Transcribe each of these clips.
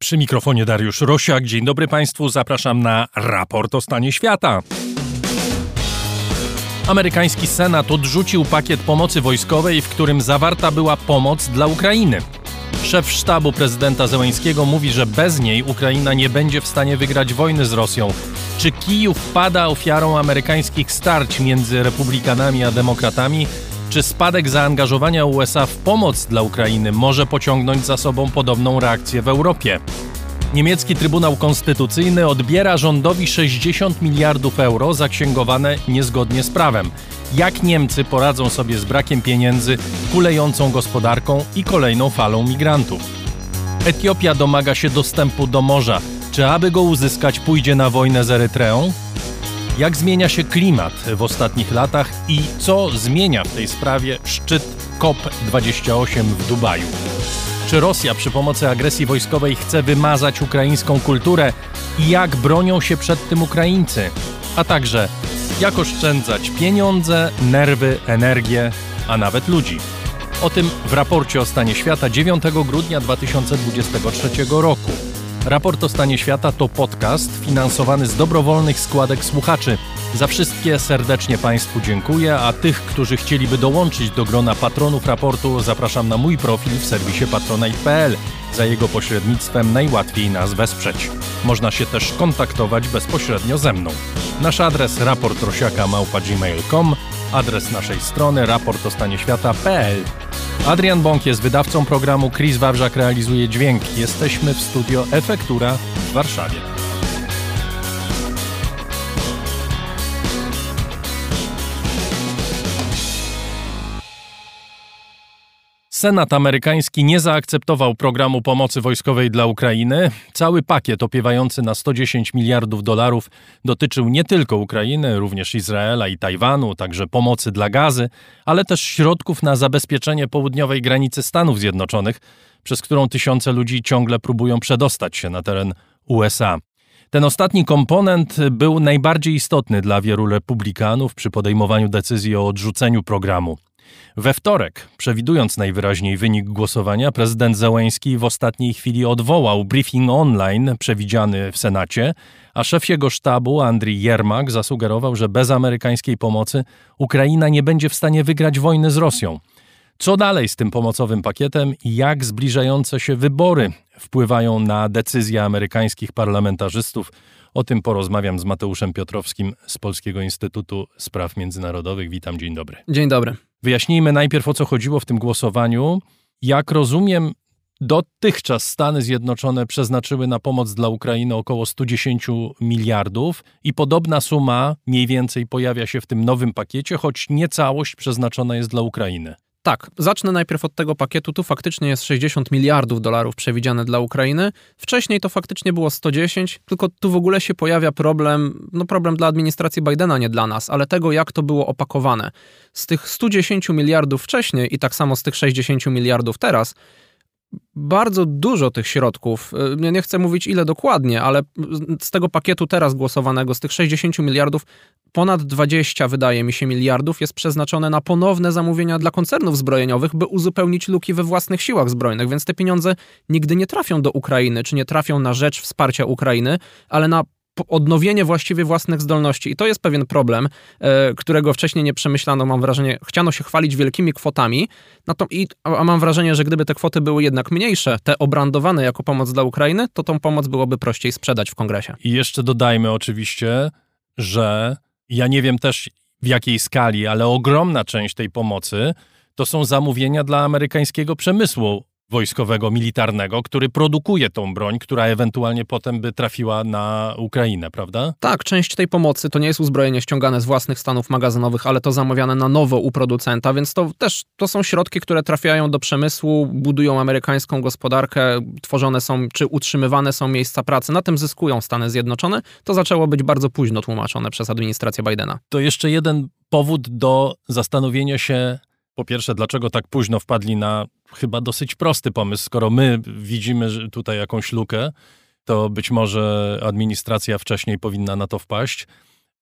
Przy mikrofonie Dariusz Rosiak. Dzień dobry Państwu. Zapraszam na raport o stanie świata. Amerykański Senat odrzucił pakiet pomocy wojskowej, w którym zawarta była pomoc dla Ukrainy. Szef sztabu prezydenta Zełęńskiego mówi, że bez niej Ukraina nie będzie w stanie wygrać wojny z Rosją. Czy Kijów pada ofiarą amerykańskich starć między republikanami a demokratami? Czy spadek zaangażowania USA w pomoc dla Ukrainy może pociągnąć za sobą podobną reakcję w Europie? Niemiecki Trybunał Konstytucyjny odbiera rządowi 60 miliardów euro zaksięgowane niezgodnie z prawem. Jak Niemcy poradzą sobie z brakiem pieniędzy, kulejącą gospodarką i kolejną falą migrantów? Etiopia domaga się dostępu do morza. Czy aby go uzyskać pójdzie na wojnę z Erytreą? Jak zmienia się klimat w ostatnich latach i co zmienia w tej sprawie szczyt COP28 w Dubaju? Czy Rosja przy pomocy agresji wojskowej chce wymazać ukraińską kulturę i jak bronią się przed tym Ukraińcy? A także jak oszczędzać pieniądze, nerwy, energię, a nawet ludzi? O tym w raporcie o stanie świata 9 grudnia 2023 roku. Raport o stanie świata to podcast finansowany z dobrowolnych składek słuchaczy. Za wszystkie serdecznie Państwu dziękuję, a tych, którzy chcieliby dołączyć do grona patronów raportu, zapraszam na mój profil w serwisie patronite.pl. Za jego pośrednictwem najłatwiej nas wesprzeć. Można się też kontaktować bezpośrednio ze mną. Nasz adres raportrosiaka.gmail.com, adres naszej strony raportostanieświata.pl. Adrian Bąk jest wydawcą programu, Chris Wawrzak realizuje dźwięk. Jesteśmy w studio Efektura w Warszawie. Senat amerykański nie zaakceptował programu pomocy wojskowej dla Ukrainy. Cały pakiet opiewający na 110 miliardów dolarów dotyczył nie tylko Ukrainy, również Izraela i Tajwanu, także pomocy dla gazy, ale też środków na zabezpieczenie południowej granicy Stanów Zjednoczonych, przez którą tysiące ludzi ciągle próbują przedostać się na teren USA. Ten ostatni komponent był najbardziej istotny dla wielu republikanów przy podejmowaniu decyzji o odrzuceniu programu. We wtorek, przewidując najwyraźniej wynik głosowania, prezydent Zełęński w ostatniej chwili odwołał briefing online przewidziany w Senacie, a szef jego sztabu, Andrii Jermak, zasugerował, że bez amerykańskiej pomocy Ukraina nie będzie w stanie wygrać wojny z Rosją. Co dalej z tym pomocowym pakietem i jak zbliżające się wybory wpływają na decyzje amerykańskich parlamentarzystów? O tym porozmawiam z Mateuszem Piotrowskim z Polskiego Instytutu Spraw Międzynarodowych. Witam, dzień dobry. Dzień dobry. Wyjaśnijmy najpierw, o co chodziło w tym głosowaniu. Jak rozumiem, dotychczas Stany Zjednoczone przeznaczyły na pomoc dla Ukrainy około 110 miliardów i podobna suma mniej więcej pojawia się w tym nowym pakiecie, choć nie całość przeznaczona jest dla Ukrainy. Tak, zacznę najpierw od tego pakietu. Tu faktycznie jest 60 miliardów dolarów przewidziane dla Ukrainy. Wcześniej to faktycznie było 110, tylko tu w ogóle się pojawia problem, no problem dla administracji Bidena, nie dla nas, ale tego, jak to było opakowane. Z tych 110 miliardów wcześniej i tak samo z tych 60 miliardów teraz, bardzo dużo tych środków, y, nie chcę mówić ile dokładnie, ale z tego pakietu teraz głosowanego, z tych 60 miliardów, ponad 20, wydaje mi się, miliardów jest przeznaczone na ponowne zamówienia dla koncernów zbrojeniowych, by uzupełnić luki we własnych siłach zbrojnych, więc te pieniądze nigdy nie trafią do Ukrainy, czy nie trafią na rzecz wsparcia Ukrainy, ale na odnowienie właściwie własnych zdolności. I to jest pewien problem, e, którego wcześniej nie przemyślano, mam wrażenie. Chciano się chwalić wielkimi kwotami, to, i, a mam wrażenie, że gdyby te kwoty były jednak mniejsze, te obrandowane jako pomoc dla Ukrainy, to tą pomoc byłoby prościej sprzedać w kongresie. I jeszcze dodajmy oczywiście, że ja nie wiem też w jakiej skali, ale ogromna część tej pomocy to są zamówienia dla amerykańskiego przemysłu wojskowego, militarnego, który produkuje tą broń, która ewentualnie potem by trafiła na Ukrainę, prawda? Tak, część tej pomocy to nie jest uzbrojenie ściągane z własnych stanów magazynowych, ale to zamawiane na nowo u producenta, więc to też to są środki, które trafiają do przemysłu, budują amerykańską gospodarkę, tworzone są czy utrzymywane są miejsca pracy. Na tym zyskują Stany Zjednoczone. To zaczęło być bardzo późno tłumaczone przez administrację Bidena. To jeszcze jeden powód do zastanowienia się, po pierwsze, dlaczego tak późno wpadli na chyba dosyć prosty pomysł, skoro my widzimy tutaj jakąś lukę, to być może administracja wcześniej powinna na to wpaść,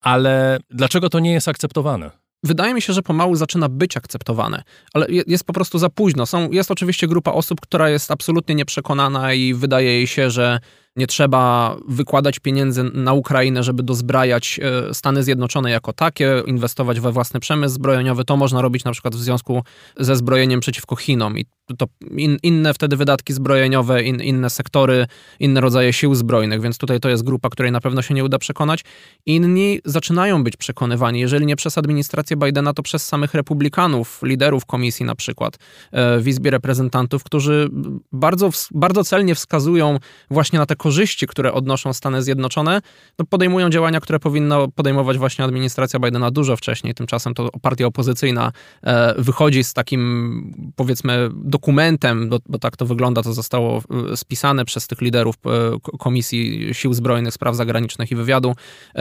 ale dlaczego to nie jest akceptowane? wydaje mi się, że pomału zaczyna być akceptowane, ale jest po prostu za późno. Są, jest oczywiście grupa osób, która jest absolutnie nieprzekonana i wydaje jej się, że nie trzeba wykładać pieniędzy na Ukrainę, żeby dozbrajać e, Stany Zjednoczone jako takie, inwestować we własny przemysł zbrojeniowy. To można robić na przykład w związku ze zbrojeniem przeciwko Chinom. I to in, inne wtedy wydatki zbrojeniowe, in, inne sektory, inne rodzaje sił zbrojnych, więc tutaj to jest grupa, której na pewno się nie uda przekonać. Inni zaczynają być przekonywani, jeżeli nie przez administrację Bidena, to przez samych republikanów, liderów komisji na przykład e, w Izbie Reprezentantów, którzy bardzo, bardzo celnie wskazują właśnie na te korzyści, które odnoszą Stany Zjednoczone, no podejmują działania, które powinna podejmować właśnie administracja Bidena dużo wcześniej. Tymczasem to partia opozycyjna e, wychodzi z takim, powiedzmy, dokumentem, bo, bo tak to wygląda, to zostało e, spisane przez tych liderów e, Komisji Sił Zbrojnych, Spraw Zagranicznych i Wywiadu,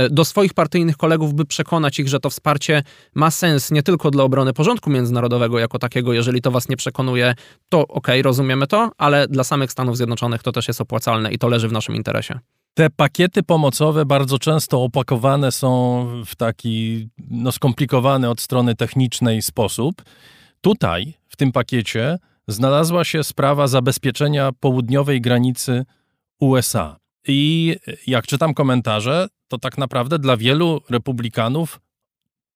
do swoich partyjnych kolegów, by przekonać ich, że to wsparcie ma sens nie tylko dla obrony porządku międzynarodowego jako takiego, jeżeli to was nie przekonuje, to okej, okay, rozumiemy to, ale dla samych Stanów Zjednoczonych to też jest opłacalne i to leży w naszym interesie. Te pakiety pomocowe bardzo często opakowane są w taki no, skomplikowany od strony technicznej sposób. Tutaj, w tym pakiecie, znalazła się sprawa zabezpieczenia południowej granicy USA. I jak czytam komentarze, to tak naprawdę dla wielu republikanów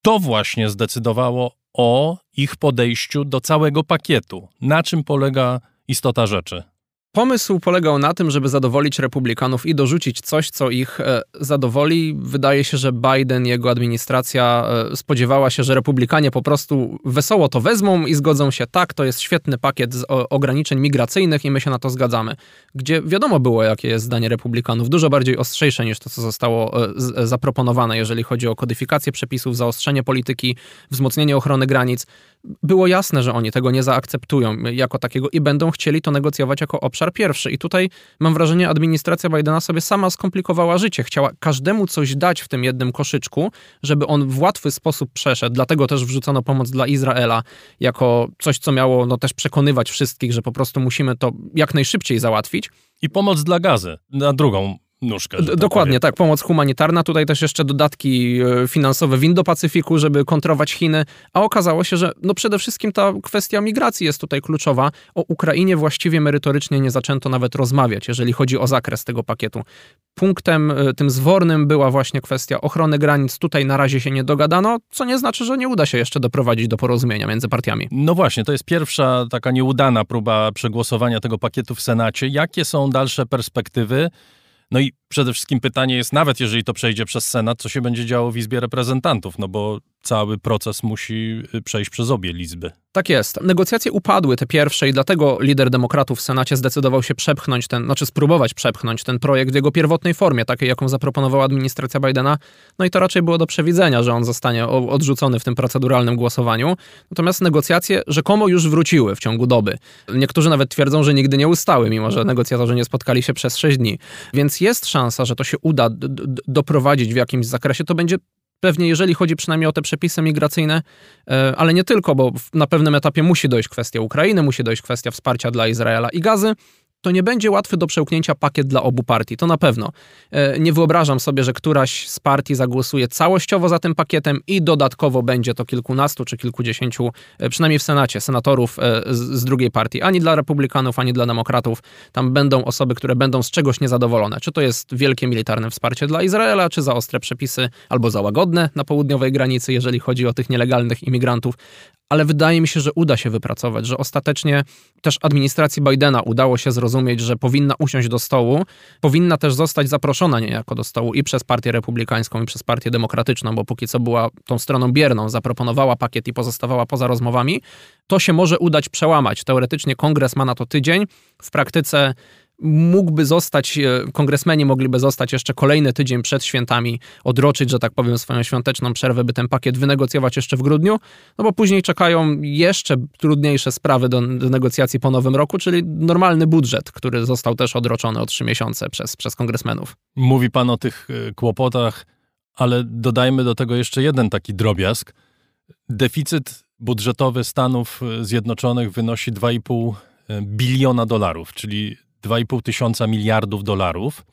to właśnie zdecydowało o ich podejściu do całego pakietu. Na czym polega istota rzeczy? Pomysł polegał na tym, żeby zadowolić republikanów i dorzucić coś, co ich e, zadowoli. Wydaje się, że Biden, jego administracja e, spodziewała się, że republikanie po prostu wesoło to wezmą i zgodzą się, tak, to jest świetny pakiet z ograniczeń migracyjnych i my się na to zgadzamy. Gdzie wiadomo było, jakie jest zdanie republikanów, dużo bardziej ostrzejsze niż to, co zostało e, zaproponowane, jeżeli chodzi o kodyfikację przepisów, zaostrzenie polityki, wzmocnienie ochrony granic było jasne, że oni tego nie zaakceptują jako takiego i będą chcieli to negocjować jako obszar pierwszy. I tutaj mam wrażenie, administracja Bidena sobie sama skomplikowała życie. Chciała każdemu coś dać w tym jednym koszyczku, żeby on w łatwy sposób przeszedł. Dlatego też wrzucono pomoc dla Izraela jako coś, co miało no, też przekonywać wszystkich, że po prostu musimy to jak najszybciej załatwić. I pomoc dla gazy na drugą nóżkę. Tak dokładnie, powiem. tak. Pomoc humanitarna, tutaj też jeszcze dodatki e, finansowe w Indo-Pacyfiku, żeby kontrować Chiny, a okazało się, że no przede wszystkim ta kwestia migracji jest tutaj kluczowa. O Ukrainie właściwie merytorycznie nie zaczęto nawet rozmawiać, jeżeli chodzi o zakres tego pakietu. Punktem e, tym zwornym była właśnie kwestia ochrony granic. Tutaj na razie się nie dogadano, co nie znaczy, że nie uda się jeszcze doprowadzić do porozumienia między partiami. No właśnie, to jest pierwsza taka nieudana próba przegłosowania tego pakietu w Senacie. Jakie są dalsze perspektywy? No i przede wszystkim pytanie jest, nawet jeżeli to przejdzie przez Senat, co się będzie działo w Izbie Reprezentantów, no bo cały proces musi y, przejść przez obie Izby. Tak jest. Negocjacje upadły, te pierwsze, i dlatego lider demokratów w Senacie zdecydował się przepchnąć ten, znaczy spróbować przepchnąć ten projekt w jego pierwotnej formie, takiej, jaką zaproponowała administracja Bidena. No i to raczej było do przewidzenia, że on zostanie odrzucony w tym proceduralnym głosowaniu. Natomiast negocjacje rzekomo już wróciły w ciągu doby. Niektórzy nawet twierdzą, że nigdy nie ustały, mimo że negocjatorzy nie spotkali się przez 6 dni. Więc jest szansa, że to się uda doprowadzić w jakimś zakresie. To będzie pewnie jeżeli chodzi przynajmniej o te przepisy migracyjne, e, ale nie tylko, bo na pewnym etapie musi dojść kwestia Ukrainy, musi dojść kwestia wsparcia dla Izraela i Gazy, to nie będzie łatwy do przełknięcia pakiet dla obu partii, to na pewno. E, nie wyobrażam sobie, że któraś z partii zagłosuje całościowo za tym pakietem i dodatkowo będzie to kilkunastu czy kilkudziesięciu, e, przynajmniej w Senacie, senatorów e, z drugiej partii. Ani dla republikanów, ani dla demokratów. Tam będą osoby, które będą z czegoś niezadowolone. Czy to jest wielkie militarne wsparcie dla Izraela, czy za ostre przepisy, albo za łagodne na południowej granicy, jeżeli chodzi o tych nielegalnych imigrantów ale wydaje mi się, że uda się wypracować, że ostatecznie też administracji Bidena udało się zrozumieć, że powinna usiąść do stołu, powinna też zostać zaproszona niejako do stołu i przez Partię Republikańską, i przez Partię Demokratyczną, bo póki co była tą stroną bierną, zaproponowała pakiet i pozostawała poza rozmowami, to się może udać przełamać. Teoretycznie kongres ma na to tydzień, w praktyce mógłby zostać, e, kongresmeni mogliby zostać jeszcze kolejny tydzień przed świętami, odroczyć, że tak powiem, swoją świąteczną przerwę, by ten pakiet wynegocjować jeszcze w grudniu, no bo później czekają jeszcze trudniejsze sprawy do, do negocjacji po nowym roku, czyli normalny budżet, który został też odroczony o trzy miesiące przez, przez kongresmenów. Mówi pan o tych e, kłopotach, ale dodajmy do tego jeszcze jeden taki drobiazg. Deficyt budżetowy Stanów Zjednoczonych wynosi 2,5 e, biliona dolarów, czyli 2,5 tysiąca miliardów dolarów.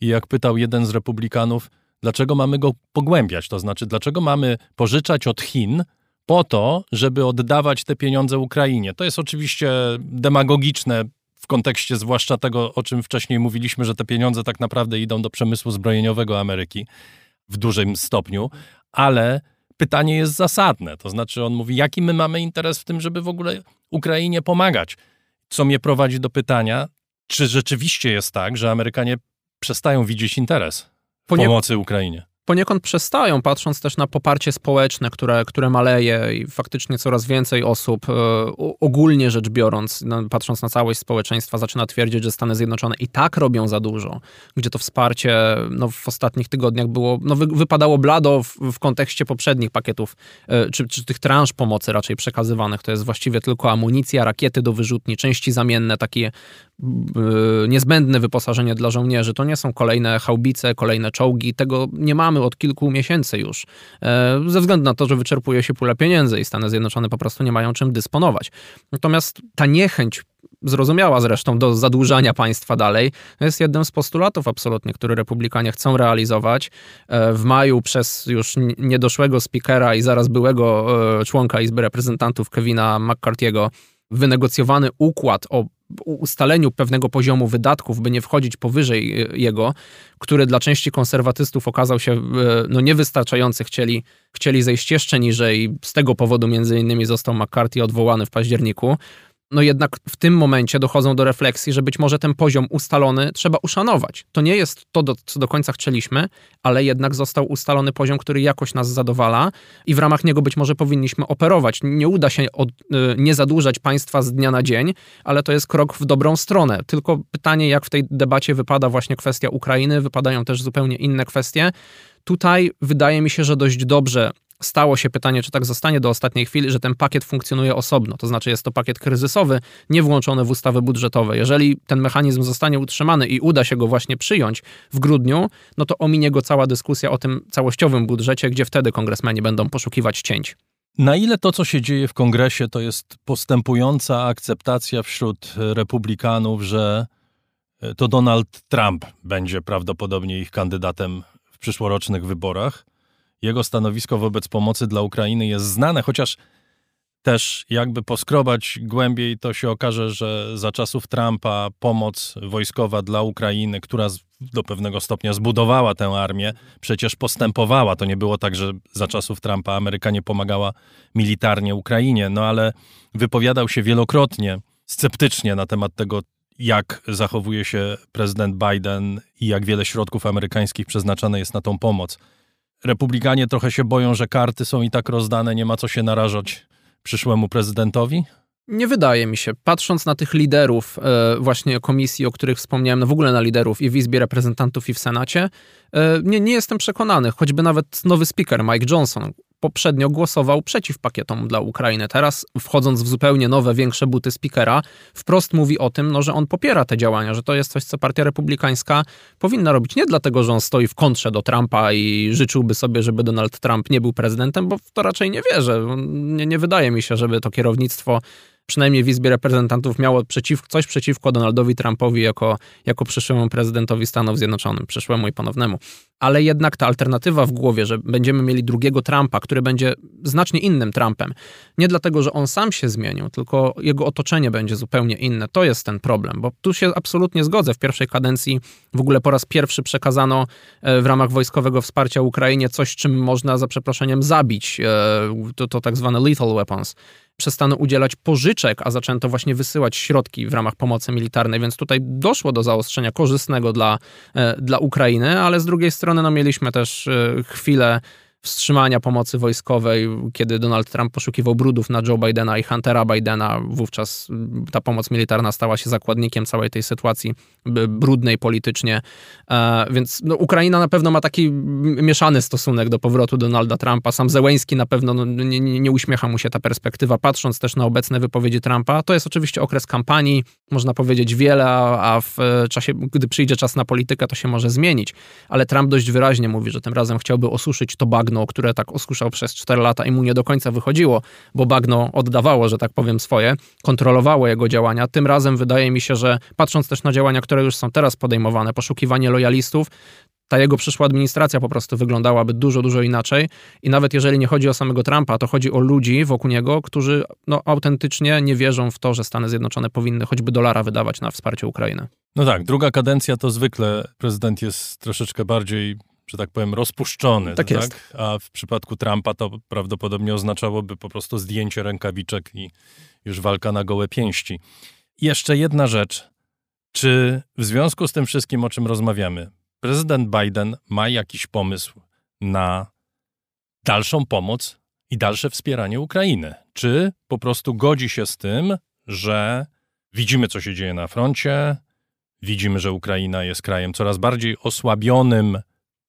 I jak pytał jeden z republikanów, dlaczego mamy go pogłębiać? To znaczy, dlaczego mamy pożyczać od Chin po to, żeby oddawać te pieniądze Ukrainie? To jest oczywiście demagogiczne w kontekście zwłaszcza tego, o czym wcześniej mówiliśmy, że te pieniądze tak naprawdę idą do przemysłu zbrojeniowego Ameryki w dużym stopniu, ale pytanie jest zasadne. To znaczy, on mówi, jaki my mamy interes w tym, żeby w ogóle Ukrainie pomagać. Co mnie prowadzi do pytania, czy rzeczywiście jest tak, że Amerykanie przestają widzieć interes w pomocy Ukrainie? Poniekąd przestają, patrząc też na poparcie społeczne, które, które maleje i faktycznie coraz więcej osób, e, ogólnie rzecz biorąc, patrząc na całość społeczeństwa, zaczyna twierdzić, że Stany Zjednoczone i tak robią za dużo, gdzie to wsparcie no, w ostatnich tygodniach było, no, wy, wypadało blado w, w, kontekście poprzednich pakietów, e, czy, czy tych transz pomocy raczej przekazywanych. To jest właściwie tylko amunicja, rakiety do wyrzutni, części zamienne, takie e, niezbędne wyposażenie dla żołnierzy. To nie są kolejne haubice, kolejne czołgi, tego nie mamy od kilku miesięcy już, e, ze względu na to, że wyczerpuje się pula pieniędzy i Stany Zjednoczone po prostu nie mają czym dysponować. Natomiast ta niechęć zrozumiała zresztą do zadłużania państwa dalej, jest jednym z postulatów absolutnie, który republikanie chcą realizować. E, w maju przez już niedoszłego speakera i zaraz byłego e, członka Izby Reprezentantów Kevina McCarthy'ego wynegocjowany układ o ustaleniu pewnego poziomu wydatków, by nie wchodzić powyżej e, jego, który dla części konserwatystów okazał się e, no, niewystarczający, chcieli, chcieli zejść jeszcze niżej. Z tego powodu między innymi został McCarthy odwołany w październiku no jednak w tym momencie dochodzą do refleksji, że być może ten poziom ustalony trzeba uszanować. To nie jest to, do, co do końca chcieliśmy, ale jednak został ustalony poziom, który jakoś nas zadowala i w ramach niego być może powinniśmy operować. Nie uda się od, y, nie zadłużać państwa z dnia na dzień, ale to jest krok w dobrą stronę. Tylko pytanie, jak w tej debacie wypada właśnie kwestia Ukrainy, wypadają też zupełnie inne kwestie. Tutaj wydaje mi się, że dość dobrze stało się pytanie, czy tak zostanie do ostatniej chwili, że ten pakiet funkcjonuje osobno, to znaczy jest to pakiet kryzysowy, nie włączony w ustawy budżetowe. Jeżeli ten mechanizm zostanie utrzymany i uda się go właśnie przyjąć w grudniu, no to ominie go cała dyskusja o tym całościowym budżecie, gdzie wtedy kongresmeni będą poszukiwać cięć. Na ile to, co się dzieje w kongresie, to jest postępująca akceptacja wśród republikanów, że e, to Donald Trump będzie prawdopodobnie ich kandydatem w przyszłorocznych wyborach? Jego stanowisko wobec pomocy dla Ukrainy jest znane, chociaż też jakby poskrobać głębiej, to się okaże, że za czasów Trumpa pomoc wojskowa dla Ukrainy, która do pewnego stopnia zbudowała tę armię, przecież postępowała. To nie było tak, że za czasów Trumpa Ameryka nie pomagała militarnie Ukrainie, no ale wypowiadał się wielokrotnie sceptycznie na temat tego, jak zachowuje się prezydent Biden i jak wiele środków amerykańskich przeznaczane jest na tą pomoc. Republikanie trochę się boją, że karty są i tak rozdane, nie ma co się narażać przyszłemu prezydentowi? Nie wydaje mi się. Patrząc na tych liderów e, właśnie komisji, o których wspomniałem, no w ogóle na liderów i w Izbie Reprezentantów i w Senacie, e, nie, nie jestem przekonany. Choćby nawet nowy speaker Mike Johnson, poprzednio głosował przeciw pakietom dla Ukrainy. Teraz, wchodząc w zupełnie nowe, większe buty speakera, wprost mówi o tym, no, że on popiera te działania, że to jest coś, co Partia Republikańska powinna robić. Nie dlatego, że on stoi w kontrze do Trumpa i życzyłby sobie, żeby Donald Trump nie był prezydentem, bo w to raczej nie wierzę. Nie, nie wydaje mi się, żeby to kierownictwo przynajmniej w Izbie Reprezentantów miało przeciw, coś przeciwko Donaldowi Trumpowi jako, jako przyszłemu prezydentowi Stanów Zjednoczonych, przyszłemu i ponownemu. Ale jednak ta alternatywa w głowie, że będziemy mieli drugiego Trumpa, który będzie znacznie innym Trumpem, nie dlatego, że on sam się zmienił, tylko jego otoczenie będzie zupełnie inne. To jest ten problem, bo tu się absolutnie zgodzę. W pierwszej kadencji w ogóle po raz pierwszy przekazano e, w ramach wojskowego wsparcia Ukrainie coś, czym można za przeproszeniem zabić. E, to, to tak zwane lethal weapons przestano udzielać pożyczek, a zaczęto właśnie wysyłać środki w ramach pomocy militarnej, więc tutaj doszło do zaostrzenia korzystnego dla, e, dla Ukrainy, ale z drugiej strony no, mieliśmy też e, chwilę wstrzymania pomocy wojskowej, kiedy Donald Trump poszukiwał brudów na Joe Bidena i Huntera Bidena, wówczas ta pomoc militarna stała się zakładnikiem całej tej sytuacji brudnej politycznie. E, więc no, Ukraina na pewno ma taki mieszany stosunek do powrotu Donalda Trumpa. Sam Zełęński na pewno no, nie, nie uśmiecha mu się ta perspektywa, patrząc też na obecne wypowiedzi Trumpa. To jest oczywiście okres kampanii, można powiedzieć wiele, a w czasie, gdy przyjdzie czas na politykę, to się może zmienić. Ale Trump dość wyraźnie mówi, że tym razem chciałby osuszyć to bagno, które tak oskuszał przez 4 lata i mu nie do końca wychodziło, bo bagno oddawało, że tak powiem, swoje, kontrolowało jego działania. Tym razem wydaje mi się, że patrząc też na działania, które już są teraz podejmowane, poszukiwanie lojalistów, ta jego przyszła administracja po prostu wyglądałaby dużo, dużo inaczej. I nawet jeżeli nie chodzi o samego Trumpa, to chodzi o ludzi wokół niego, którzy no, autentycznie nie wierzą w to, że Stany Zjednoczone powinny choćby dolara wydawać na wsparcie Ukrainy. No tak, druga kadencja to zwykle prezydent jest troszeczkę bardziej że tak powiem, rozpuszczony. Tak, tak? jest. A w przypadku Trumpa to prawdopodobnie oznaczałoby po prostu zdjęcie rękawiczek i już walka na gołe pięści. Jeszcze jedna rzecz. Czy w związku z tym wszystkim, o czym rozmawiamy, prezydent Biden ma jakiś pomysł na dalszą pomoc i dalsze wspieranie Ukrainy? Czy po prostu godzi się z tym, że widzimy, co się dzieje na froncie, widzimy, że Ukraina jest krajem coraz bardziej osłabionym,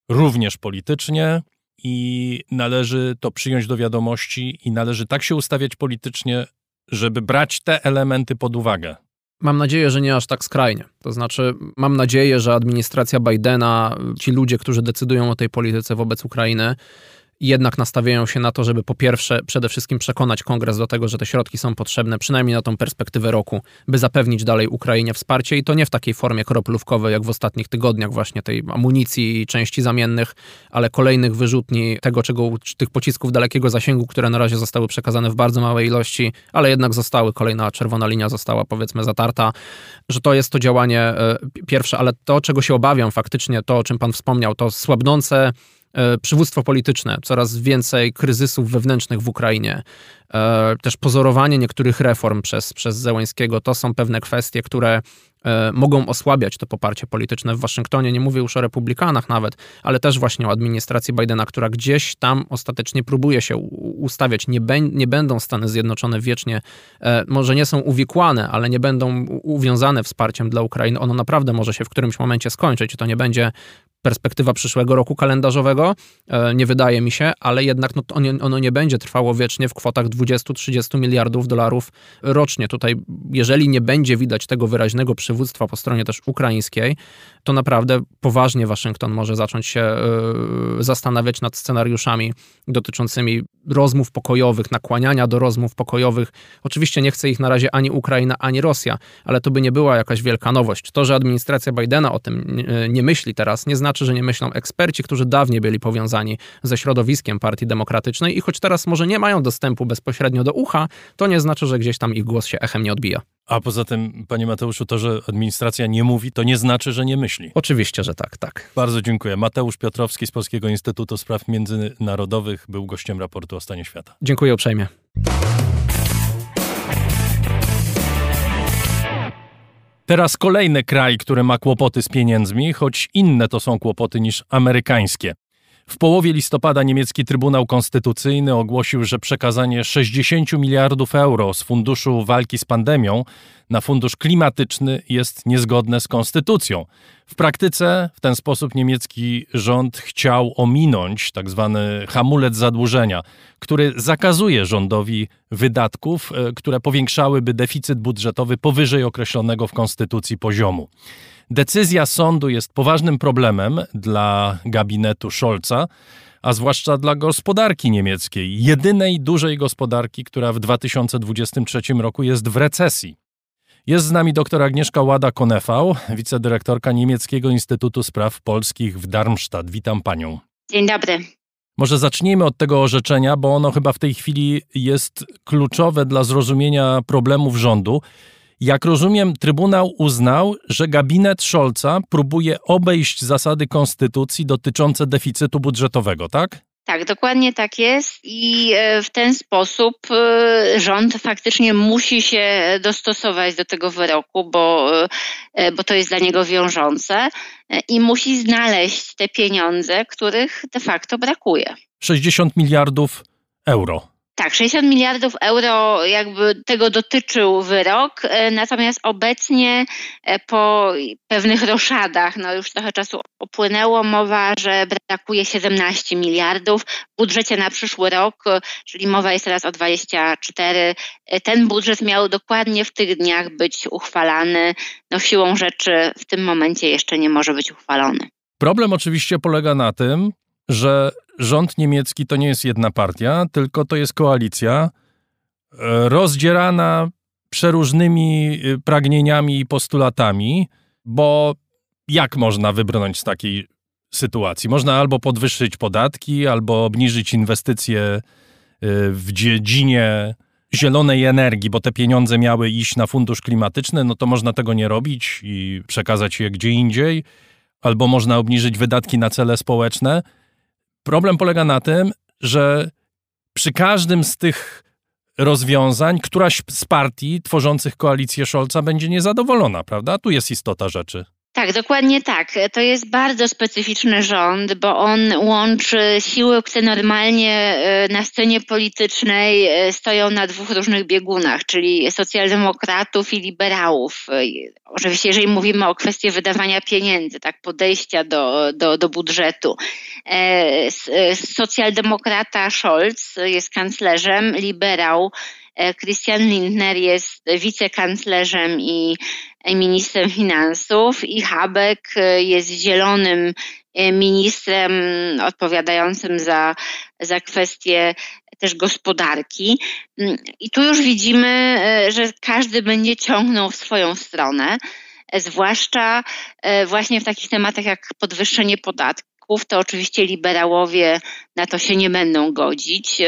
również politycznie, i należy to przyjąć do wiadomości, i należy tak się ustawiać politycznie, żeby brać te elementy pod uwagę. Mam nadzieję, że nie aż tak skrajnie. To znaczy, mam nadzieję, że administracja Bidena, ci ludzie, którzy decydują o tej polityce wobec Ukrainy, jednak nastawiają się na to, żeby po pierwsze przede wszystkim przekonać kongres do tego, że te środki są potrzebne, przynajmniej na tą perspektywę roku, by zapewnić dalej Ukrainie wsparcie i to nie w takiej formie kroplówkowej, jak w ostatnich tygodniach właśnie tej amunicji i części zamiennych, ale kolejnych wyrzutni tego, czego, tych pocisków dalekiego zasięgu, które na razie zostały przekazane w bardzo małej ilości, ale jednak zostały, kolejna czerwona linia została powiedzmy zatarta, że to jest to działanie e, pierwsze, ale to, czego się obawiam faktycznie, to o czym pan wspomniał, to słabnące przywództwo polityczne, coraz więcej kryzysów wewnętrznych w Ukrainie, e, też pozorowanie niektórych reform przez, przez Zełańskiego, to są pewne kwestie, które e, mogą osłabiać to poparcie polityczne w Waszyngtonie. Nie mówię już o republikanach nawet, ale też właśnie o administracji Bidena, która gdzieś tam ostatecznie próbuje się ustawiać. Nie, nie będą Stany Zjednoczone wiecznie, może nie są uwikłane, ale nie będą uwiązane wsparciem dla Ukrainy. Ono naprawdę może się w którymś momencie skończyć. To nie będzie perspektywa przyszłego roku kalendarzowego, e, nie wydaje mi się, ale jednak no, ono nie będzie trwało wiecznie w kwotach 20-30 miliardów dolarów rocznie. Tutaj, jeżeli nie będzie widać tego wyraźnego przywództwa po stronie też ukraińskiej, to naprawdę poważnie Waszyngton może zacząć się e, zastanawiać nad scenariuszami dotyczącymi rozmów pokojowych, nakłaniania do rozmów pokojowych. Oczywiście nie chce ich na razie ani Ukraina, ani Rosja, ale to by nie była jakaś wielka nowość. To, że administracja Bidena o tym nie myśli teraz, nie znaczy, że nie myślą eksperci, którzy dawniej byli powiązani ze środowiskiem Partii Demokratycznej i choć teraz może nie mają dostępu bezpośrednio do ucha, to nie znaczy, że gdzieś tam ich głos się echem nie odbija. A poza tym, panie Mateuszu, to, że administracja nie mówi, to nie znaczy, że nie myśli. Oczywiście, że tak, tak. Bardzo dziękuję. Mateusz Piotrowski z Polskiego Instytutu Spraw Międzynarodowych był gościem raportu o stanie świata. Dziękuję uprzejmie. Teraz kolejny kraj, który ma kłopoty z pieniędzmi, choć inne to są kłopoty niż amerykańskie. W połowie listopada niemiecki Trybunał Konstytucyjny ogłosił, że przekazanie 60 miliardów euro z funduszu walki z pandemią na fundusz klimatyczny jest niezgodne z konstytucją. W praktyce w ten sposób niemiecki rząd chciał ominąć tzw. Tak hamulec zadłużenia, który zakazuje rządowi wydatków, e, które powiększałyby deficyt budżetowy powyżej określonego w konstytucji poziomu. Decyzja sądu jest poważnym problemem dla gabinetu Scholza, a zwłaszcza dla gospodarki niemieckiej, jedynej dużej gospodarki, która w 2023 roku jest w recesji. Jest z nami dr Agnieszka Łada-Konefał, wicedyrektorka Niemieckiego Instytutu Spraw Polskich w Darmstadt. Witam panią. Dzień dobry. Może zacznijmy od tego orzeczenia, bo ono chyba w tej chwili jest kluczowe dla zrozumienia problemów rządu. Jak rozumiem, Trybunał uznał, że gabinet Scholza próbuje obejść zasady konstytucji dotyczące deficytu budżetowego, tak? Tak, dokładnie tak jest i e, w ten sposób e, rząd faktycznie musi się dostosować do tego wyroku, bo, e, bo to jest dla niego wiążące i musi znaleźć te pieniądze, których de facto brakuje. 60 miliardów euro. Tak, 60 miliardów euro jakby tego dotyczył wyrok, e, natomiast obecnie e, po pewnych roszadach, no już trochę czasu upłynęło, mowa, że brakuje 17 miliardów w budżecie na przyszły rok, czyli mowa jest teraz o 24. E, ten budżet miał dokładnie w tych dniach być uchwalany. No siłą rzeczy w tym momencie jeszcze nie może być uchwalony. Problem oczywiście polega na tym, że rząd niemiecki to nie jest jedna partia, tylko to jest koalicja e, rozdzierana przeróżnymi y, pragnieniami i postulatami, bo jak można wybrnąć z takiej sytuacji. Można albo podwyższyć podatki, albo obniżyć inwestycje y, w dziedzinie zielonej energii, bo te pieniądze miały iść na fundusz klimatyczny, no to można tego nie robić i przekazać je gdzie indziej, albo można obniżyć wydatki na cele społeczne. Problem polega na tym, że przy każdym z tych rozwiązań któraś z partii tworzących koalicję Scholza będzie niezadowolona, prawda? Tu jest istota rzeczy. Tak, dokładnie tak. To jest bardzo specyficzny rząd, bo on łączy siły, które normalnie e, na scenie politycznej e, stoją na dwóch różnych biegunach, czyli socjaldemokratów i liberałów. E, oczywiście, jeżeli mówimy o kwestii wydawania pieniędzy, tak, podejścia do, do, do budżetu. Socjaldemokrata Scholz jest kanclerzem, liberał Christian Lindner jest wicekanclerzem i ministrem finansów i Habek e, jest zielonym e, ministrem odpowiadającym za, za kwestie też gospodarki. Mm, I tu już widzimy, e, że każdy będzie ciągnął w swoją stronę zwłaszcza właśnie w takich tematach jak podwyższenie podatków to oczywiście liberałowie na to się nie będą godzić.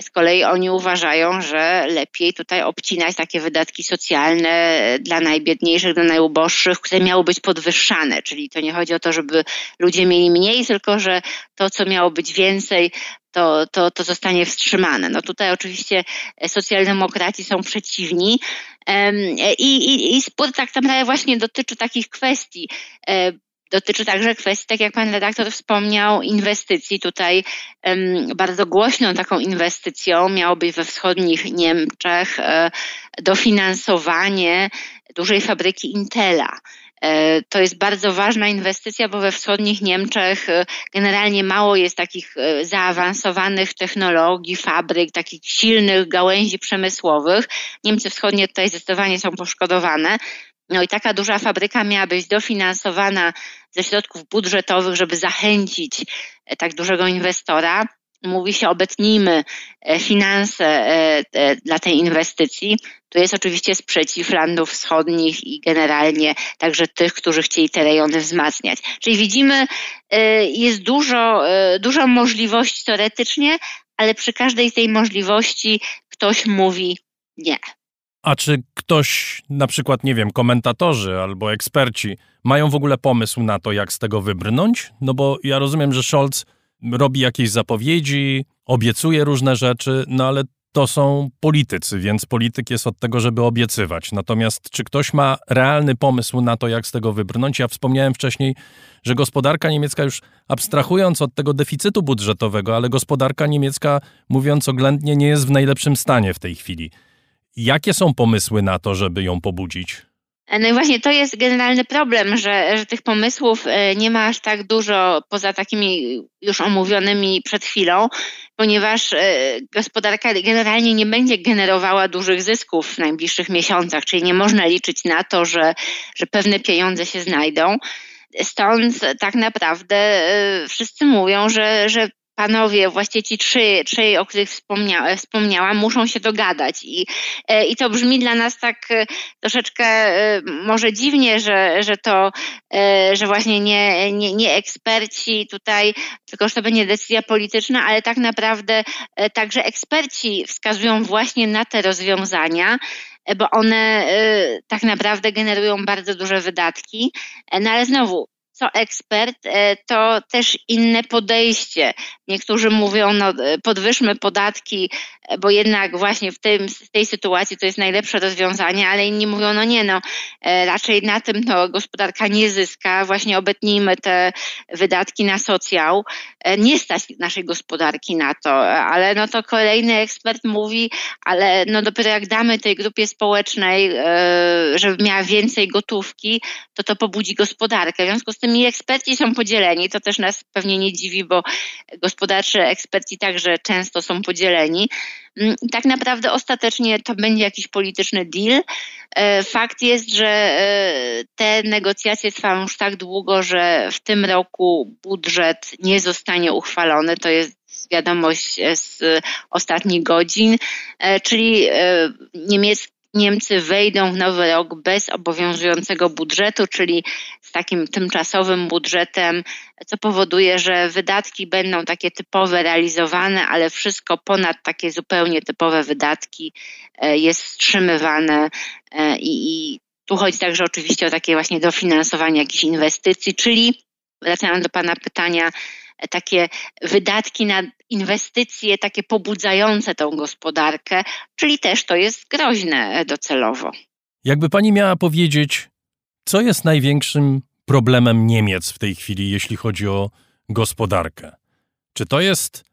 Z kolei oni uważają, że lepiej tutaj obcinać takie wydatki socjalne dla najbiedniejszych, dla najuboższych, które miały być podwyższane. Czyli to nie chodzi o to, żeby ludzie mieli mniej, tylko że to, co miało być więcej, to, to, to zostanie wstrzymane. No tutaj oczywiście socjaldemokraci są przeciwni i, i, i spór tak naprawdę właśnie dotyczy takich kwestii Dotyczy także kwestii, tak jak pan redaktor wspomniał, inwestycji. Tutaj um, bardzo głośną taką inwestycją miało być we wschodnich Niemczech e, dofinansowanie dużej fabryki Intela. E, to jest bardzo ważna inwestycja, bo we wschodnich Niemczech e, generalnie mało jest takich e, zaawansowanych technologii, fabryk, takich silnych gałęzi przemysłowych. Niemcy wschodnie tutaj zdecydowanie są poszkodowane. No i taka duża fabryka miała być dofinansowana ze środków budżetowych, żeby zachęcić e, tak dużego inwestora. Mówi się, obetnijmy e, finanse e, dla tej inwestycji. Tu jest oczywiście sprzeciw landów wschodnich i generalnie także tych, którzy chcieli te rejony wzmacniać. Czyli widzimy, jest dużo, dużo możliwości teoretycznie, ale przy każdej tej możliwości ktoś mówi nie. A czy ktoś, na przykład, nie wiem, komentatorzy albo eksperci, mają w ogóle pomysł na to, jak z tego wybrnąć? No bo ja rozumiem, że Scholz robi jakieś zapowiedzi, obiecuje różne rzeczy, no ale to są politycy, więc polityk jest od tego, żeby obiecywać. Natomiast czy ktoś ma realny pomysł na to, jak z tego wybrnąć? Ja wspomniałem wcześniej, że gospodarka niemiecka już abstrahując od tego deficytu budżetowego, ale gospodarka niemiecka, mówiąc oględnie, nie jest w najlepszym stanie w tej chwili. Jakie są pomysły na to, żeby ją pobudzić? No i właśnie to jest generalny problem, że, że tych pomysłów e, nie ma aż tak dużo poza takimi już omówionymi przed chwilą, ponieważ e, gospodarka generalnie nie będzie generowała dużych zysków w najbliższych miesiącach, czyli nie można liczyć na to, że, że pewne pieniądze się znajdą. Stąd tak naprawdę e, wszyscy mówią, że, że panowie, właściwie ci trzy, trzy o których wspomnia, wspomniałam, muszą się dogadać. I, e, I to brzmi dla nas tak e, troszeczkę e, może dziwnie, że, że to, że właśnie nie, nie, nie eksperci tutaj, tylko że to będzie decyzja polityczna, ale tak naprawdę także eksperci wskazują właśnie na te rozwiązania bo one tak naprawdę generują bardzo duże wydatki. No ale znowu, co ekspert, e, to też inne podejście. Niektórzy mówią, no, e, podwyższmy podatki, bo jednak właśnie w, tym, w tej sytuacji to jest najlepsze rozwiązanie, ale inni mówią, no nie, no, raczej na tym to gospodarka nie zyska, właśnie obetnijmy te wydatki na socjał. Nie stać naszej gospodarki na to, ale no to kolejny ekspert mówi, ale no dopiero jak damy tej grupie społecznej, żeby miała więcej gotówki, to to pobudzi gospodarkę. W związku z tym tymi eksperci są podzieleni. To też nas pewnie nie dziwi, bo gospodarczy eksperci także często są podzieleni. Mm, tak naprawdę ostatecznie to będzie jakiś polityczny deal. E, fakt jest, że e, te negocjacje trwają już tak długo, że w tym roku budżet nie zostanie uchwalony. To jest wiadomość z ostatnich godzin, e, czyli Niemcy wejdą w nowy rok bez obowiązującego budżetu, czyli takim tymczasowym budżetem, co powoduje, że wydatki będą takie typowe, realizowane, ale wszystko ponad takie zupełnie typowe wydatki e, jest wstrzymywane i, i tu chodzi także oczywiście o takie właśnie dofinansowanie jakichś inwestycji, czyli wracając do Pana pytania, takie wydatki na inwestycje, takie pobudzające tą gospodarkę, czyli też to jest groźne docelowo. Jakby pani miała powiedzieć, co jest największym problemem Niemiec w tej chwili, jeśli chodzi o gospodarkę? Czy to jest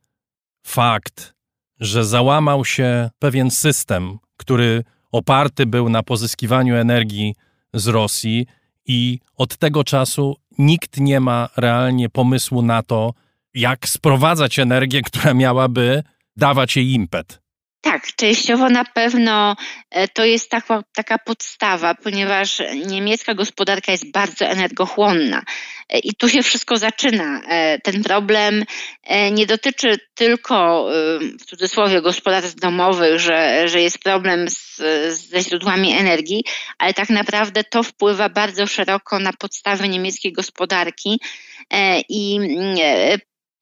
fakt, że załamał się pewien system, który oparty był na pozyskiwaniu energii z Rosji i od tego czasu nikt nie ma realnie pomysłu na to, jak sprowadzać energię, która miałaby dawać jej impet. Tak, częściowo na pewno e, to jest taka, taka podstawa, ponieważ niemiecka gospodarka jest bardzo energochłonna e, i tu się wszystko zaczyna. E, ten problem nie dotyczy tylko w cudzysłowie gospodarstw domowych, że, że jest problem z, ze źródłami energii, ale tak naprawdę to wpływa bardzo szeroko na podstawy niemieckiej gospodarki i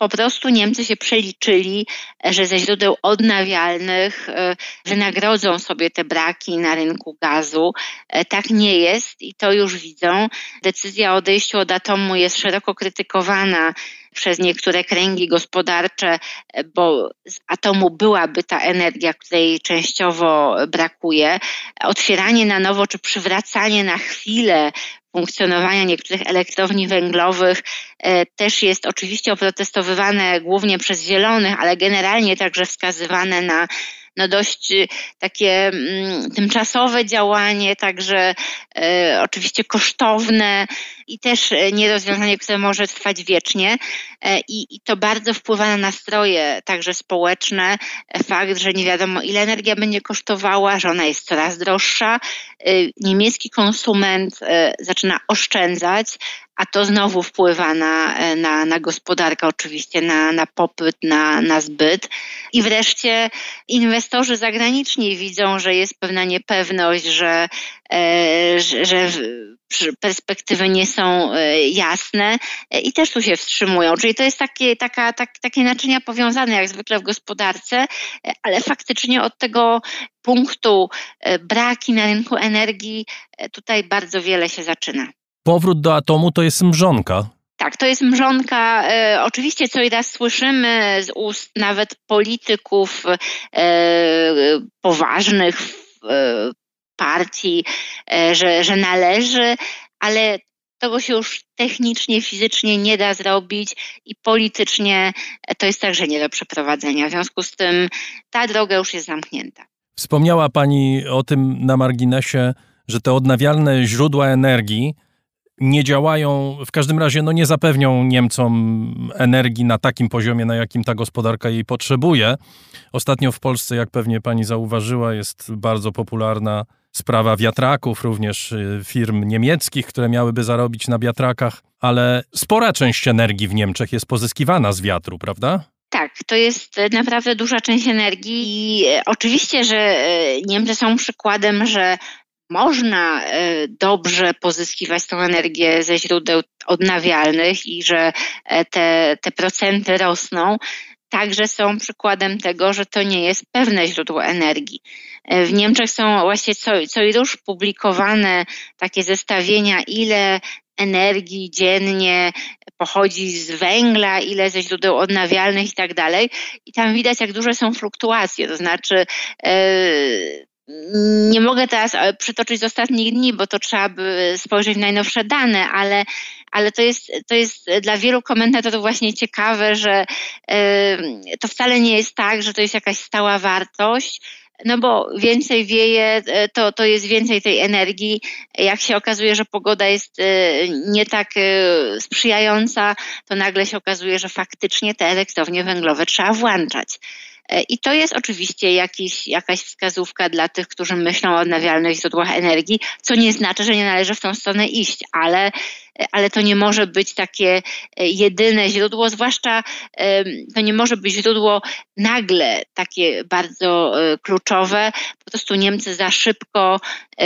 po prostu Niemcy się przeliczyli, że ze źródeł odnawialnych e, wynagrodzą sobie te braki na rynku gazu. E, tak nie jest i to już widzą. Decyzja o odejściu od atomu jest szeroko krytykowana przez niektóre kręgi gospodarcze, e, bo z atomu byłaby ta energia, której częściowo brakuje. Otwieranie na nowo czy przywracanie na chwilę funkcjonowania niektórych elektrowni węglowych e, też jest oczywiście oprotestowywane głównie przez zielonych, ale generalnie także wskazywane na no dość y, takie mm, tymczasowe działanie, także e, oczywiście kosztowne i też e, nie rozwiązanie, które może trwać wiecznie. E, I, I to bardzo wpływa na nastroje także społeczne. Fakt, że nie wiadomo ile energia będzie kosztowała, że ona jest coraz droższa. Niemiecki konsument zaczyna oszczędzać, a to znowu wpływa na, na, na gospodarkę, oczywiście na, na popyt, na, na zbyt. I wreszcie inwestorzy zagraniczni widzą, że jest pewna niepewność, że, e, że, perspektywy nie są e, jasne e, i też tu się wstrzymują. Czyli to jest takie, taka, tak, takie naczynia powiązane jak zwykle w gospodarce, ale faktycznie od tego punktu braki na rynku energii tutaj bardzo wiele się zaczyna powrót do atomu to jest mrzonka. Tak, to jest mrzonka. E, oczywiście co i raz słyszymy z ust nawet polityków e, poważnych e, partii, e, że, że należy, ale tego się już technicznie, fizycznie nie da zrobić i politycznie to jest także nie do przeprowadzenia. W związku z tym ta droga już jest zamknięta. Wspomniała Pani o tym na marginesie, że te odnawialne źródła energii nie działają, w każdym razie no nie zapewnią Niemcom energii na takim poziomie, na jakim ta gospodarka jej potrzebuje. Ostatnio w Polsce, jak pewnie pani zauważyła, jest bardzo popularna sprawa wiatraków, również y, firm niemieckich, które miałyby zarobić na wiatrakach, ale spora część energii w Niemczech jest pozyskiwana z wiatru, prawda? Tak, to jest naprawdę duża część energii i e, oczywiście, że Niemcy są przykładem, że można e, dobrze pozyskiwać tą energię ze źródeł odnawialnych i że e, te, te procenty rosną, także są przykładem tego, że to nie jest pewne źródło energii. E, w Niemczech są właśnie co, co i rusz publikowane takie zestawienia, ile energii dziennie pochodzi z węgla, ile ze źródeł odnawialnych i tak dalej. I tam widać, jak duże są fluktuacje. To znaczy, nie mogę teraz e, przytoczyć z ostatnich dni, bo to trzeba by spojrzeć w najnowsze dane, ale, ale to, jest, to jest dla wielu komentatorów właśnie ciekawe, że to wcale nie jest tak, że to jest jakaś stała wartość, no bo więcej wieje, e, to, to jest więcej tej energii. Jak się okazuje, że pogoda jest e, nie tak sprzyjająca, to nagle się okazuje, że faktycznie te elektrownie węglowe trzeba włączać. E, I to jest oczywiście jakiś, jakaś wskazówka dla tych, którzy myślą o odnawialnych źródłach energii, co nie znaczy, że nie należy w tą stronę iść, ale ale to nie może być takie jedyne źródło, zwłaszcza to nie może być źródło nagle takie bardzo kluczowe. Po prostu Niemcy za szybko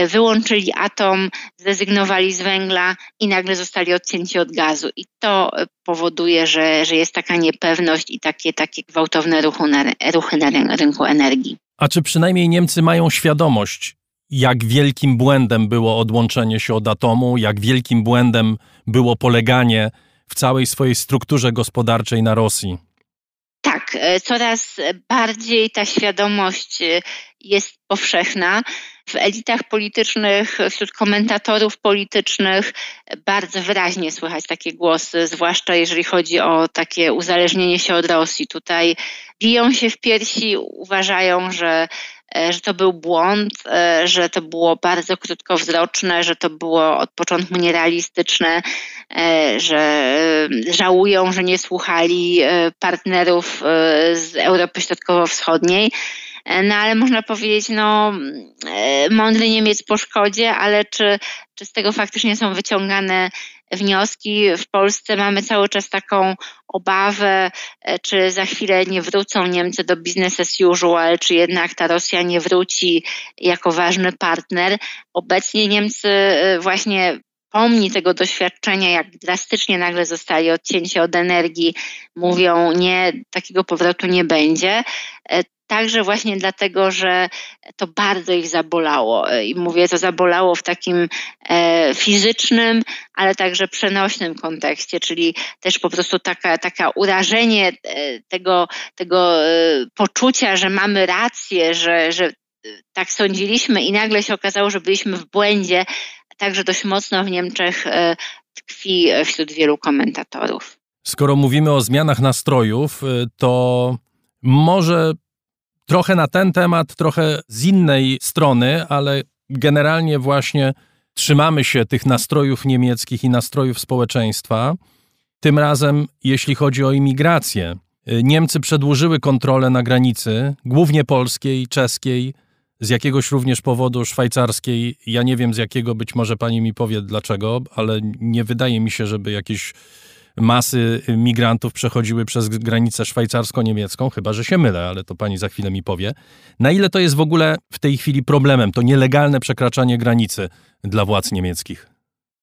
wyłączyli atom, zrezygnowali z węgla i nagle zostali odcięci od gazu. I to powoduje, że, że jest taka niepewność i takie, takie gwałtowne na, ruchy na rynku energii. A czy przynajmniej Niemcy mają świadomość, jak wielkim błędem było odłączenie się od atomu, jak wielkim błędem było poleganie w całej swojej strukturze gospodarczej na Rosji? Tak, e, coraz bardziej ta świadomość e, jest powszechna. W elitach politycznych, wśród komentatorów politycznych bardzo wyraźnie słychać takie głosy, zwłaszcza jeżeli chodzi o takie uzależnienie się od Rosji. Tutaj biją się w piersi, uważają, że e, że to był błąd, e, że to było bardzo krótkowzroczne, że to było od początku nierealistyczne, e, że żałują, że nie słuchali partnerów z Europy Środkowo-Wschodniej. No ale można powiedzieć, no mądry Niemiec po szkodzie, ale czy, czy z tego faktycznie są wyciągane wnioski. W Polsce mamy cały czas taką obawę, e, czy za chwilę nie wrócą Niemcy do business as usual, czy jednak ta Rosja nie wróci jako ważny partner. Obecnie Niemcy e, właśnie pomni tego doświadczenia, jak drastycznie nagle zostali odcięci od energii, mówią nie, takiego powrotu nie będzie. E, Także właśnie dlatego, że to bardzo ich zabolało. I mówię, to zabolało w takim e, fizycznym, ale także przenośnym kontekście, czyli też po prostu taka, taka urażenie e, tego, tego e, poczucia, że mamy rację, że, że tak sądziliśmy i nagle się okazało, że byliśmy w błędzie, także dość mocno w Niemczech tkwi wśród wielu komentatorów. Skoro mówimy o zmianach nastrojów, to może trochę na ten temat, trochę z innej strony, ale generalnie właśnie trzymamy się tych nastrojów niemieckich i nastrojów społeczeństwa. Tym razem, jeśli chodzi o imigrację, Niemcy przedłużyły kontrolę na granicy, głównie polskiej, czeskiej, z jakiegoś również powodu szwajcarskiej. Ja nie wiem z jakiego, być może pani mi powie dlaczego, ale nie wydaje mi się, żeby jakieś masy migrantów przechodziły przez granicę szwajcarsko-niemiecką, chyba że się mylę, ale to pani za chwilę mi powie. Na ile to jest w ogóle w tej chwili problemem, to nielegalne przekraczanie granicy dla władz niemieckich?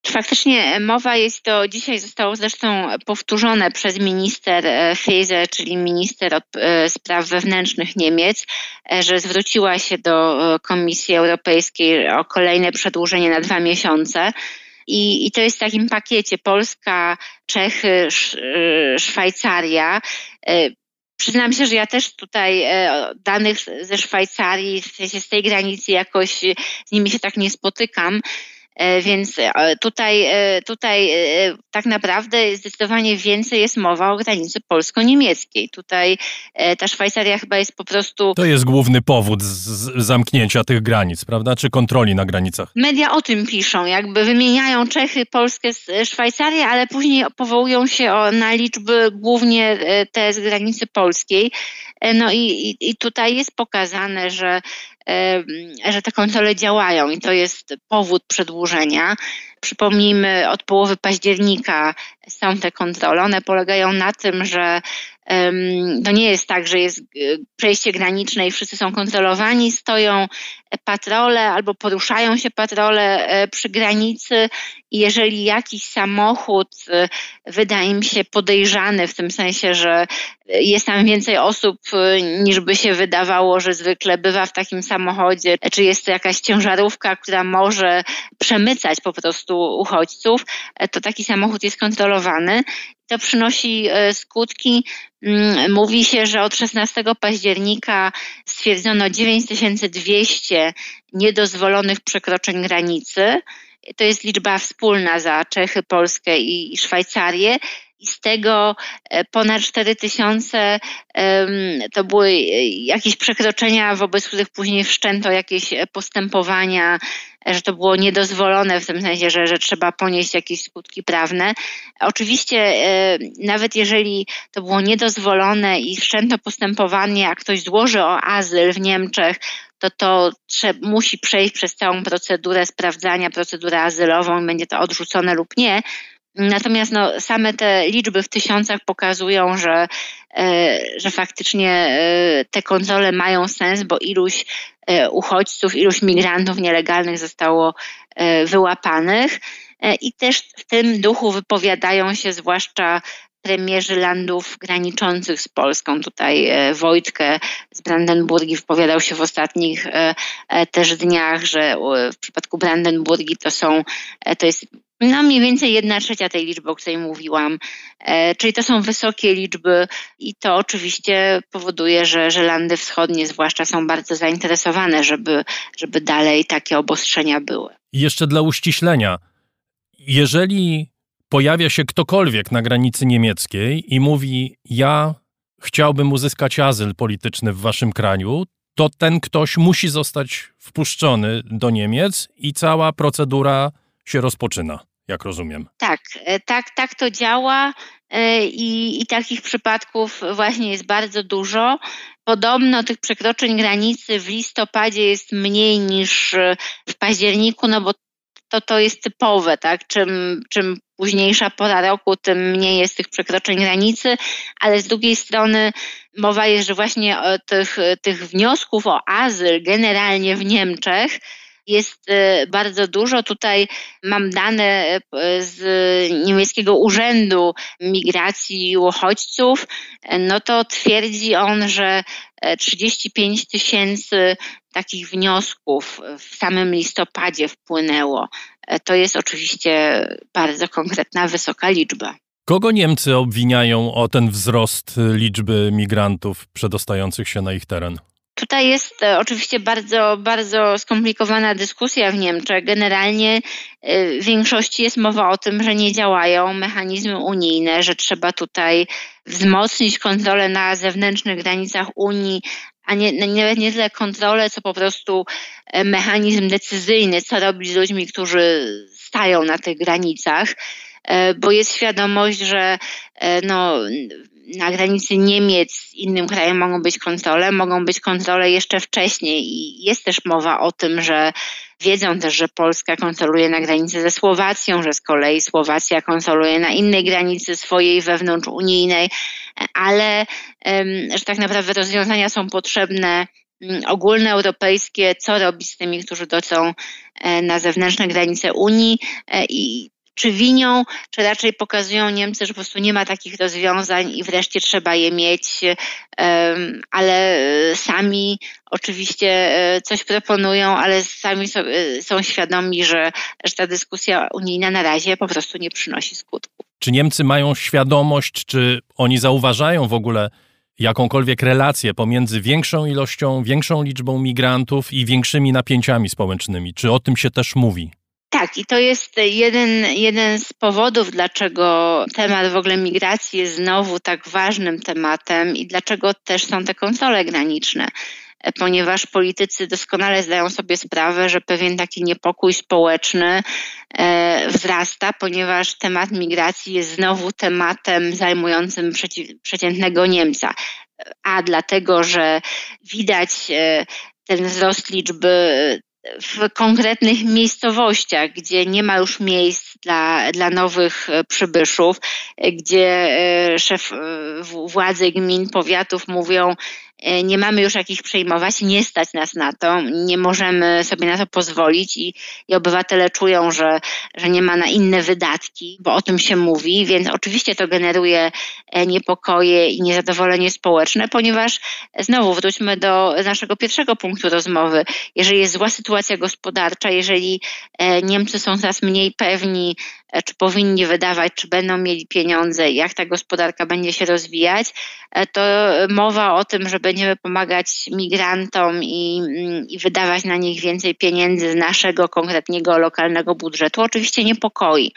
Faktycznie mowa jest to, dzisiaj zostało zresztą powtórzone przez minister e, Fiese, czyli minister e, spraw wewnętrznych Niemiec, e, że zwróciła się do Komisji Europejskiej o kolejne przedłużenie na dwa miesiące. I, I to jest w takim pakiecie Polska, Czechy, Szwajcaria. E, przyznam się, że ja też tutaj e, danych ze Szwajcarii, w sensie z tej granicy jakoś z nimi się tak nie spotykam. E, więc e, tutaj, e, tutaj tak naprawdę zdecydowanie więcej jest mowa o granicy polsko-niemieckiej. Tutaj ta Szwajcaria chyba jest po prostu. To jest główny powód z zamknięcia tych granic, prawda? Czy kontroli na granicach? Media o tym piszą, jakby wymieniają Czechy, Polskę, Szwajcarię, ale później powołują się na liczby głównie te z granicy polskiej. No i, i tutaj jest pokazane, że że te kontrole działają i to jest powód przedłużenia. Przypomnijmy, od połowy października są te kontrole. One polegają na tym, że to nie jest tak, że jest e, przejście graniczne i wszyscy są kontrolowani, stoją patrole albo poruszają się patrole e, przy granicy. I jeżeli jakiś samochód e, wydaje im się podejrzany w tym sensie, że jest tam więcej osób niż by się wydawało, że zwykle bywa w takim samochodzie, czy jest to jakaś ciężarówka, która może przemycać po prostu uchodźców, to taki samochód jest kontrolowany to przynosi e, skutki. Mm, mówi się, że od 16 października stwierdzono 9200 niedozwolonych przekroczeń granicy. To jest liczba wspólna za Czechy, Polskę i Szwajcarię i z tego e, ponad 4 tysiące to były jakieś przekroczenia, wobec których później wszczęto jakieś postępowania, że to było niedozwolone w tym sensie, że, że trzeba ponieść jakieś skutki prawne. Oczywiście e, nawet jeżeli to było niedozwolone i wszczęto postępowanie, a ktoś złoży o azyl w Niemczech, to to musi przejść przez całą procedurę sprawdzania, procedurę azylową i będzie to odrzucone lub nie. Natomiast no, same te liczby w tysiącach pokazują, że, e, że faktycznie e, te kontrole mają sens, bo iluś e, uchodźców, iluś migrantów nielegalnych zostało wyłapanych. I też w tym duchu wypowiadają się zwłaszcza premierzy landów graniczących z Polską. Tutaj Wojtkę z Brandenburgii wypowiadał się w ostatnich też dniach, że w przypadku Brandenburgii to są, to jest no mniej więcej jedna trzecia tej liczby, o której mówiłam. E, czyli to są wysokie liczby i to oczywiście powoduje, że, że landy wschodnie zwłaszcza są bardzo zainteresowane, żeby, żeby dalej takie obostrzenia były. Jeszcze dla uściślenia, jeżeli pojawia się ktokolwiek na granicy niemieckiej i mówi: Ja chciałbym uzyskać azyl polityczny w waszym kraju, to ten ktoś musi zostać wpuszczony do Niemiec i cała procedura się rozpoczyna jak rozumiem. Tak, e, tak, tak to działa e, i, i takich przypadków właśnie jest bardzo dużo. Podobno tych przekroczeń granicy w listopadzie jest mniej niż e, w październiku, no bo to, to jest typowe, tak? Czym, czym późniejsza pora roku, tym mniej jest tych przekroczeń granicy, ale z drugiej strony mowa jest, że właśnie tych, tych wniosków o azyl generalnie w Niemczech jest e, bardzo dużo. Tutaj mam dane e, z niemieckiego Urzędu Migracji i Uchodźców. E, no to twierdzi on, że 35 tysięcy takich wniosków w samym listopadzie wpłynęło. To jest oczywiście bardzo konkretna, wysoka liczba. Kogo Niemcy obwiniają o ten wzrost liczby migrantów przedostających się na ich teren? Tutaj jest e, oczywiście bardzo, bardzo skomplikowana dyskusja w Niemczech. Generalnie e, w większości jest mowa o tym, że nie działają mechanizmy unijne, że trzeba tutaj wzmocnić kontrolę na zewnętrznych granicach Unii, a nie, nawet nie tyle kontrolę, co po prostu e, mechanizm decyzyjny, co robić z ludźmi, którzy stają na tych granicach bo jest świadomość, że no, na granicy Niemiec z innym krajem mogą być kontrole, mogą być kontrole jeszcze wcześniej i jest też mowa o tym, że wiedzą też, że Polska kontroluje na granicy ze Słowacją, że z kolei Słowacja kontroluje na innej granicy swojej wewnątrzunijnej, ale że tak naprawdę rozwiązania są potrzebne mm, ogólnoeuropejskie, co robić z tymi, którzy docą e, na zewnętrzne granice Unii e, i czy winią, czy raczej pokazują Niemcy, że po prostu nie ma takich rozwiązań i wreszcie trzeba je mieć, ale e, sami oczywiście e, coś proponują, ale sami są świadomi, że, że ta dyskusja unijna na razie po prostu nie przynosi skutku. Czy Niemcy mają świadomość, czy oni zauważają w ogóle jakąkolwiek relację pomiędzy większą ilością, większą liczbą migrantów i większymi napięciami społecznymi? Czy o tym się też mówi? Tak, i to jest jeden, jeden z powodów, dlaczego temat w ogóle migracji jest znowu tak ważnym tematem i dlaczego też są te kontrole graniczne ponieważ politycy doskonale zdają sobie sprawę, że pewien taki niepokój społeczny e, wzrasta, ponieważ temat migracji jest znowu tematem zajmującym przeciętnego Niemca. A dlatego, że widać e, ten wzrost liczby w konkretnych miejscowościach, gdzie nie ma już miejsc dla, dla nowych e, przybyszów, e, gdzie e, szef władzy gmin, powiatów mówią, nie mamy już jakich przejmować, nie stać nas na to, nie możemy sobie na to pozwolić i, i obywatele czują, że, że nie ma na inne wydatki, bo o tym się mówi, więc oczywiście to generuje e, niepokoje i niezadowolenie społeczne, ponieważ znowu wróćmy do naszego pierwszego punktu rozmowy. Jeżeli jest zła sytuacja gospodarcza, jeżeli e, Niemcy są coraz mniej pewni, czy powinni wydawać, czy będą mieli pieniądze, jak ta gospodarka będzie się rozwijać, to mowa o tym, żeby będziemy pomagać migrantom i, i wydawać na nich więcej pieniędzy z naszego konkretnego lokalnego budżetu, oczywiście niepokoi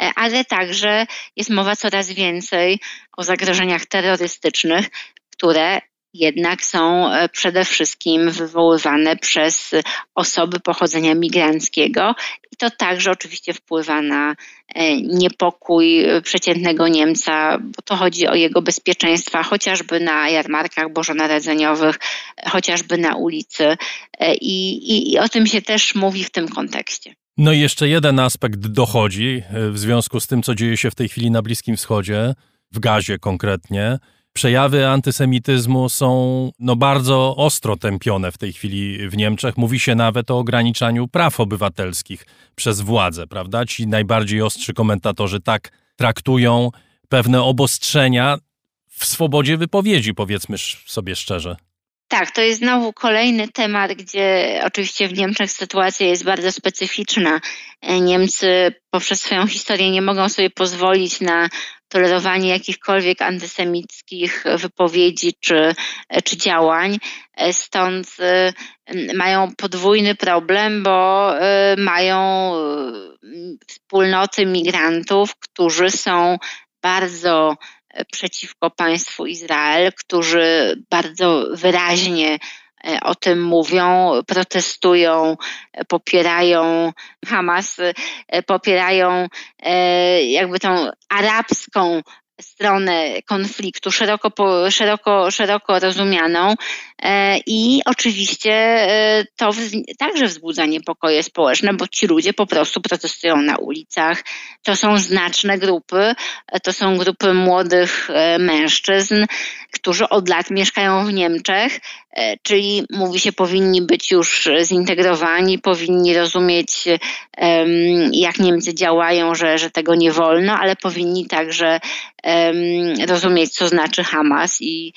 e, ale także jest mowa coraz więcej o zagrożeniach terrorystycznych, które jednak są e, przede wszystkim wywoływane przez osoby pochodzenia migranckiego i to także oczywiście wpływa na e, niepokój przeciętnego Niemca, bo to chodzi o jego bezpieczeństwa, chociażby na jarmarkach bożonarodzeniowych, chociażby na ulicy e, i, i, i o tym się też mówi w tym kontekście. No i jeszcze jeden aspekt dochodzi e, w związku z tym, co dzieje się w tej chwili na Bliskim Wschodzie, w Gazie konkretnie. Przejawy antysemityzmu są no, bardzo ostro tępione w tej chwili w Niemczech. Mówi się nawet o ograniczaniu praw obywatelskich przez władze, prawda? Ci najbardziej ostrzy komentatorzy tak traktują pewne obostrzenia w swobodzie wypowiedzi, powiedzmy sobie szczerze. Tak, to jest znowu kolejny temat, gdzie oczywiście w Niemczech sytuacja jest bardzo specyficzna. Niemcy poprzez swoją historię nie mogą sobie pozwolić na tolerowanie jakichkolwiek antysemickich wypowiedzi czy, czy działań. Stąd y, mają podwójny problem, bo mają wspólnoty migrantów, którzy są bardzo przeciwko państwu Izrael, którzy bardzo wyraźnie e, o tym mówią, protestują, popierają Hamas, e, popierają e, jakby tą arabską stronę konfliktu, szeroko, szeroko, szeroko rozumianą e, i oczywiście e, to także wzbudza niepokoje społeczne, bo ci ludzie po prostu protestują na ulicach. To są znaczne grupy, e, to są grupy młodych mężczyzn, którzy od lat mieszkają w Niemczech, czyli mówi się powinni być już zintegrowani, powinni rozumieć jak Niemcy działają, że, że tego nie wolno, ale powinni także rozumieć, co znaczy Hamas i,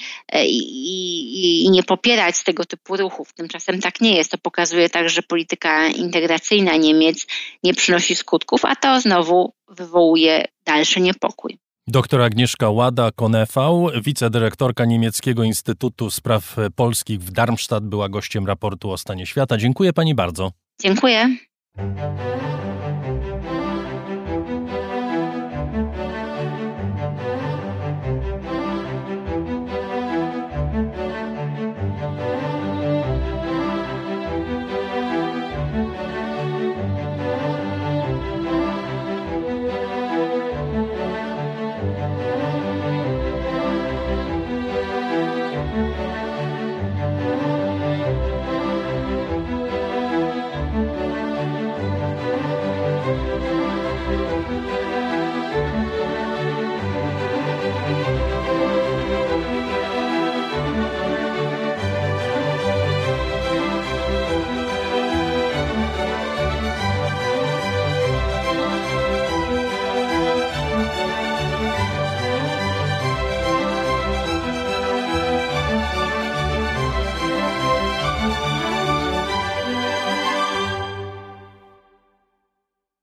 i, i nie popierać tego typu ruchów. Tymczasem tak nie jest. To pokazuje także, że polityka integracyjna Niemiec nie przynosi skutków, a to znowu wywołuje dalszy niepokój. Doktor Agnieszka Łada, Konefał, wicedyrektorka Niemieckiego Instytutu Spraw Polskich w Darmstadt, była gościem raportu o stanie świata. Dziękuję pani bardzo. Dziękuję.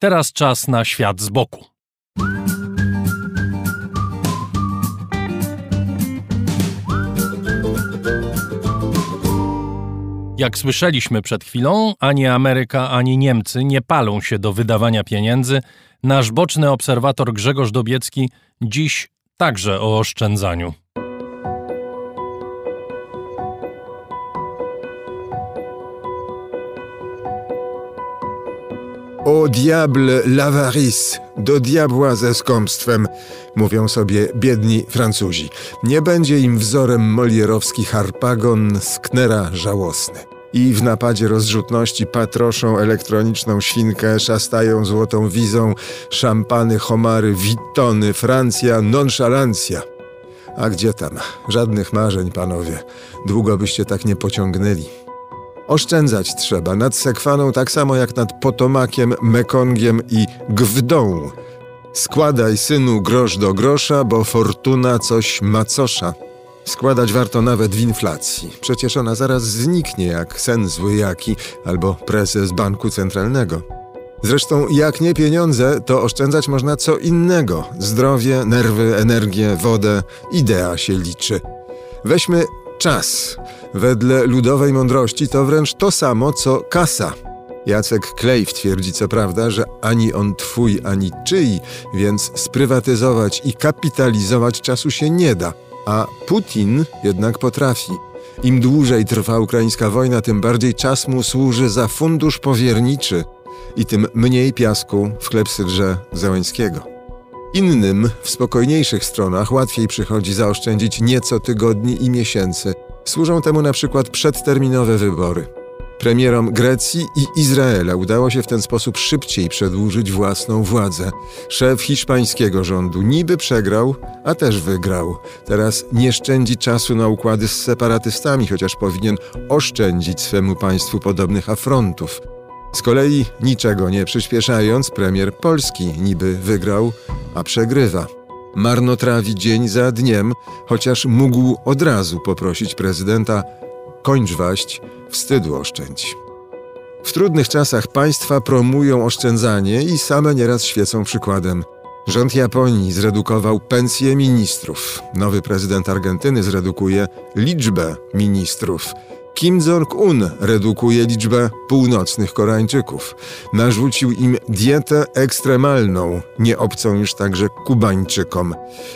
Teraz czas na świat z boku. Jak słyszeliśmy przed chwilą, ani Ameryka, ani Niemcy nie palą się do wydawania pieniędzy. Nasz boczny obserwator Grzegorz Dobiecki dziś także o oszczędzaniu. O diable l'avarice, do diabła ze skąpstwem, mówią sobie biedni Francuzi. Nie będzie im wzorem molierowski harpagon Sknera żałosny. I w napadzie rozrzutności patroszą elektroniczną świnkę, szastają złotą wizą, szampany, homary, wittony, Francja, nonszalancja. A gdzie tam? Żadnych marzeń, panowie. Długo byście tak nie pociągnęli. Oszczędzać trzeba nad Sekwaną tak samo jak nad Potomakiem, Mekongiem i Gwdą. Składaj, synu, grosz do grosza, bo fortuna coś macosza. Składać warto nawet w inflacji. Przecież ona zaraz zniknie jak sen zły jaki albo prezes banku centralnego. Zresztą jak nie pieniądze, to oszczędzać można co innego. Zdrowie, nerwy, energię, wodę, idea się liczy. Weźmy czas. Wedle ludowej mądrości to wręcz to samo co kasa. Jacek Klejw twierdzi co prawda, że ani on twój, ani czyj, więc sprywatyzować i kapitalizować czasu się nie da. A Putin jednak potrafi. Im dłużej trwa ukraińska wojna, tym bardziej czas mu służy za fundusz powierniczy i tym mniej piasku w klepsydrze Załęckiego. Innym, w spokojniejszych stronach, łatwiej przychodzi zaoszczędzić nieco tygodni i miesięcy. Służą temu na przykład przedterminowe wybory. Premierom Grecji i Izraela udało się w ten sposób szybciej przedłużyć własną władzę. Szef hiszpańskiego rządu niby przegrał, a też wygrał. Teraz nie szczędzi czasu na układy z separatystami, chociaż powinien oszczędzić swemu państwu podobnych afrontów. Z kolei niczego nie przyspieszając, premier Polski niby wygrał, a przegrywa. Marnotrawi dzień za dniem, chociaż mógł od razu poprosić prezydenta kończ waść, wstydu oszczędź. W trudnych czasach państwa promują oszczędzanie i same nieraz świecą przykładem. Rząd Japonii zredukował pensje ministrów. Nowy prezydent Argentyny zredukuje liczbę ministrów. Kim Jong-un redukuje liczbę północnych Koreańczyków. Narzucił im dietę ekstremalną, nie obcą już także Kubańczykom.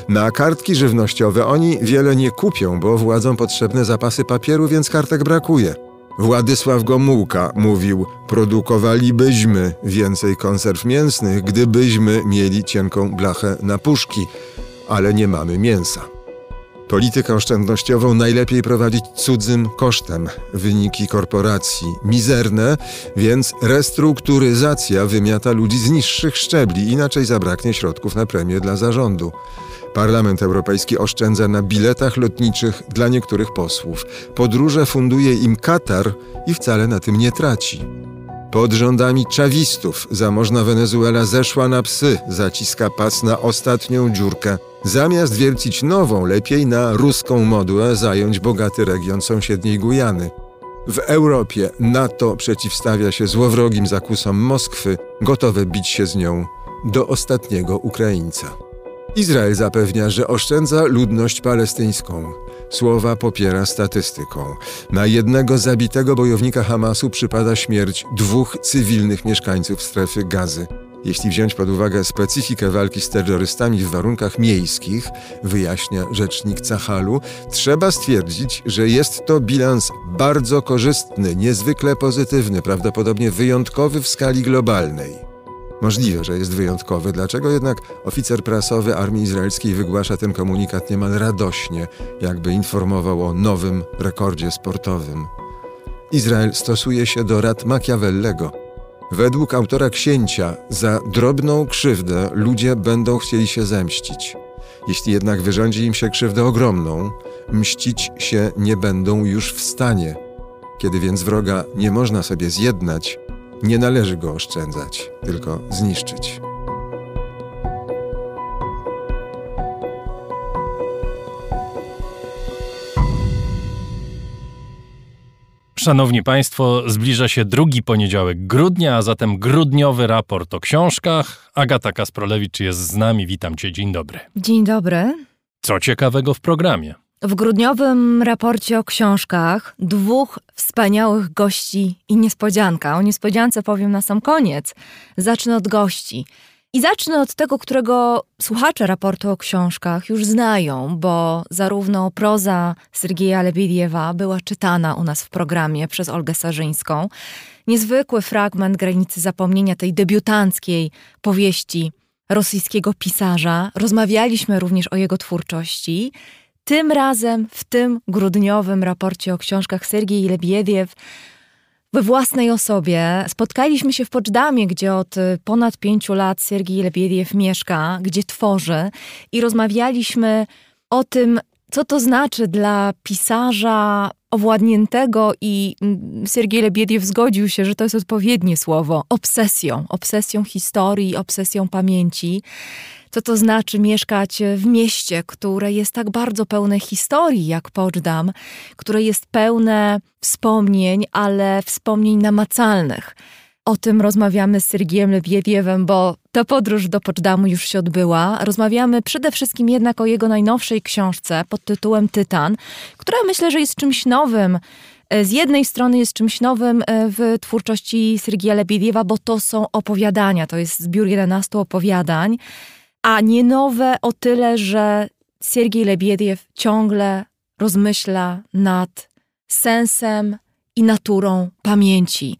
Na kartki żywnościowe oni wiele nie kupią, bo władzom potrzebne zapasy papieru, więc kartek brakuje. Władysław Gomułka mówił: Produkowalibyśmy więcej konserw mięsnych, gdybyśmy mieli cienką blachę na puszki, ale nie mamy mięsa. Politykę oszczędnościową najlepiej prowadzić cudzym kosztem. Wyniki korporacji mizerne, więc restrukturyzacja wymiata ludzi z niższych szczebli, inaczej zabraknie środków na premię dla zarządu. Parlament Europejski oszczędza na biletach lotniczych dla niektórych posłów. Podróże funduje im Katar i wcale na tym nie traci. Pod rządami czawistów zamożna Wenezuela zeszła na psy, zaciska pas na ostatnią dziurkę. Zamiast wiercić nową, lepiej na ruską modłę zająć bogaty region sąsiedniej Gujany. W Europie NATO przeciwstawia się złowrogim zakusom Moskwy, gotowe bić się z nią do ostatniego Ukraińca. Izrael zapewnia, że oszczędza ludność palestyńską. Słowa popiera statystyką. Na jednego zabitego bojownika Hamasu przypada śmierć dwóch cywilnych mieszkańców strefy gazy. Jeśli wziąć pod uwagę specyfikę walki z terrorystami w warunkach miejskich, wyjaśnia rzecznik Cahalu, trzeba stwierdzić, że jest to bilans bardzo korzystny, niezwykle pozytywny, prawdopodobnie wyjątkowy w skali globalnej. Możliwe, że jest wyjątkowy. Dlaczego jednak oficer prasowy armii izraelskiej wygłasza ten komunikat niemal radośnie, jakby informował o nowym rekordzie sportowym? Izrael stosuje się do rad Machiavellego. Według autora księcia, za drobną krzywdę ludzie będą chcieli się zemścić. Jeśli jednak wyrządzi im się krzywdę ogromną, mścić się nie będą już w stanie. Kiedy więc wroga nie można sobie zjednać, nie należy go oszczędzać, tylko zniszczyć. Szanowni Państwo, zbliża się drugi poniedziałek grudnia, a zatem grudniowy raport o książkach. Agata Kasprolewicz jest z nami. Witam Cię, dzień dobry. Dzień dobry. Co ciekawego w programie? W grudniowym raporcie o książkach dwóch wspaniałych gości i niespodzianka. O niespodziance powiem na sam koniec. Zacznę od gości. I zacznę od tego, którego słuchacze raportu o książkach już znają, bo zarówno proza Sergieja Lebediewa była czytana u nas w programie przez Olgę Sarzyńską. Niezwykły fragment granicy zapomnienia tej debiutanckiej powieści rosyjskiego pisarza. Rozmawialiśmy również o jego twórczości. Tym razem, w tym grudniowym raporcie o książkach Sergiej Lebiediew, we własnej osobie. Spotkaliśmy się w Poczdamie, gdzie od ponad pięciu lat Sergiej Lebiediew mieszka, gdzie tworzy. I rozmawialiśmy o tym, co to znaczy dla pisarza owładniętego i mm, Sergiej Lebiediew zgodził się, że to jest odpowiednie słowo, obsesją, obsesją historii, obsesją pamięci co to znaczy mieszkać w mieście, które jest tak bardzo pełne historii jak Poczdam, które jest pełne wspomnień, ale wspomnień namacalnych. O tym rozmawiamy z Sergiem Lebiediewem, bo ta podróż do Poczdamu już się odbyła. Rozmawiamy przede wszystkim jednak o jego najnowszej książce pod tytułem Tytan, która myślę, że jest czymś nowym. Z jednej strony jest czymś nowym e, w twórczości Sergija Lebiediewa, bo to są opowiadania, to jest zbiór 11 opowiadań a nie nowe o tyle, że Siergiej Lebiediew ciągle rozmyśla nad sensem i naturą pamięci.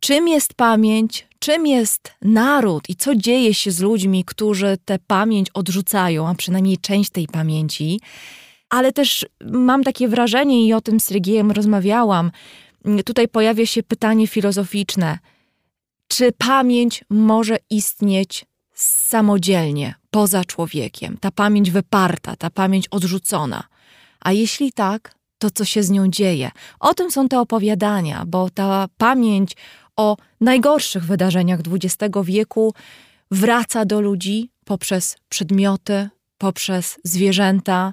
Czym jest pamięć, czym jest naród i co dzieje się z ludźmi, którzy tę pamięć odrzucają, a przynajmniej część tej pamięci. Ale też mam takie wrażenie, i o tym z Sergiejem rozmawiałam, tutaj pojawia się pytanie filozoficzne: czy pamięć może istnieć samodzielnie, poza człowiekiem? Ta pamięć wyparta, ta pamięć odrzucona. A jeśli tak, to co się z nią dzieje? O tym są te opowiadania, bo ta pamięć o najgorszych wydarzeniach XX wieku wraca do ludzi poprzez przedmioty, poprzez zwierzęta,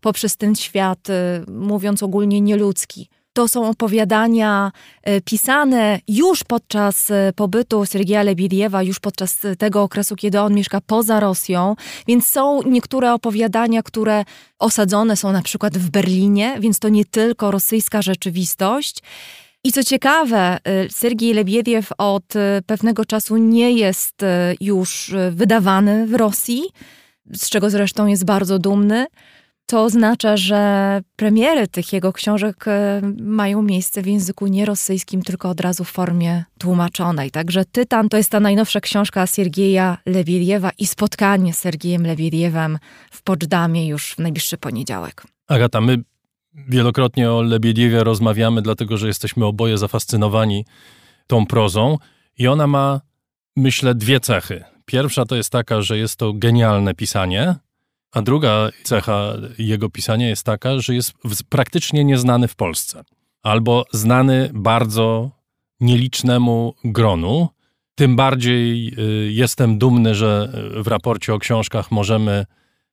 poprzez ten świat, y, mówiąc ogólnie, nieludzki. To są opowiadania y, pisane już podczas y, pobytu Sergieja Lebediewa, już podczas tego okresu, kiedy on mieszka poza Rosją, więc są niektóre opowiadania, które osadzone są na przykład w Berlinie, więc to nie tylko rosyjska rzeczywistość. I co ciekawe, Sergiej Lebiediew od pewnego czasu nie jest już wydawany w Rosji, z czego zresztą jest bardzo dumny. To oznacza, że premiery tych jego książek e, mają miejsce w języku nie rosyjskim, tylko od razu w formie tłumaczonej. Także Tytan to jest ta najnowsza książka Siergieja Lebediewa i spotkanie z Sergiejem Lebiediewem w Poczdamie już w najbliższy poniedziałek. Agata, my wielokrotnie o Lebiediewie rozmawiamy, dlatego że jesteśmy oboje zafascynowani tą prozą i ona ma, myślę, dwie cechy. Pierwsza to jest taka, że jest to genialne pisanie, a druga cecha jego pisania jest taka, że jest praktycznie nieznany w Polsce, albo znany bardzo nielicznemu gronu. Tym bardziej y, jestem dumny, że w raporcie o książkach możemy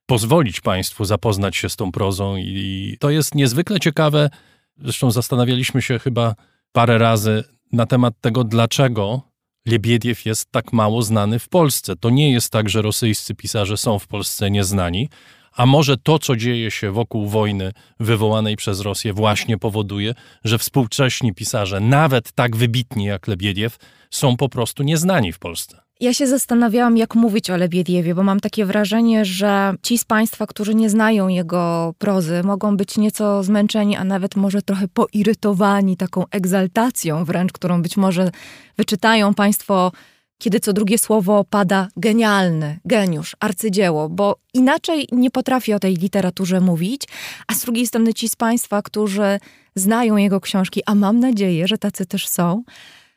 pozwolić Państwu zapoznać się z tą prozą, i to jest niezwykle ciekawe. Zresztą zastanawialiśmy się chyba parę razy na temat tego, dlaczego Lebiediew jest tak mało znany w Polsce. To nie jest tak, że rosyjscy pisarze są w Polsce nieznani, a może to, co dzieje się wokół wojny wywołanej przez Rosję, właśnie powoduje, że współcześni pisarze, nawet tak wybitni jak Lebiediew, są po prostu nieznani w Polsce. Ja się zastanawiałam, jak mówić o Lebiediewie, bo mam takie wrażenie, że ci z Państwa, którzy nie znają jego prozy, mogą być nieco zmęczeni, a nawet może trochę poirytowani taką egzaltacją wręcz, którą być może wyczytają Państwo, kiedy co drugie słowo pada genialny, geniusz, arcydzieło, bo inaczej nie potrafi o tej literaturze mówić, a z drugiej strony ci z Państwa, którzy znają jego książki, a mam nadzieję, że tacy też są,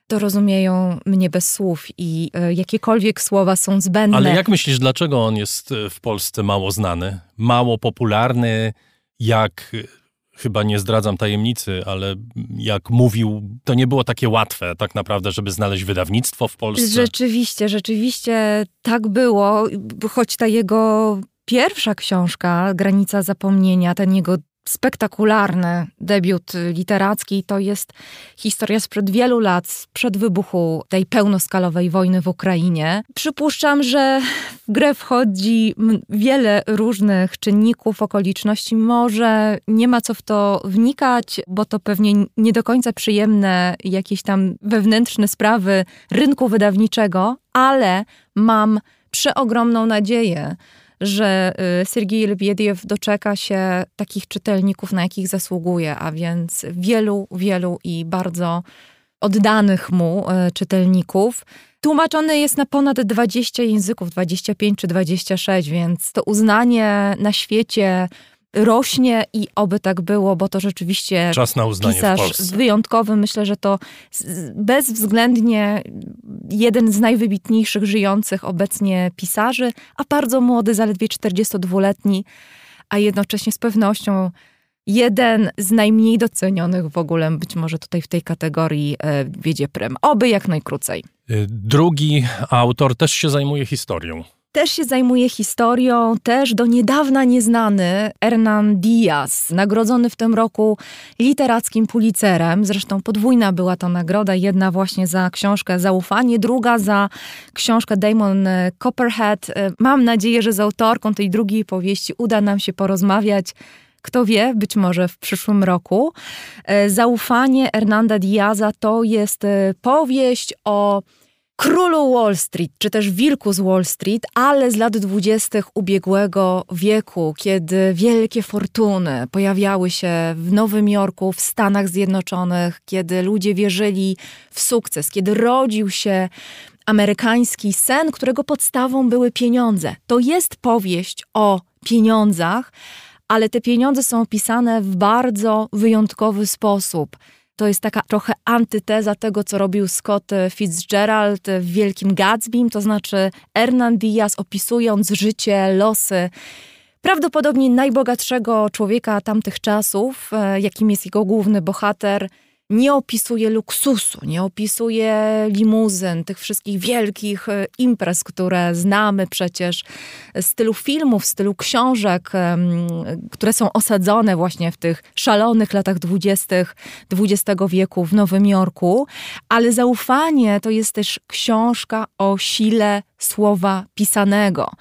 to rozumieją mnie bez słów i e, jakiekolwiek słowa są zbędne. Ale jak myślisz, dlaczego on jest e, w Polsce mało znany, mało popularny, jak e, chyba nie zdradzam tajemnicy, ale jak mówił, to nie było takie łatwe tak naprawdę, żeby znaleźć wydawnictwo w Polsce. Rzeczywiście, rzeczywiście tak było, choć ta jego pierwsza książka, Granica Zapomnienia, ten jego spektakularny debiut literacki. To jest historia sprzed wielu lat, sprzed wybuchu tej pełnoskalowej wojny w Ukrainie. Przypuszczam, że w grę wchodzi wiele różnych czynników, okoliczności. Może nie ma co w to wnikać, bo to pewnie nie do końca przyjemne jakieś tam wewnętrzne sprawy rynku wydawniczego, ale mam przeogromną nadzieję, że y, Sergiej Lebiediew doczeka się takich czytelników, na jakich zasługuje, a więc wielu, wielu i bardzo oddanych mu y, czytelników. Tłumaczony jest na ponad 20 języków, 25 czy 26, więc to uznanie na świecie rośnie i oby tak było, bo to rzeczywiście Czas na uznanie pisarz wyjątkowy. Myślę, że to bezwzględnie jeden z najwybitniejszych żyjących obecnie pisarzy, a bardzo młody, zaledwie 42-letni, a jednocześnie z pewnością jeden z najmniej docenionych w ogóle, być może tutaj w tej kategorii e, wiedzie prem. Oby jak najkrócej. Y, drugi autor też się zajmuje historią też się zajmuje historią, też do niedawna nieznany Hernan Diaz, nagrodzony w tym roku literackim Pulitzerem. Zresztą podwójna była to nagroda, jedna właśnie za książkę Zaufanie, druga za książkę Damon Copperhead. Mam nadzieję, że z autorką tej drugiej powieści uda nam się porozmawiać kto wie, być może w przyszłym roku. Zaufanie Hernanda Diaza to jest powieść o królu Wall Street, czy też wilku z Wall Street, ale z lat dwudziestych ubiegłego wieku, kiedy wielkie fortuny pojawiały się w Nowym Jorku, w Stanach Zjednoczonych, kiedy ludzie wierzyli w sukces, kiedy rodził się amerykański sen, którego podstawą były pieniądze. To jest powieść o pieniądzach, ale te pieniądze są opisane w bardzo wyjątkowy sposób To jest taka trochę antyteza tego, co robił Scott Fitzgerald w Wielkim Gatsbym, to znaczy Hernan Diaz opisując życie, losy prawdopodobnie najbogatszego człowieka tamtych czasów, e, jakim jest jego główny bohater, nie opisuje luksusu, nie opisuje limuzyn, tych wszystkich wielkich e, imprez, które znamy przecież, stylu filmów, stylu książek, które są osadzone właśnie w tych szalonych latach dwudziestych XX wieku w Nowym Jorku, ale zaufanie to jest też książka o sile słowa pisanego.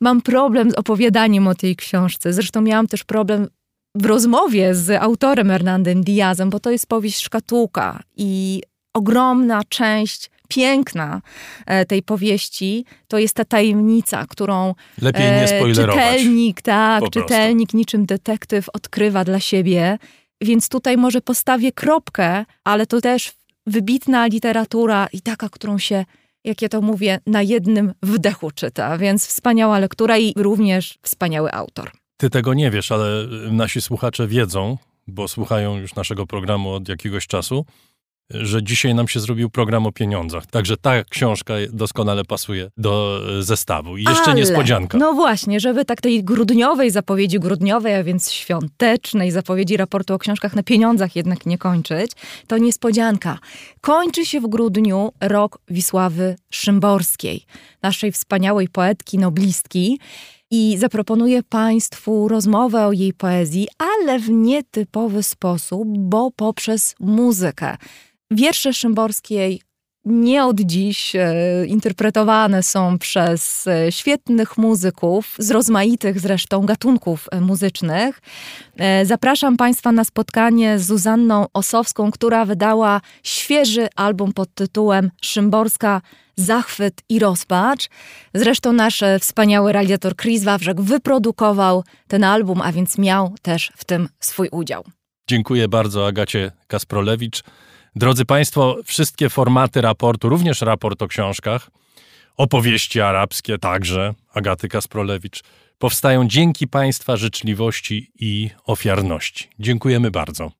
Mam problem z opowiadaniem o tej książce. Zresztą miałam też problem w rozmowie z autorem Hernandem Diazem, bo to jest powieść szkatułka i ogromna część piękna e, tej powieści to jest ta tajemnica, którą Lepiej nie e, spoilerować. czytelnik, tak, czytelnik niczym detektyw odkrywa dla siebie. Więc tutaj może postawię kropkę, ale to też wybitna literatura i taka, którą się jak ja to mówię, na jednym wdechu czyta, więc wspaniała lektura i również wspaniały autor. Ty tego nie wiesz, ale nasi słuchacze wiedzą, bo słuchają już naszego programu od jakiegoś czasu, że dzisiaj nam się zrobił program o pieniądzach. Także ta książka doskonale pasuje do e, zestawu. I jeszcze Ale, niespodzianka. No właśnie, żeby tak tej grudniowej zapowiedzi grudniowej, a więc świątecznej zapowiedzi raportu o książkach na pieniądzach jednak nie kończyć, to niespodzianka. Kończy się w grudniu rok Wisławy Szymborskiej, naszej wspaniałej poetki, noblistki i zaproponuję Państwu rozmowę o jej poezji, ale w nietypowy sposób, bo poprzez muzykę. Wiersze Szymborskiej nie od dziś e, interpretowane są przez e, świetnych muzyków z rozmaitych zresztą gatunków e, muzycznych. E, zapraszam Państwa na spotkanie z Zuzanną Osowską, która wydała świeży album pod tytułem Szymborska Zachwyt i Rozpacz. Zresztą nasz e, wspaniały realizator Chris Wawrzek wyprodukował ten album, a więc miał też w tym swój udział. Dziękuję bardzo Agacie Kasprolewicz. Drodzy Państwo, wszystkie formaty raportu, również raport o książkach, opowieści arabskie także, Agaty Kasprolewicz, powstają dzięki Państwa życzliwości i ofiarności. Dziękujemy bardzo.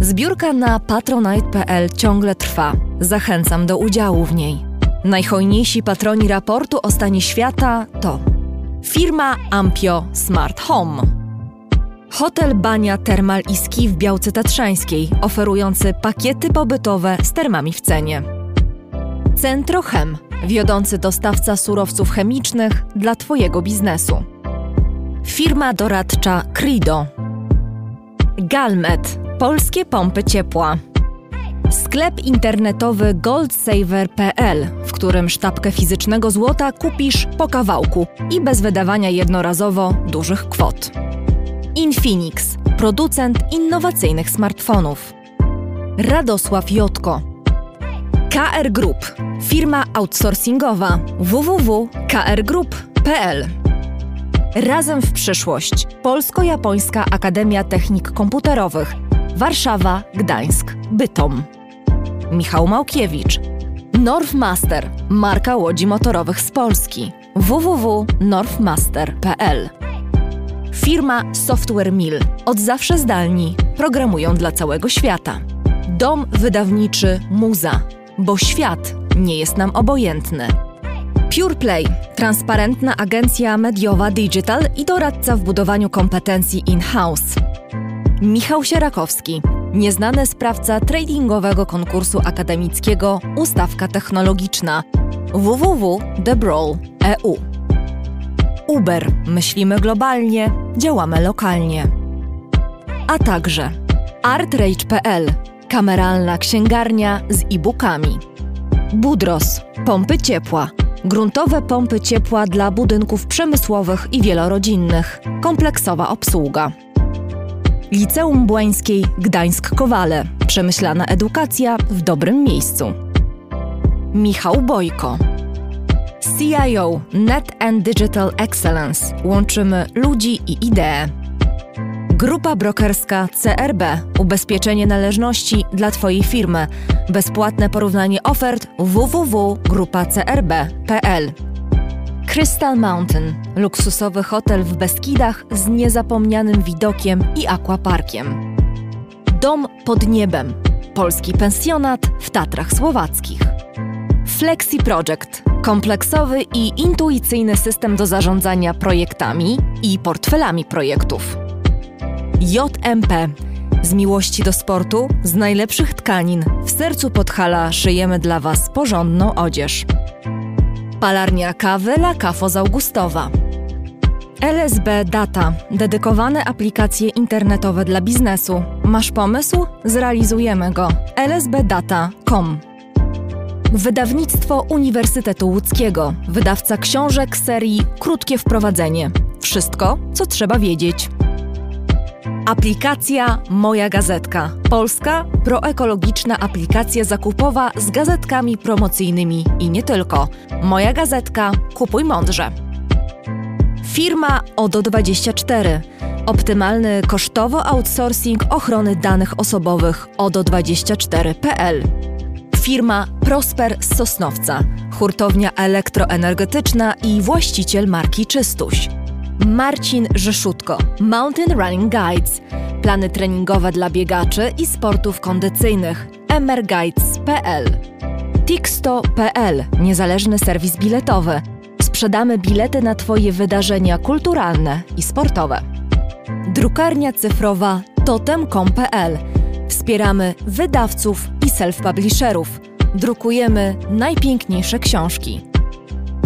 Zbiórka na patronite.pl ciągle trwa. Zachęcam do udziału w niej. Najhojniejsi patroni raportu o stanie świata to firma Ampio Smart Home, hotel Bania Termal i Ski w Białce Tatrzańskiej, oferujący pakiety pobytowe z termami w cenie. Centrochem, wiodący dostawca surowców chemicznych dla Twojego biznesu. Firma doradcza Crido. Galmet, Polskie pompy ciepła. Sklep internetowy goldsaver.pl, w którym sztabkę fizycznego złota kupisz po kawałku i bez wydawania jednorazowo dużych kwot. Infinix, producent innowacyjnych smartfonów. Radosław Jotko. KR Group, firma outsourcingowa www.krgroup.pl Razem w przyszłość. Polsko-Japońska Akademia Technik Komputerowych Warszawa, Gdańsk, Bytom. Michał Małkiewicz. Northmaster, marka łodzi motorowych z Polski. www.northmaster.pl Firma Software Mill. Od zawsze zdalni. Programują dla całego świata. Dom wydawniczy Muza. Bo świat nie jest nam obojętny. PurePlay, transparentna agencja mediowa digital i doradca w budowaniu kompetencji in-house. Michał Sierakowski, nieznany sprawca tradingowego konkursu akademickiego Ustawka Technologiczna www.thebrawl.eu Uber. Myślimy globalnie, działamy lokalnie. A także artrage.pl kameralna księgarnia z e-bookami. Budros. Pompy ciepła. gruntowe pompy ciepła dla budynków przemysłowych i wielorodzinnych, kompleksowa obsługa. Liceum Błańskiej Gdańsk-Kowale. Przemyślana edukacja w dobrym miejscu. Michał Bojko. CIO Net and Digital Excellence. Łączymy ludzi i idee. Grupa brokerska CRB. Ubezpieczenie należności dla Twojej firmy. Bezpłatne porównanie ofert www.grupacrb.pl. Crystal Mountain. Luksusowy hotel w Beskidach z niezapomnianym widokiem i aquaparkiem. Dom pod niebem. Polski pensjonat w Tatrach Słowackich. Flexi Project. Kompleksowy i intuicyjny system do zarządzania projektami i portfelami projektów. JMP. Z miłości do sportu, z najlepszych tkanin, w sercu Podhala szyjemy dla Was porządną odzież. Palarnia kawy La Cafo z Augustowa. LSB Data. Dedykowane aplikacje internetowe dla biznesu. Masz pomysł? Zrealizujemy go. lsbdata.com Wydawnictwo Uniwersytetu Łódzkiego. Wydawca książek serii Krótkie wprowadzenie. Wszystko, co trzeba wiedzieć. Aplikacja Moja Gazetka. Polska proekologiczna aplikacja zakupowa z gazetkami promocyjnymi i nie tylko. Moja Gazetka. Kupuj mądrze. Firma ODO24. Optymalny kosztowo outsourcing ochrony danych osobowych ODO24.pl. Firma Prosper z Sosnowca. Hurtownia elektroenergetyczna i właściciel marki Czystuś. Marcin Rzeszutko, Mountain Running Guides. Plany treningowe dla biegaczy i sportów kondycyjnych. mrguides.pl Tixto.pl, niezależny serwis biletowy. Sprzedamy bilety na Twoje wydarzenia kulturalne i sportowe. Drukarnia cyfrowa totem.com.pl. Wspieramy wydawców i self-publisherów. Drukujemy najpiękniejsze książki.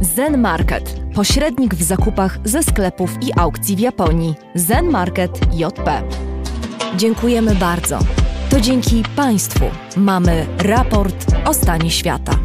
Zen Market. Pośrednik w zakupach ze sklepów i aukcji w Japonii. Zen Market JP. Dziękujemy bardzo. To dzięki Państwu mamy raport o stanie świata.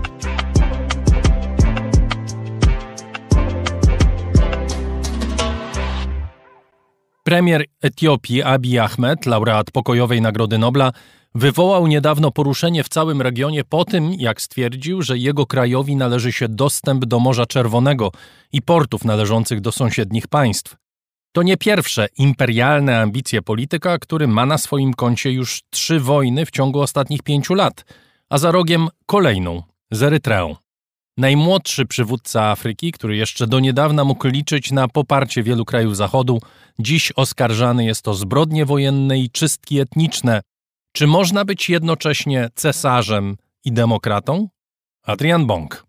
Premier Etiopii Abiy Ahmed, laureat pokojowej Nagrody Nobla, wywołał niedawno poruszenie w całym regionie po tym, jak stwierdził, że jego krajowi należy się dostęp do Morza Czerwonego i portów należących do sąsiednich państw. To nie pierwsze imperialne ambicje polityka, który ma na swoim koncie już trzy wojny w ciągu ostatnich pięciu lat, a za rogiem kolejną z Erytreą. Najmłodszy przywódca Afryki, który jeszcze do niedawna mógł liczyć na poparcie wielu krajów Zachodu, dziś oskarżany jest o zbrodnie wojenne i czystki etniczne. Czy można być jednocześnie cesarzem i demokratą? Adrian Bong.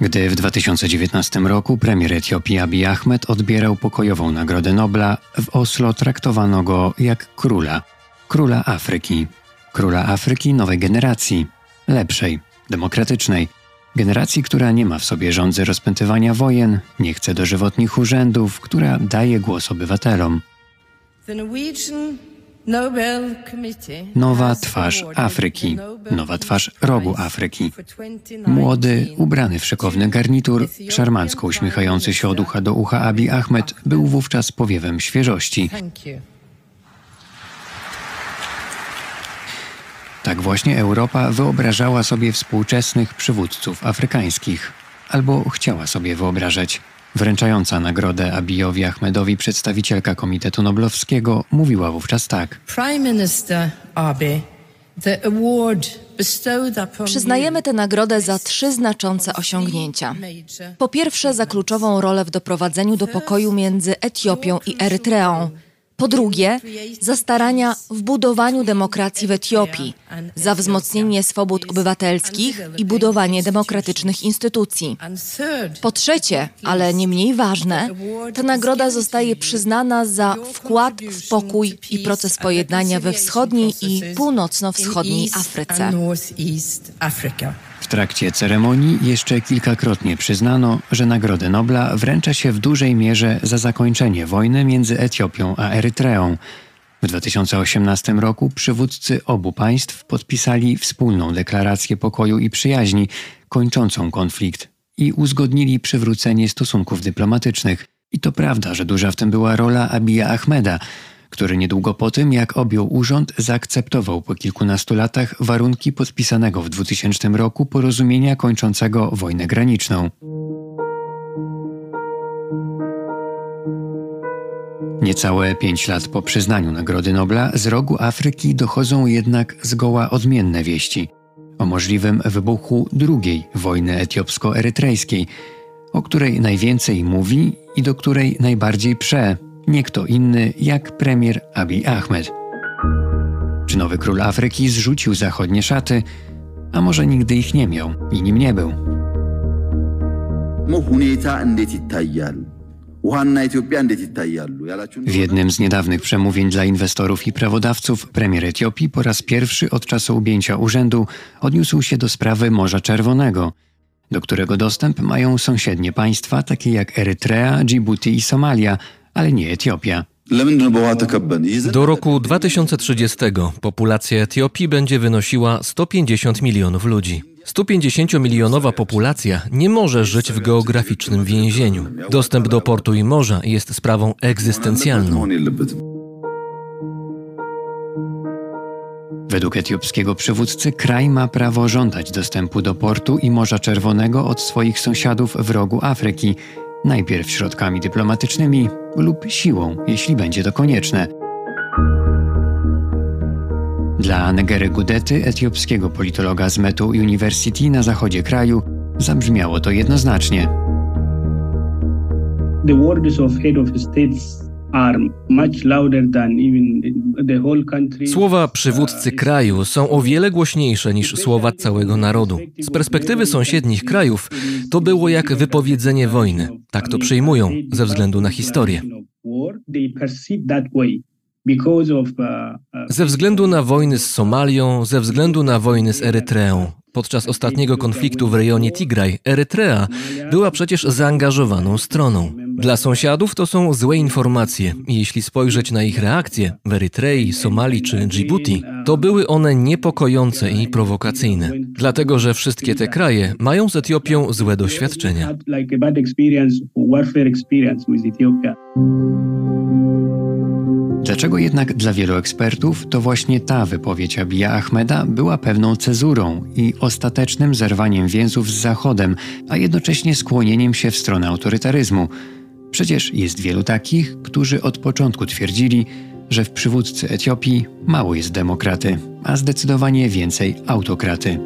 Gdy w 2019 roku premier Etiopii Abiy Ahmed odbierał pokojową Nagrodę Nobla, w Oslo traktowano go jak króla. Króla Afryki. Króla Afryki nowej generacji. Lepszej, demokratycznej. Generacji, która nie ma w sobie rządzy rozpętywania wojen, nie chce dożywotnich urzędów, która daje głos obywatelom. Nowa twarz Afryki, nowa twarz rogu Afryki. Młody, ubrany w szykowny garnitur, szarmancko uśmiechający się od ucha do ucha Abi Ahmed był wówczas powiewem świeżości. Tak właśnie Europa wyobrażała sobie współczesnych przywódców afrykańskich, albo chciała sobie wyobrażać. Wręczająca nagrodę Abiyowi Ahmedowi przedstawicielka Komitetu Noblowskiego mówiła wówczas tak. Przyznajemy tę nagrodę za trzy znaczące osiągnięcia. Po pierwsze, za kluczową rolę w doprowadzeniu do pokoju między Etiopią i Erytreą. Po drugie, za starania w budowaniu demokracji w Etiopii, za wzmocnienie swobód obywatelskich i budowanie demokratycznych instytucji. Po trzecie, ale nie mniej ważne, ta nagroda zostaje przyznana za wkład w pokój i proces pojednania we wschodniej i północno-wschodniej Afryce. W trakcie ceremonii jeszcze kilkakrotnie przyznano, że Nagrodę Nobla wręcza się w dużej mierze za zakończenie wojny między Etiopią a Erytreą. W 2018 roku przywódcy obu państw podpisali wspólną deklarację pokoju i przyjaźni, kończącą konflikt i uzgodnili przywrócenie stosunków dyplomatycznych. I to prawda, że duża w tym była rola Abija Ahmeda, który niedługo po tym, jak objął urząd, zaakceptował po kilkunastu latach warunki podpisanego w 2000 roku porozumienia kończącego wojnę graniczną. Niecałe pięć lat po przyznaniu Nagrody Nobla z rogu Afryki dochodzą jednak zgoła odmienne wieści o możliwym wybuchu drugiej wojny etiopsko-erytrejskiej, o której najwięcej mówi i do której najbardziej prze nie kto inny jak premier Abiy Ahmed. Czy nowy król Afryki zrzucił zachodnie szaty, a może nigdy ich nie miał i nim nie był? W jednym z niedawnych przemówień dla inwestorów i prawodawców premier Etiopii po raz pierwszy od czasu objęcia urzędu odniósł się do sprawy Morza Czerwonego, do którego dostęp mają sąsiednie państwa takie jak Erytrea, Djibouti i Somalia, ale nie Etiopia. Do roku 2030 populacja Etiopii będzie wynosiła 150 milionów ludzi. 150-milionowa populacja nie może żyć w geograficznym więzieniu. Dostęp do portu i morza jest sprawą egzystencjalną. Według etiopskiego przywódcy kraj ma prawo żądać dostępu do portu i Morza Czerwonego od swoich sąsiadów w rogu Afryki, najpierw środkami dyplomatycznymi lub siłą, jeśli będzie to konieczne. Dla Negery Gudety, etiopskiego politologa z Metu University na zachodzie kraju, zabrzmiało to jednoznacznie. The of head of Słowa przywódcy kraju są o wiele głośniejsze niż słowa całego narodu. Z perspektywy sąsiednich krajów to było jak wypowiedzenie wojny. Tak to przyjmują ze względu na historię. Ze względu na wojny z Somalią, ze względu na wojny z Erytreą. Podczas ostatniego konfliktu w rejonie Tigraj, Erytrea była przecież zaangażowaną stroną. Dla sąsiadów to są złe informacje i jeśli spojrzeć na ich reakcje w Erytrei, Somalii czy Djibouti, to były one niepokojące i prowokacyjne, dlatego że wszystkie te kraje mają z Etiopią złe doświadczenia. Dlaczego jednak dla wielu ekspertów to właśnie ta wypowiedź Abija Ahmeda była pewną cezurą i ostatecznym zerwaniem więzów z Zachodem, a jednocześnie skłonieniem się w stronę autorytaryzmu? Przecież jest wielu takich, którzy od początku twierdzili, że w przywódcy Etiopii mało jest demokraty, a zdecydowanie więcej autokraty.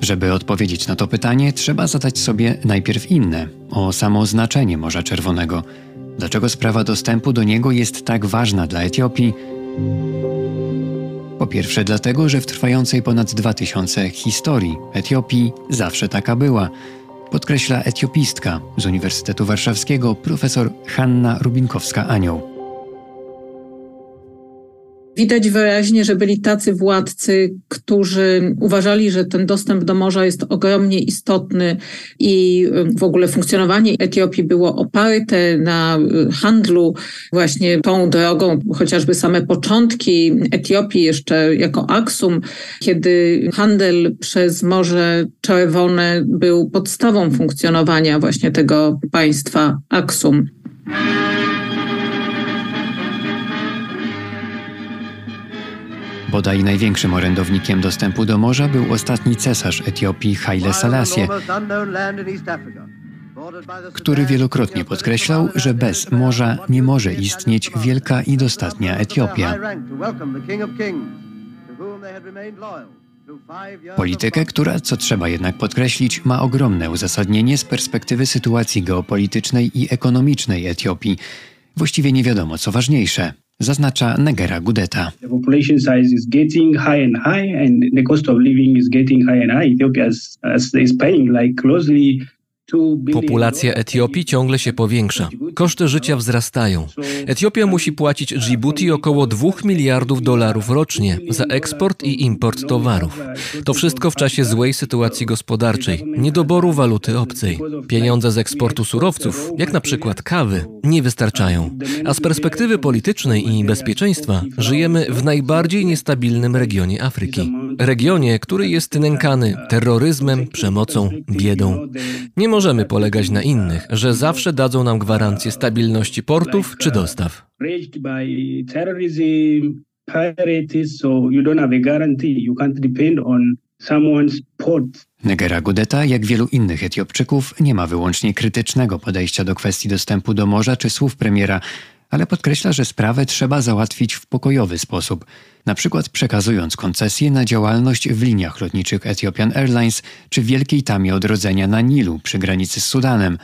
Żeby odpowiedzieć na to pytanie, trzeba zadać sobie najpierw inne o samo znaczenie Morza Czerwonego. Dlaczego sprawa dostępu do niego jest tak ważna dla Etiopii? Po pierwsze, dlatego, że w trwającej ponad 2000 historii Etiopii zawsze taka była podkreśla etiopistka z Uniwersytetu Warszawskiego profesor Hanna Rubinkowska-Anioł. Widać wyraźnie, że byli tacy władcy, którzy uważali, że ten dostęp do morza jest ogromnie istotny i w ogóle funkcjonowanie Etiopii było oparte na handlu właśnie tą drogą, chociażby same początki Etiopii jeszcze jako Aksum, kiedy handel przez Morze Czerwone był podstawą funkcjonowania właśnie tego państwa Aksum. Bodaj największym orędownikiem dostępu do morza był ostatni cesarz Etiopii Haile Selassie, który wielokrotnie podkreślał, że bez morza nie może istnieć wielka i dostatnia Etiopia. Politykę, która, co trzeba jednak podkreślić, ma ogromne uzasadnienie z perspektywy sytuacji geopolitycznej i ekonomicznej Etiopii Właściwie nie wiadomo, co ważniejsze, zaznacza Negera Gudeta. Populacja Etiopii ciągle się powiększa. Koszty życia wzrastają. Etiopia musi płacić Djibouti około 2 miliardów dolarów rocznie za eksport i import towarów. To wszystko w czasie złej sytuacji gospodarczej, niedoboru waluty obcej. Pieniądze z eksportu surowców, jak na przykład kawy, nie wystarczają. A z perspektywy politycznej i bezpieczeństwa żyjemy w najbardziej niestabilnym regionie Afryki. Regionie, który jest nękany terroryzmem, przemocą, biedą. Nie możemy polegać na innych, że zawsze dadzą nam gwarancję stabilności portów czy dostaw. Negera Gudeta, jak wielu innych Etiopczyków, nie ma wyłącznie krytycznego podejścia do kwestii dostępu do morza czy słów premiera, ale podkreśla, że sprawę trzeba załatwić w pokojowy sposób, na przykład przekazując koncesje na działalność w liniach lotniczych Ethiopian Airlines czy Wielkiej Tamie Odrodzenia na Nilu przy granicy z Sudanem,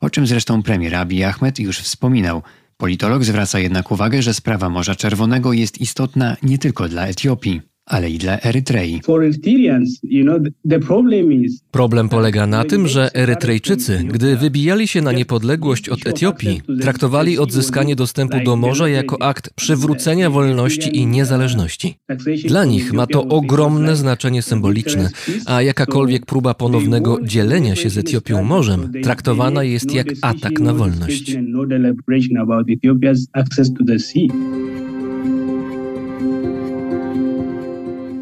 o czym zresztą premier Abiy Ahmed już wspominał. Politolog zwraca jednak uwagę, że sprawa Morza Czerwonego jest istotna nie tylko dla Etiopii ale i dla Erytrei. Problem polega na tym, że Erytrejczycy, gdy wybijali się na niepodległość od Etiopii, traktowali odzyskanie dostępu do morza jako akt przywrócenia wolności i niezależności. Dla nich ma to ogromne znaczenie symboliczne, a jakakolwiek próba ponownego dzielenia się z Etiopią morzem traktowana jest jak atak na wolność.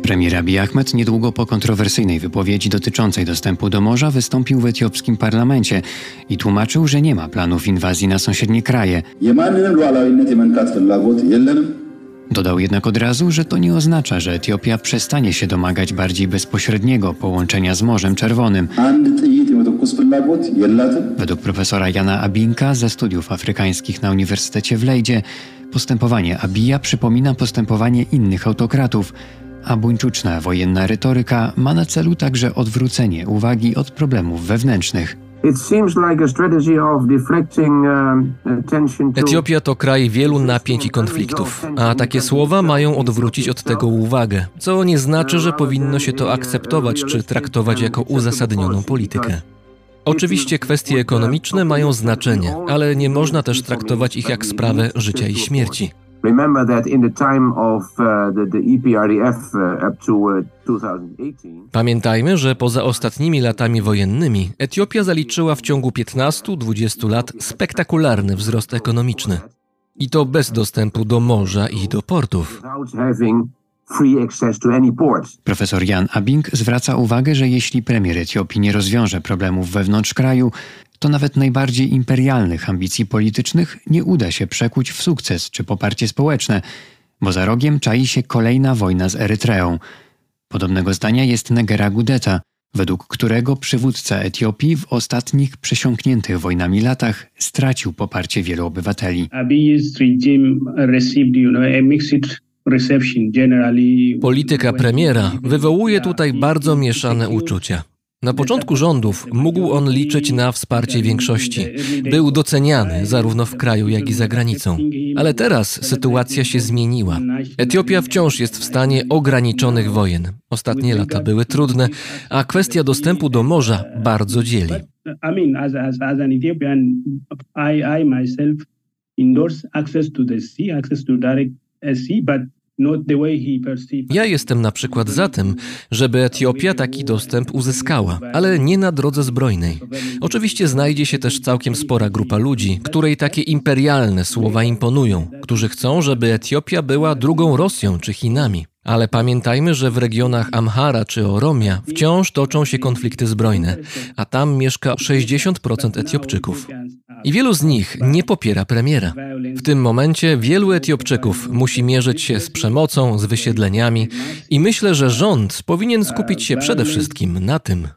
Premier Abiy Ahmed niedługo po kontrowersyjnej wypowiedzi dotyczącej dostępu do morza wystąpił w etiopskim parlamencie i tłumaczył, że nie ma planów inwazji na sąsiednie kraje. Dodał jednak od razu, że to nie oznacza, że Etiopia przestanie się domagać bardziej bezpośredniego połączenia z Morzem Czerwonym. Według profesora Jana Abinka ze studiów afrykańskich na Uniwersytecie w Lejdzie, postępowanie Abija przypomina postępowanie innych autokratów – a buńczuczna wojenna retoryka ma na celu także odwrócenie uwagi od problemów wewnętrznych. Um, Etiopia to kraj wielu napięć i konfliktów, a takie słowa mają odwrócić od tego uwagę, co nie znaczy, że powinno się to akceptować czy traktować jako uzasadnioną politykę. Oczywiście kwestie ekonomiczne mają znaczenie, ale nie można też traktować ich jak sprawę życia i śmierci. Remember that in the time of uh, the, the EPRDF uh, up to 2018. Uh, Pamiętajmy, że poza ostatnimi latami wojennymi Etiopia zaliczyła w ciągu 15-20 lat spektakularny wzrost ekonomiczny. I to bez dostępu do morza i do portów. Profesor Jan Abing zwraca uwagę, że jeśli premier Etiopii nie rozwiąże problemów wewnątrz kraju, to nawet najbardziej imperialnych ambicji politycznych nie uda się przekuć w sukces czy poparcie społeczne, bo za rogiem czai się kolejna wojna z Erytreą. Podobnego zdania jest Negera Gudeta, według którego przywódca Etiopii w ostatnich przesiąkniętych wojnami latach stracił poparcie wielu obywateli. Polityka premiera wywołuje tutaj bardzo mieszane uczucia. Na początku rządów mógł on liczyć na wsparcie większości. Był doceniany zarówno w kraju, jak i za granicą. Ale teraz sytuacja się zmieniła. Etiopia wciąż jest w stanie ograniczonych wojen. Ostatnie lata były trudne, a kwestia dostępu do morza bardzo dzieli. endorse access to the sea, access to direct sea, but ja jestem na przykład za tym, żeby Etiopia taki dostęp uzyskała, ale nie na drodze zbrojnej. Oczywiście znajdzie się też całkiem spora grupa ludzi, której takie imperialne słowa imponują, którzy chcą, żeby Etiopia była drugą Rosją czy Chinami. Ale pamiętajmy, że w regionach Amhara czy Oromia wciąż toczą się konflikty zbrojne, a tam mieszka 60% Etiopczyków. I wielu z nich nie popiera premiera. W tym momencie wielu Etiopczyków musi mierzyć się z przemocą, z wysiedleniami i myślę, że rząd powinien skupić się przede wszystkim na tym.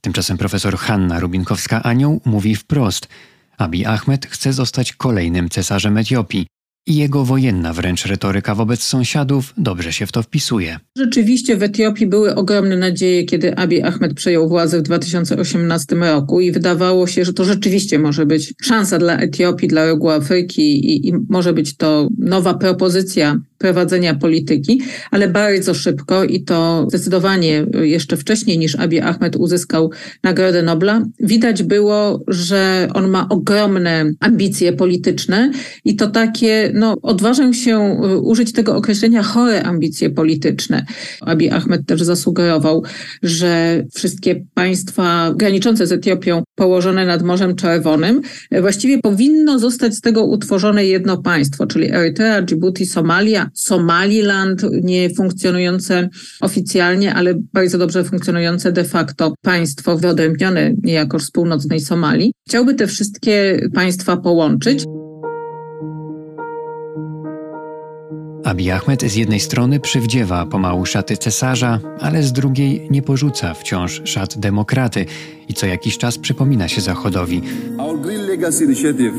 Tymczasem profesor Hanna Rubinkowska-Anioł mówi wprost – Abiy Ahmed chce zostać kolejnym cesarzem Etiopii i jego wojenna wręcz retoryka wobec sąsiadów dobrze się w to wpisuje. Rzeczywiście w Etiopii były ogromne nadzieje, kiedy Abiy Ahmed przejął władzę w 2018 roku i wydawało się, że to rzeczywiście może być szansa dla Etiopii, dla rogu Afryki i, i może być to nowa propozycja prowadzenia polityki, ale bardzo szybko i to zdecydowanie jeszcze wcześniej niż Abiy Ahmed uzyskał Nagrodę Nobla, widać było, że on ma ogromne ambicje polityczne i to takie, no odważę się użyć tego określenia chore ambicje polityczne. Abiy Ahmed też zasugerował, że wszystkie państwa graniczące z Etiopią położone nad Morzem Czerwonym właściwie powinno zostać z tego utworzone jedno państwo, czyli Erytrea, Djibouti, Somalia, Somaliland, nie funkcjonujące oficjalnie, ale bardzo dobrze funkcjonujące de facto państwo wyodrębnione niejako z północnej Somalii. Chciałby te wszystkie państwa połączyć. Abiy Ahmed z jednej strony przywdziewa pomału szaty cesarza, ale z drugiej nie porzuca wciąż szat demokraty i co jakiś czas przypomina się Zachodowi. Our Green Legacy Initiative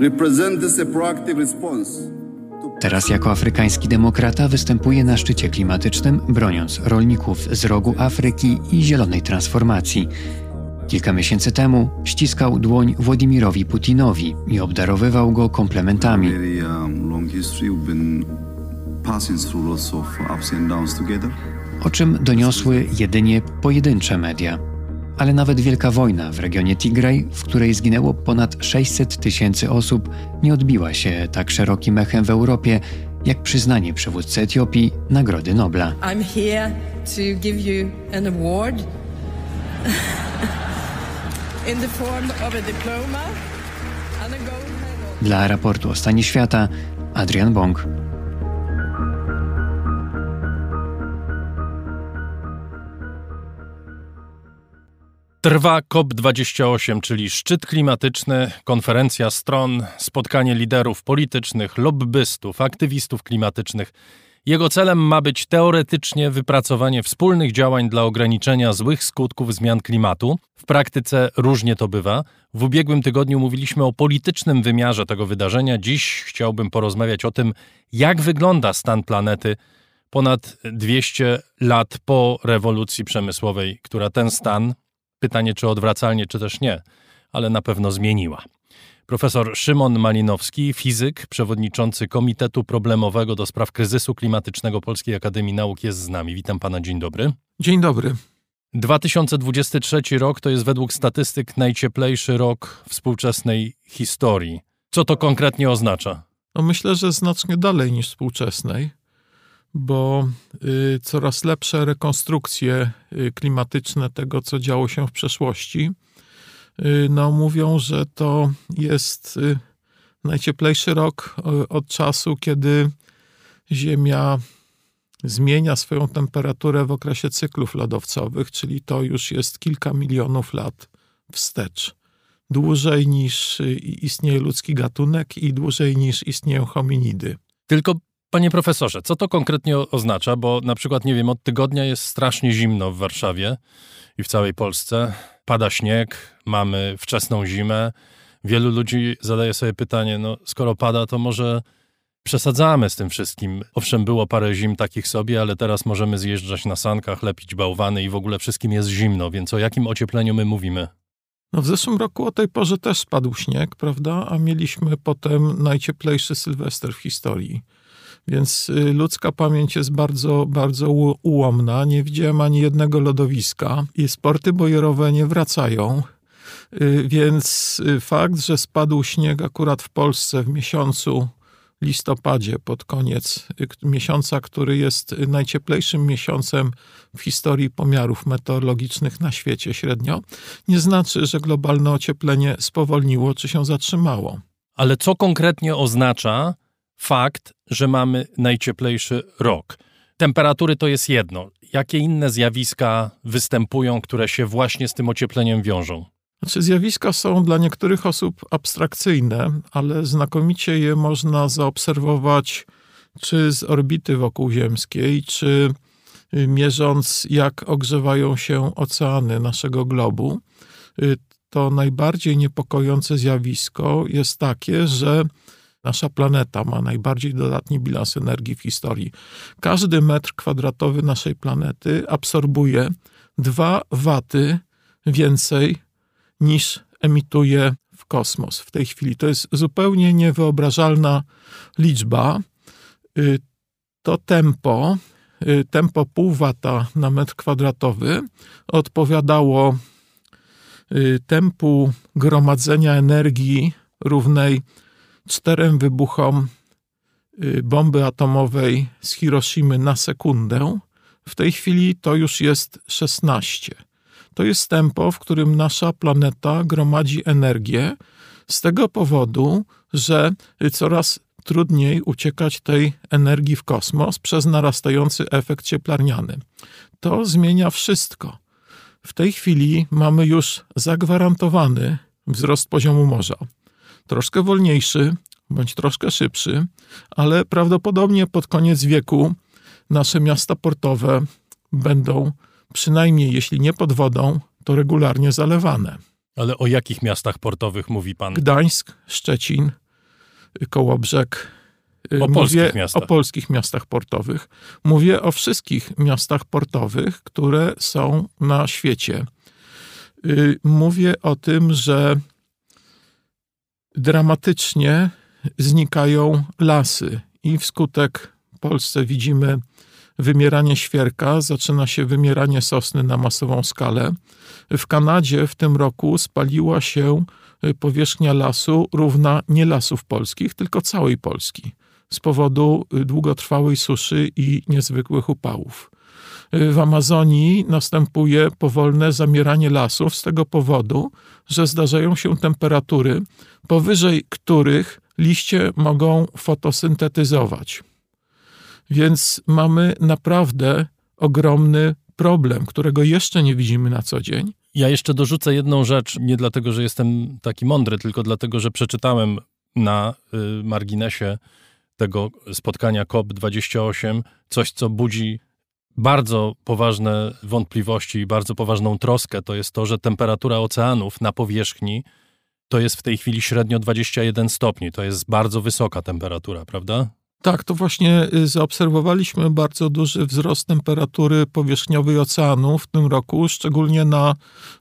represents a proactive response Teraz jako afrykański demokrata występuje na szczycie klimatycznym, broniąc rolników z rogu Afryki i zielonej transformacji. Kilka miesięcy temu ściskał dłoń Władimirowi Putinowi i obdarowywał go komplementami. O czym doniosły jedynie pojedyncze media ale nawet wielka wojna w regionie Tigraj, w której zginęło ponad 600 tysięcy osób, nie odbiła się tak szerokim echem w Europie, jak przyznanie przywódcy Etiopii Nagrody Nobla. I'm here to give you an award in the form of a diploma and a gold medal. Dla raportu o stanie świata Adrian Bong. Trwa COP28, czyli szczyt klimatyczny, konferencja stron, spotkanie liderów politycznych, lobbystów, aktywistów klimatycznych. Jego celem ma być teoretycznie wypracowanie wspólnych działań dla ograniczenia złych skutków zmian klimatu. W praktyce różnie to bywa. W ubiegłym tygodniu mówiliśmy o politycznym wymiarze tego wydarzenia. Dziś chciałbym porozmawiać o tym, jak wygląda stan planety ponad 200 lat po rewolucji przemysłowej, która ten stan Pytanie, czy odwracalnie, czy też nie, ale na pewno zmieniła. Profesor Szymon Malinowski, fizyk, przewodniczący Komitetu Problemowego do Spraw Kryzysu Klimatycznego Polskiej Akademii Nauk jest z nami. Witam pana, dzień dobry. Dzień dobry. 2023 rok to jest według statystyk najcieplejszy rok współczesnej historii. Co to konkretnie oznacza? No myślę, że znacznie dalej niż współczesnej bo y, coraz lepsze rekonstrukcje y, klimatyczne tego, co działo się w przeszłości, y, no, mówią, że to jest najcieplejszy rok od czasu, kiedy Ziemia zmienia swoją temperaturę w okresie cyklów lodowcowych, czyli to już jest kilka milionów lat wstecz. Dłużej niż istnieje ludzki gatunek i dłużej niż istnieją hominidy. Tylko Panie profesorze, co to konkretnie oznacza? Bo na przykład, nie wiem, od tygodnia jest strasznie zimno w Warszawie i w całej Polsce. Pada śnieg, mamy wczesną zimę. Wielu ludzi zadaje sobie pytanie, no skoro pada, to może przesadzamy z tym wszystkim. Owszem, było parę zim takich sobie, ale teraz możemy zjeżdżać na sankach, lepić bałwany i w ogóle wszystkim jest zimno, więc o jakim ociepleniu my mówimy? No w zeszłym roku o tej porze też spadł śnieg, prawda? A mieliśmy potem najcieplejszy Sylwester w historii. Więc y, ludzka pamięć jest bardzo, bardzo ułomna. Nie widziałem ani jednego lodowiska i sporty bojerowe nie wracają. Y, więc y, fakt, że spadł śnieg akurat w Polsce w miesiącu listopadzie, pod koniec miesiąca, który jest najcieplejszym miesiącem w historii pomiarów meteorologicznych na świecie średnio, nie znaczy, że globalne ocieplenie spowolniło czy się zatrzymało. Ale co konkretnie oznacza fakt, że mamy najcieplejszy rok. Temperatury to jest jedno. Jakie inne zjawiska występują, które się właśnie z tym ociepleniem wiążą? Znaczy, zjawiska są dla niektórych osób abstrakcyjne, ale znakomicie je można zaobserwować czy z orbity wokół Ziemskiej, czy y, mierząc, jak ogrzewają się oceany naszego globu. Y, to najbardziej niepokojące zjawisko jest takie, że Nasza planeta ma najbardziej dodatni bilans energii w historii. Każdy metr kwadratowy naszej planety absorbuje 2 waty więcej niż emituje w kosmos w tej chwili. To jest zupełnie niewyobrażalna liczba. Y, to tempo, y, tempo pół wata na metr kwadratowy odpowiadało y, tempu gromadzenia energii równej czterem wybuchom bomby atomowej z Hiroshimy na sekundę. W tej chwili to już jest 16. To jest tempo, w którym nasza planeta gromadzi energię z tego powodu, że coraz trudniej uciekać tej energii w kosmos przez narastający efekt cieplarniany. To zmienia wszystko. W tej chwili mamy już zagwarantowany wzrost poziomu morza. Troszkę wolniejszy, bądź troszkę szybszy, ale prawdopodobnie pod koniec wieku nasze miasta portowe będą przynajmniej jeśli nie pod wodą, to regularnie zalewane. Ale o jakich miastach portowych mówi pan? Gdańsk, Szczecin, Kołobrzeg. O Mówię polskich miastach. o polskich miastach portowych. Mówię o wszystkich miastach portowych, które są na świecie. Y, mówię o tym, że dramatycznie znikają lasy i wskutek w Polsce widzimy wymieranie świerka, zaczyna się wymieranie sosny na masową skalę. W Kanadzie w tym roku spaliła się y, powierzchnia lasu równa nie lasów polskich, tylko całej Polski z powodu y, długotrwałej suszy i niezwykłych upałów. Y, w Amazonii następuje powolne zamieranie lasów z tego powodu, że zdarzają się temperatury, powyżej których liście mogą fotosyntetyzować. Więc mamy naprawdę ogromny problem, którego jeszcze nie widzimy na co dzień. Ja jeszcze dorzucę jedną rzecz, nie dlatego, że jestem taki mądry, tylko dlatego, że przeczytałem na y, marginesie tego spotkania COP28 coś, co budzi bardzo poważne wątpliwości i bardzo poważną troskę. To jest to, że temperatura oceanów na powierzchni to jest w tej chwili średnio 21 stopni. To jest bardzo wysoka temperatura, prawda? Tak, to właśnie y, zaobserwowaliśmy bardzo duży wzrost temperatury powierzchniowej oceanu w tym roku, szczególnie na,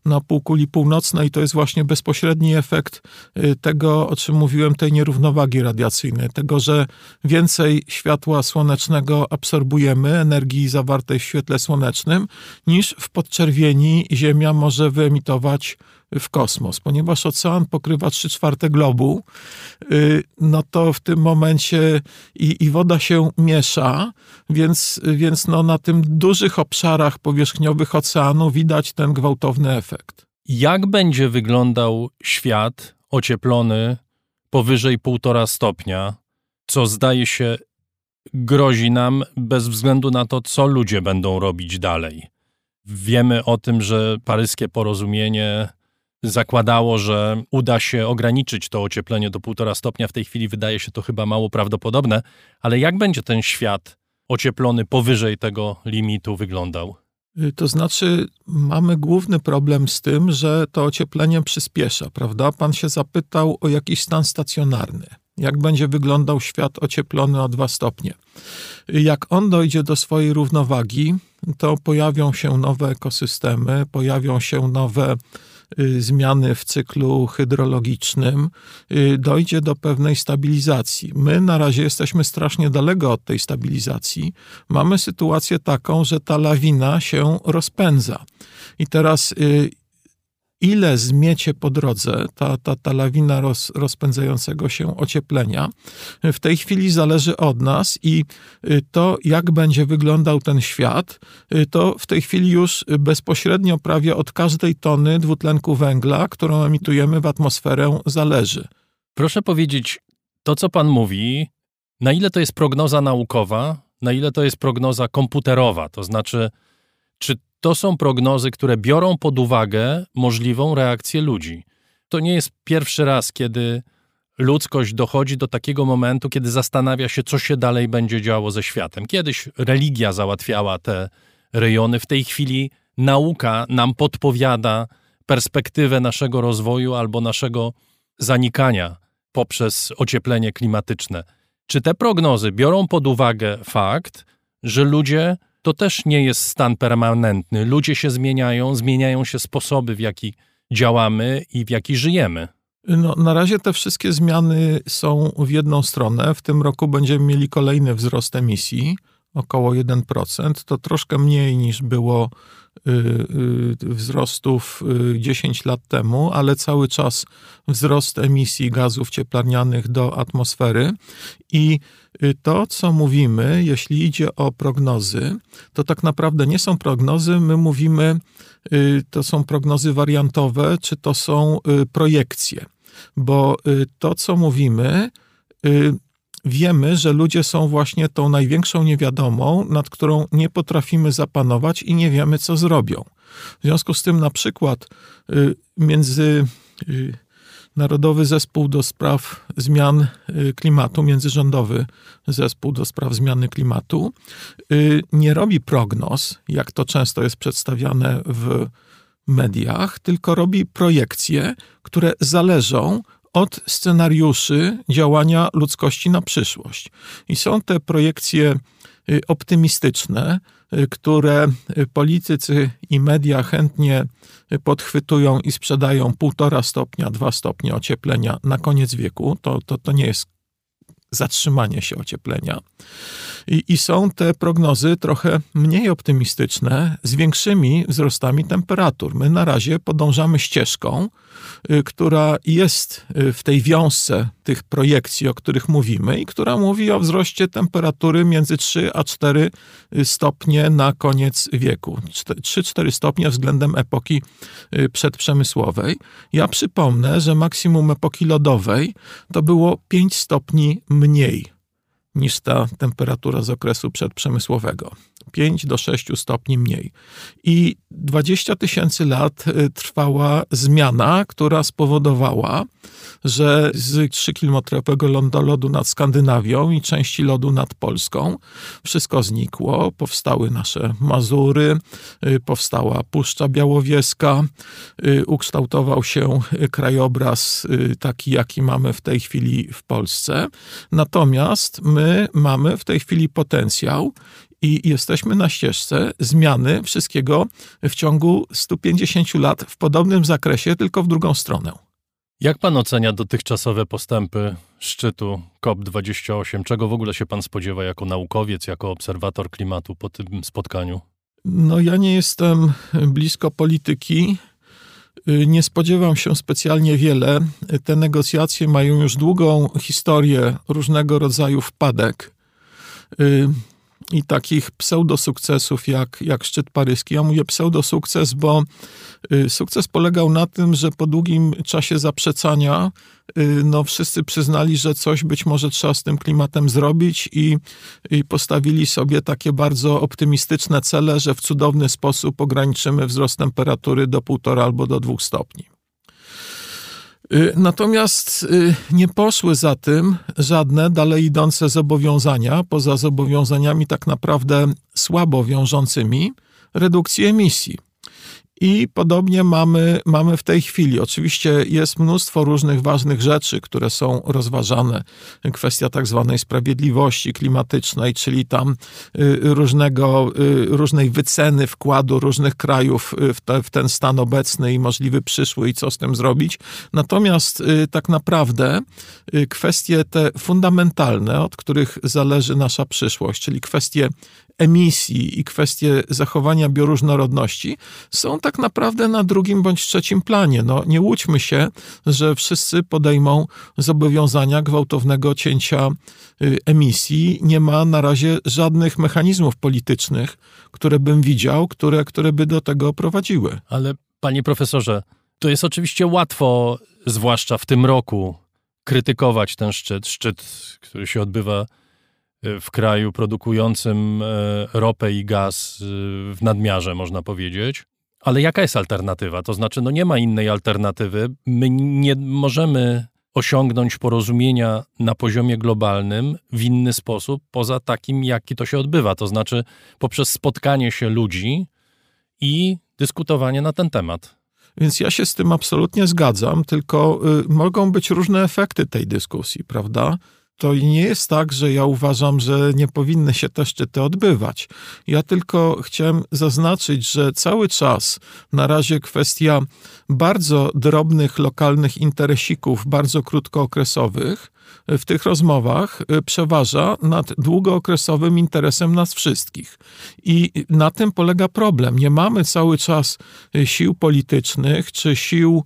na półkuli północnej. To jest właśnie bezpośredni efekt y, tego, o czym mówiłem, tej nierównowagi radiacyjnej, tego, że więcej światła słonecznego absorbujemy, energii zawartej w świetle słonecznym, niż w podczerwieni Ziemia może wyemitować w kosmos. Ponieważ ocean pokrywa 3 czwarte globu, y, no to w tym momencie i, i woda się miesza, więc, więc no na tym dużych obszarach powierzchniowych oceanu widać ten gwałtowny efekt. Jak będzie wyglądał świat ocieplony powyżej 1,5 stopnia, co zdaje się grozi nam bez względu na to, co ludzie będą robić dalej? Wiemy o tym, że paryskie porozumienie zakładało, że uda się ograniczyć to ocieplenie do 1,5 stopnia. W tej chwili wydaje się to chyba mało prawdopodobne, ale jak będzie ten świat ocieplony powyżej tego limitu wyglądał? Y, to znaczy, mamy główny problem z tym, że to ocieplenie przyspiesza, prawda? Pan się zapytał o jakiś stan stacjonarny. Jak będzie wyglądał świat ocieplony o 2 stopnie? Jak on dojdzie do swojej równowagi, to pojawią się nowe ekosystemy, pojawią się nowe zmiany w cyklu hydrologicznym, y, dojdzie do pewnej stabilizacji. My na razie jesteśmy strasznie daleko od tej stabilizacji. Mamy sytuację taką, że ta lawina się rozpędza. I teraz y, ile zmiecie po drodze ta, ta, ta lawina roz, rozpędzającego się ocieplenia, w tej chwili zależy od nas i y, to, jak będzie wyglądał ten świat, y, to w tej chwili już bezpośrednio prawie od każdej tony dwutlenku węgla, którą emitujemy w atmosferę, zależy. Proszę powiedzieć, to co pan mówi, na ile to jest prognoza naukowa, na ile to jest prognoza komputerowa, to znaczy, czy to są prognozy, które biorą pod uwagę możliwą reakcję ludzi. To nie jest pierwszy raz, kiedy ludzkość dochodzi do takiego momentu, kiedy zastanawia się, co się dalej będzie działo ze światem. Kiedyś religia załatwiała te rejony, w tej chwili nauka nam podpowiada perspektywę naszego rozwoju albo naszego zanikania poprzez ocieplenie klimatyczne. Czy te prognozy biorą pod uwagę fakt, że ludzie to też nie jest stan permanentny. Ludzie się zmieniają, zmieniają się sposoby, w jaki działamy i w jaki żyjemy. No, na razie te wszystkie zmiany są w jedną stronę. W tym roku będziemy mieli kolejny wzrost emisji, około 1%. To troszkę mniej niż było y, y, wzrostów 10 y, lat temu, ale cały czas wzrost emisji gazów cieplarnianych do atmosfery. I to, co mówimy, jeśli idzie o prognozy, to tak naprawdę nie są prognozy, my mówimy, to są prognozy wariantowe, czy to są projekcje bo y, to, co mówimy, y, wiemy, że ludzie są właśnie tą największą niewiadomą, nad którą nie potrafimy zapanować i nie wiemy, co zrobią. W związku z tym, na przykład, y, między Narodowy Zespół do Spraw Zmian Klimatu, międzyrządowy Zespół do Spraw Zmiany Klimatu, nie robi prognoz, jak to często jest przedstawiane w mediach, tylko robi projekcje, które zależą od scenariuszy działania ludzkości na przyszłość. I są te projekcje y, optymistyczne, y, które politycy i media chętnie podchwytują i sprzedają półtora stopnia, dwa stopnie ocieplenia na koniec wieku. To, to, to nie jest zatrzymanie się ocieplenia. I, I, są te prognozy trochę mniej optymistyczne, z większymi wzrostami temperatur. My na razie podążamy ścieżką, która jest y, w tej wiążce tych projekcji, o których mówimy, i która mówi o wzroście temperatury między 3 a 4 y, stopnie na koniec wieku. 3-4 stopnie względem epoki przedprzemysłowej. Ja przypomnę, że maksimum epoki lodowej to było 5 stopni mniej niż ta temperatura z okresu przedprzemysłowego. 5 do 6 stopni mniej. I 20 tysięcy lat y, trwała zmiana, która spowodowała, że z 3-kilometrowego lodu nad Skandynawią i części lodu nad Polską wszystko znikło. Powstały nasze Mazury, y, powstała Puszcza Białowieska, y, ukształtował się krajobraz taki, jaki mamy w tej chwili w Polsce. Natomiast my mamy w tej chwili potencjał i jesteśmy na ścieżce zmiany wszystkiego w ciągu 150 lat w podobnym zakresie, tylko w drugą stronę. Jak pan ocenia dotychczasowe postępy szczytu COP28? Czego w ogóle się pan spodziewa jako naukowiec, jako obserwator klimatu po tym spotkaniu? No, ja nie jestem blisko polityki. Nie spodziewam się specjalnie wiele. Te negocjacje mają już długą historię różnego rodzaju wpadek i takich pseudosukcesów jak, jak szczyt paryski. Ja mówię pseudosukces, bo y, sukces polegał na tym, że po długim czasie zaprzecania y, no, wszyscy przyznali, że coś być może trzeba z tym klimatem zrobić i, i postawili sobie takie bardzo optymistyczne cele, że w cudowny sposób ograniczymy wzrost temperatury do półtora albo do dwóch stopni. Y, natomiast y, nie poszły za tym żadne dalej idące zobowiązania, poza zobowiązaniami tak naprawdę słabo wiążącymi, redukcji emisji. I podobnie mamy, mamy w tej chwili. Oczywiście jest mnóstwo różnych ważnych rzeczy, które są rozważane. Kwestia tak zwanej sprawiedliwości klimatycznej, czyli tam y, różnego, y, różnej wyceny wkładu różnych krajów y, w, te, w ten stan obecny i możliwy przyszły i co z tym zrobić. Natomiast tak naprawdę kwestie te fundamentalne, od których zależy nasza przyszłość, czyli kwestie emisji i kwestie zachowania bioróżnorodności są tak naprawdę na drugim bądź trzecim planie. No, nie łudźmy się, że wszyscy podejmą zobowiązania gwałtownego cięcia y, emisji. Nie ma na razie żadnych mechanizmów politycznych, które bym widział, które, które by do tego prowadziły. Ale panie profesorze, to jest oczywiście łatwo, zwłaszcza w tym roku, krytykować ten szczyt, szczyt, który się odbywa w kraju produkującym e, ropę i gaz e, w nadmiarze, można powiedzieć. Ale jaka jest alternatywa? To znaczy, no nie ma innej alternatywy. My nie możemy osiągnąć porozumienia na poziomie globalnym w inny sposób, poza takim, jaki to się odbywa. To znaczy, poprzez spotkanie się ludzi i dyskutowanie na ten temat. Więc ja się z tym absolutnie zgadzam, tylko y, mogą być różne efekty tej dyskusji, prawda? To nie jest tak, że ja uważam, że nie powinny się te szczyty odbywać. Ja tylko chciałem zaznaczyć, że cały czas na razie kwestia bardzo drobnych, lokalnych interesików, bardzo krótkookresowych, w tych rozmowach y, przeważa nad długookresowym interesem nas wszystkich. I na tym polega problem. Nie mamy cały czas y, sił politycznych czy sił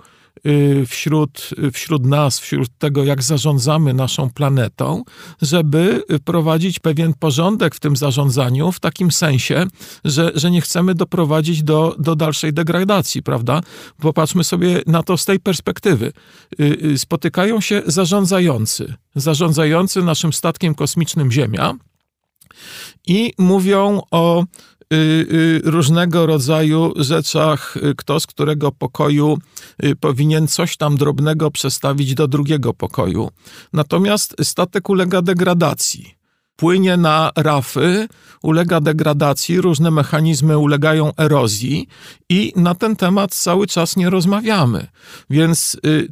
wśród, wśród nas, wśród tego, jak zarządzamy naszą planetą, żeby prowadzić pewien porządek w tym zarządzaniu, w takim sensie, że, że nie chcemy doprowadzić do, do dalszej degradacji, prawda? Popatrzmy sobie na to z tej perspektywy. Y, y, spotykają się zarządzający, zarządzający naszym statkiem kosmicznym Ziemia i mówią o Y, y, różnego rodzaju rzeczach, y, kto z którego pokoju powinien coś tam drobnego przestawić do drugiego pokoju. Natomiast statek ulega degradacji płynie na rafy, ulega degradacji, różne mechanizmy ulegają erozji i na ten temat cały czas nie rozmawiamy. Więc y,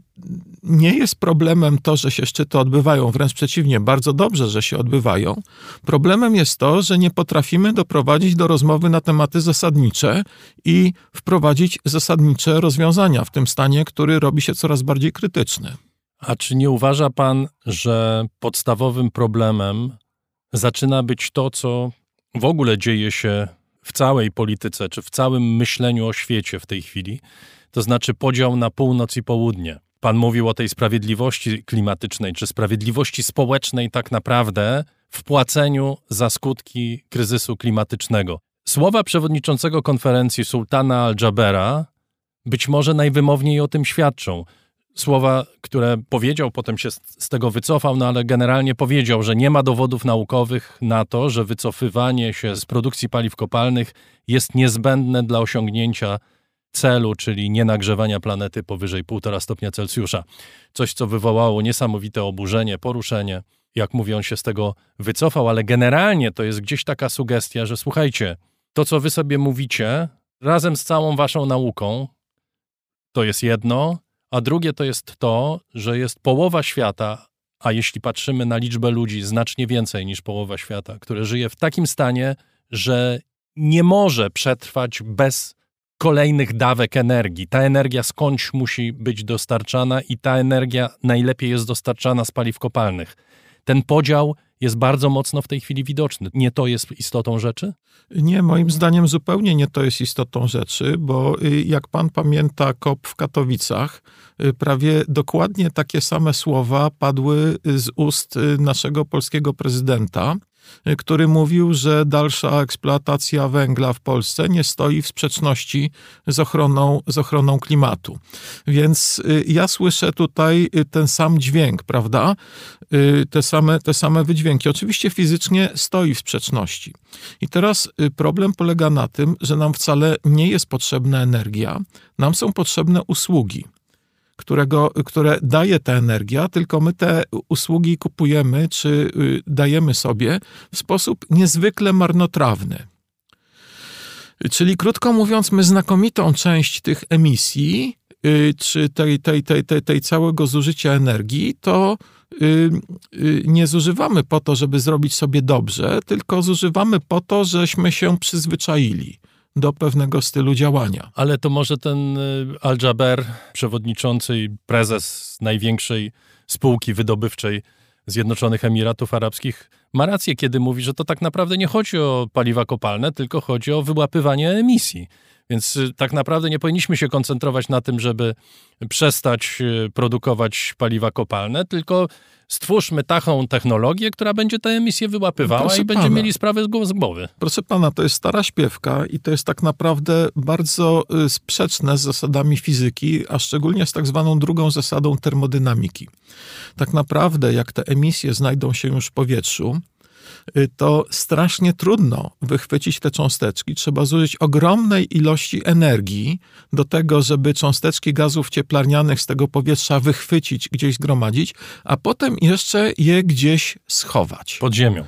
nie jest problemem to, że się szczyty odbywają, wręcz przeciwnie, bardzo dobrze, że się odbywają. Problemem jest to, że nie potrafimy doprowadzić do rozmowy na tematy zasadnicze i wprowadzić zasadnicze rozwiązania w tym stanie, który robi się coraz bardziej krytyczny. A czy nie uważa pan, że podstawowym problemem zaczyna być to, co w ogóle dzieje się w całej polityce, czy w całym myśleniu o świecie w tej chwili, to znaczy podział na północ i południe. Pan mówił o tej sprawiedliwości klimatycznej, czy sprawiedliwości społecznej, tak naprawdę w płaceniu za skutki kryzysu klimatycznego. Słowa przewodniczącego konferencji Sultana Al-Jabera być może najwymowniej o tym świadczą słowa, które powiedział, potem się z tego wycofał, no ale generalnie powiedział, że nie ma dowodów naukowych na to, że wycofywanie się z produkcji paliw kopalnych jest niezbędne dla osiągnięcia celu, czyli nienagrzewania planety powyżej 1,5 stopnia Celsjusza. Coś, co wywołało niesamowite oburzenie, poruszenie. Jak mówię, on się z tego wycofał, ale generalnie to jest gdzieś taka sugestia, że słuchajcie, to co wy sobie mówicie, razem z całą waszą nauką, to jest jedno, a drugie to jest to, że jest połowa świata, a jeśli patrzymy na liczbę ludzi, znacznie więcej niż połowa świata, które żyje w takim stanie, że nie może przetrwać bez kolejnych dawek energii. Ta energia skądś musi być dostarczana i ta energia najlepiej jest dostarczana z paliw kopalnych. Ten podział jest bardzo mocno w tej chwili widoczny. Nie to jest istotą rzeczy? Nie, moim zdaniem zupełnie nie to jest istotą rzeczy, bo y, jak pan pamięta KOP w Katowicach, y, prawie dokładnie takie same słowa padły z ust y, naszego polskiego prezydenta który mówił, że dalsza eksploatacja węgla w Polsce nie stoi w sprzeczności z ochroną, z ochroną klimatu. Więc y, ja słyszę tutaj y, ten sam dźwięk, prawda? Y, te same, te same wydźwięki. Oczywiście fizycznie stoi w sprzeczności. I teraz problem polega na tym, że nam wcale nie jest potrzebna energia, nam są potrzebne usługi którego, które daje ta energia, tylko my te usługi kupujemy czy y, dajemy sobie w sposób niezwykle marnotrawny. Czyli krótko mówiąc, my znakomitą część tych emisji, y, czy tej, tej, tej, tej, tej całego zużycia energii, to y, nie zużywamy po to, żeby zrobić sobie dobrze, tylko zużywamy po to, żeśmy się przyzwyczaili do pewnego stylu działania. Ale to może ten y, Al-Jaber, przewodniczący i prezes największej spółki wydobywczej Zjednoczonych Emiratów Arabskich, ma rację, kiedy mówi, że to tak naprawdę nie chodzi o paliwa kopalne, tylko chodzi o wyłapywanie emisji. Więc y, tak naprawdę nie powinniśmy się koncentrować na tym, żeby przestać y, produkować paliwa kopalne, tylko stwórzmy taką technologię, która będzie te emisje wyłapywała Proszę i będziemy mieli sprawę z głowy. Proszę pana, to jest stara śpiewka i to jest tak naprawdę bardzo y, sprzeczne z zasadami fizyki, a szczególnie z tak zwaną drugą zasadą termodynamiki. Tak naprawdę, jak te emisje znajdą się już w powietrzu, to strasznie trudno wychwycić te cząsteczki. Trzeba zużyć ogromnej ilości energii do tego, żeby cząsteczki gazów cieplarnianych z tego powietrza wychwycić, gdzieś zgromadzić, a potem jeszcze je gdzieś schować. Pod ziemią.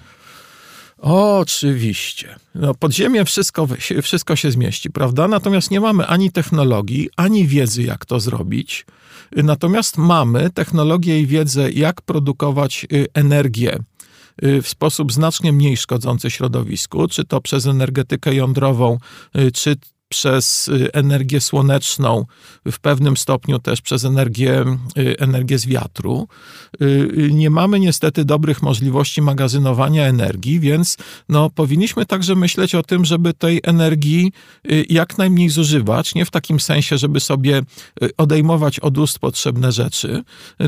Oczywiście. No, pod ziemię wszystko, wszystko się zmieści, prawda? Natomiast nie mamy ani technologii, ani wiedzy, jak to zrobić. Natomiast mamy technologię i wiedzę, jak produkować y, energię y, w sposób znacznie mniej szkodzący środowisku, czy to przez energetykę jądrową, y, czy przez y, energię słoneczną, w pewnym stopniu też przez energię, y, energię z wiatru. Y, nie mamy niestety dobrych możliwości magazynowania energii, więc no, powinniśmy także myśleć o tym, żeby tej energii jak najmniej zużywać. Nie w takim sensie, żeby sobie odejmować od ust potrzebne rzeczy,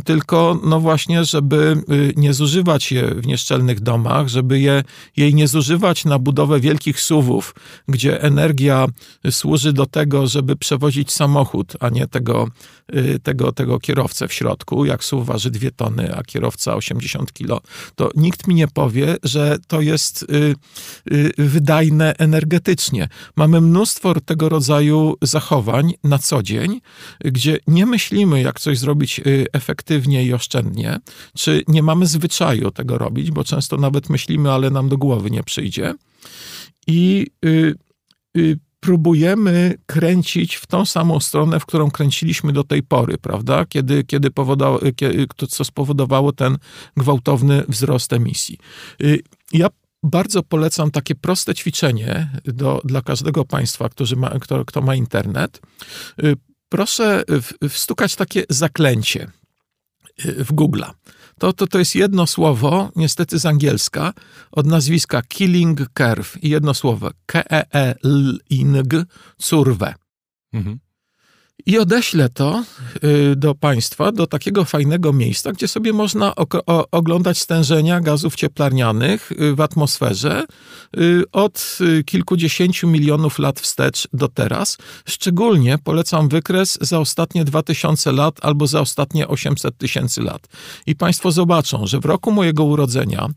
tylko no właśnie, żeby nie zużywać je w nieszczelnych domach, żeby je, jej nie zużywać na budowę wielkich suwów, gdzie energia służy do tego, żeby przewozić samochód, a nie tego, y, tego, tego kierowcę w środku. Jak SUV waży dwie tony, a kierowca 80 kilo, to nikt mi nie powie, że to jest y, y, wydajne energetycznie. Mamy mnóstwo tego rodzaju zachowań na co dzień, gdzie nie myślimy, jak coś zrobić efektywnie i oszczędnie, czy nie mamy zwyczaju tego robić, bo często nawet myślimy, ale nam do głowy nie przyjdzie. I y, y, próbujemy kręcić w tą samą stronę, w którą kręciliśmy do tej pory, prawda? Kiedy, kiedy co spowodowało ten gwałtowny wzrost emisji. Y, ja bardzo polecam takie proste ćwiczenie do, dla każdego państwa, który ma, kto, kto ma internet. Y, proszę wstukać takie zaklęcie y, w Google'a to, to, to jest jedno słowo, niestety z angielska, od nazwiska Killing Curve jedno słowo K-E-E-L-I-N-G, curwę. Mhm i odeślę to y, do państwa, do takiego fajnego miejsca, gdzie sobie można oglądać stężenia gazów cieplarnianych y, w atmosferze y, od kilkudziesięciu milionów lat wstecz do teraz. Szczególnie polecam wykres za ostatnie 2000 lat albo za ostatnie 800 tysięcy lat. I państwo zobaczą, że w roku mojego urodzenia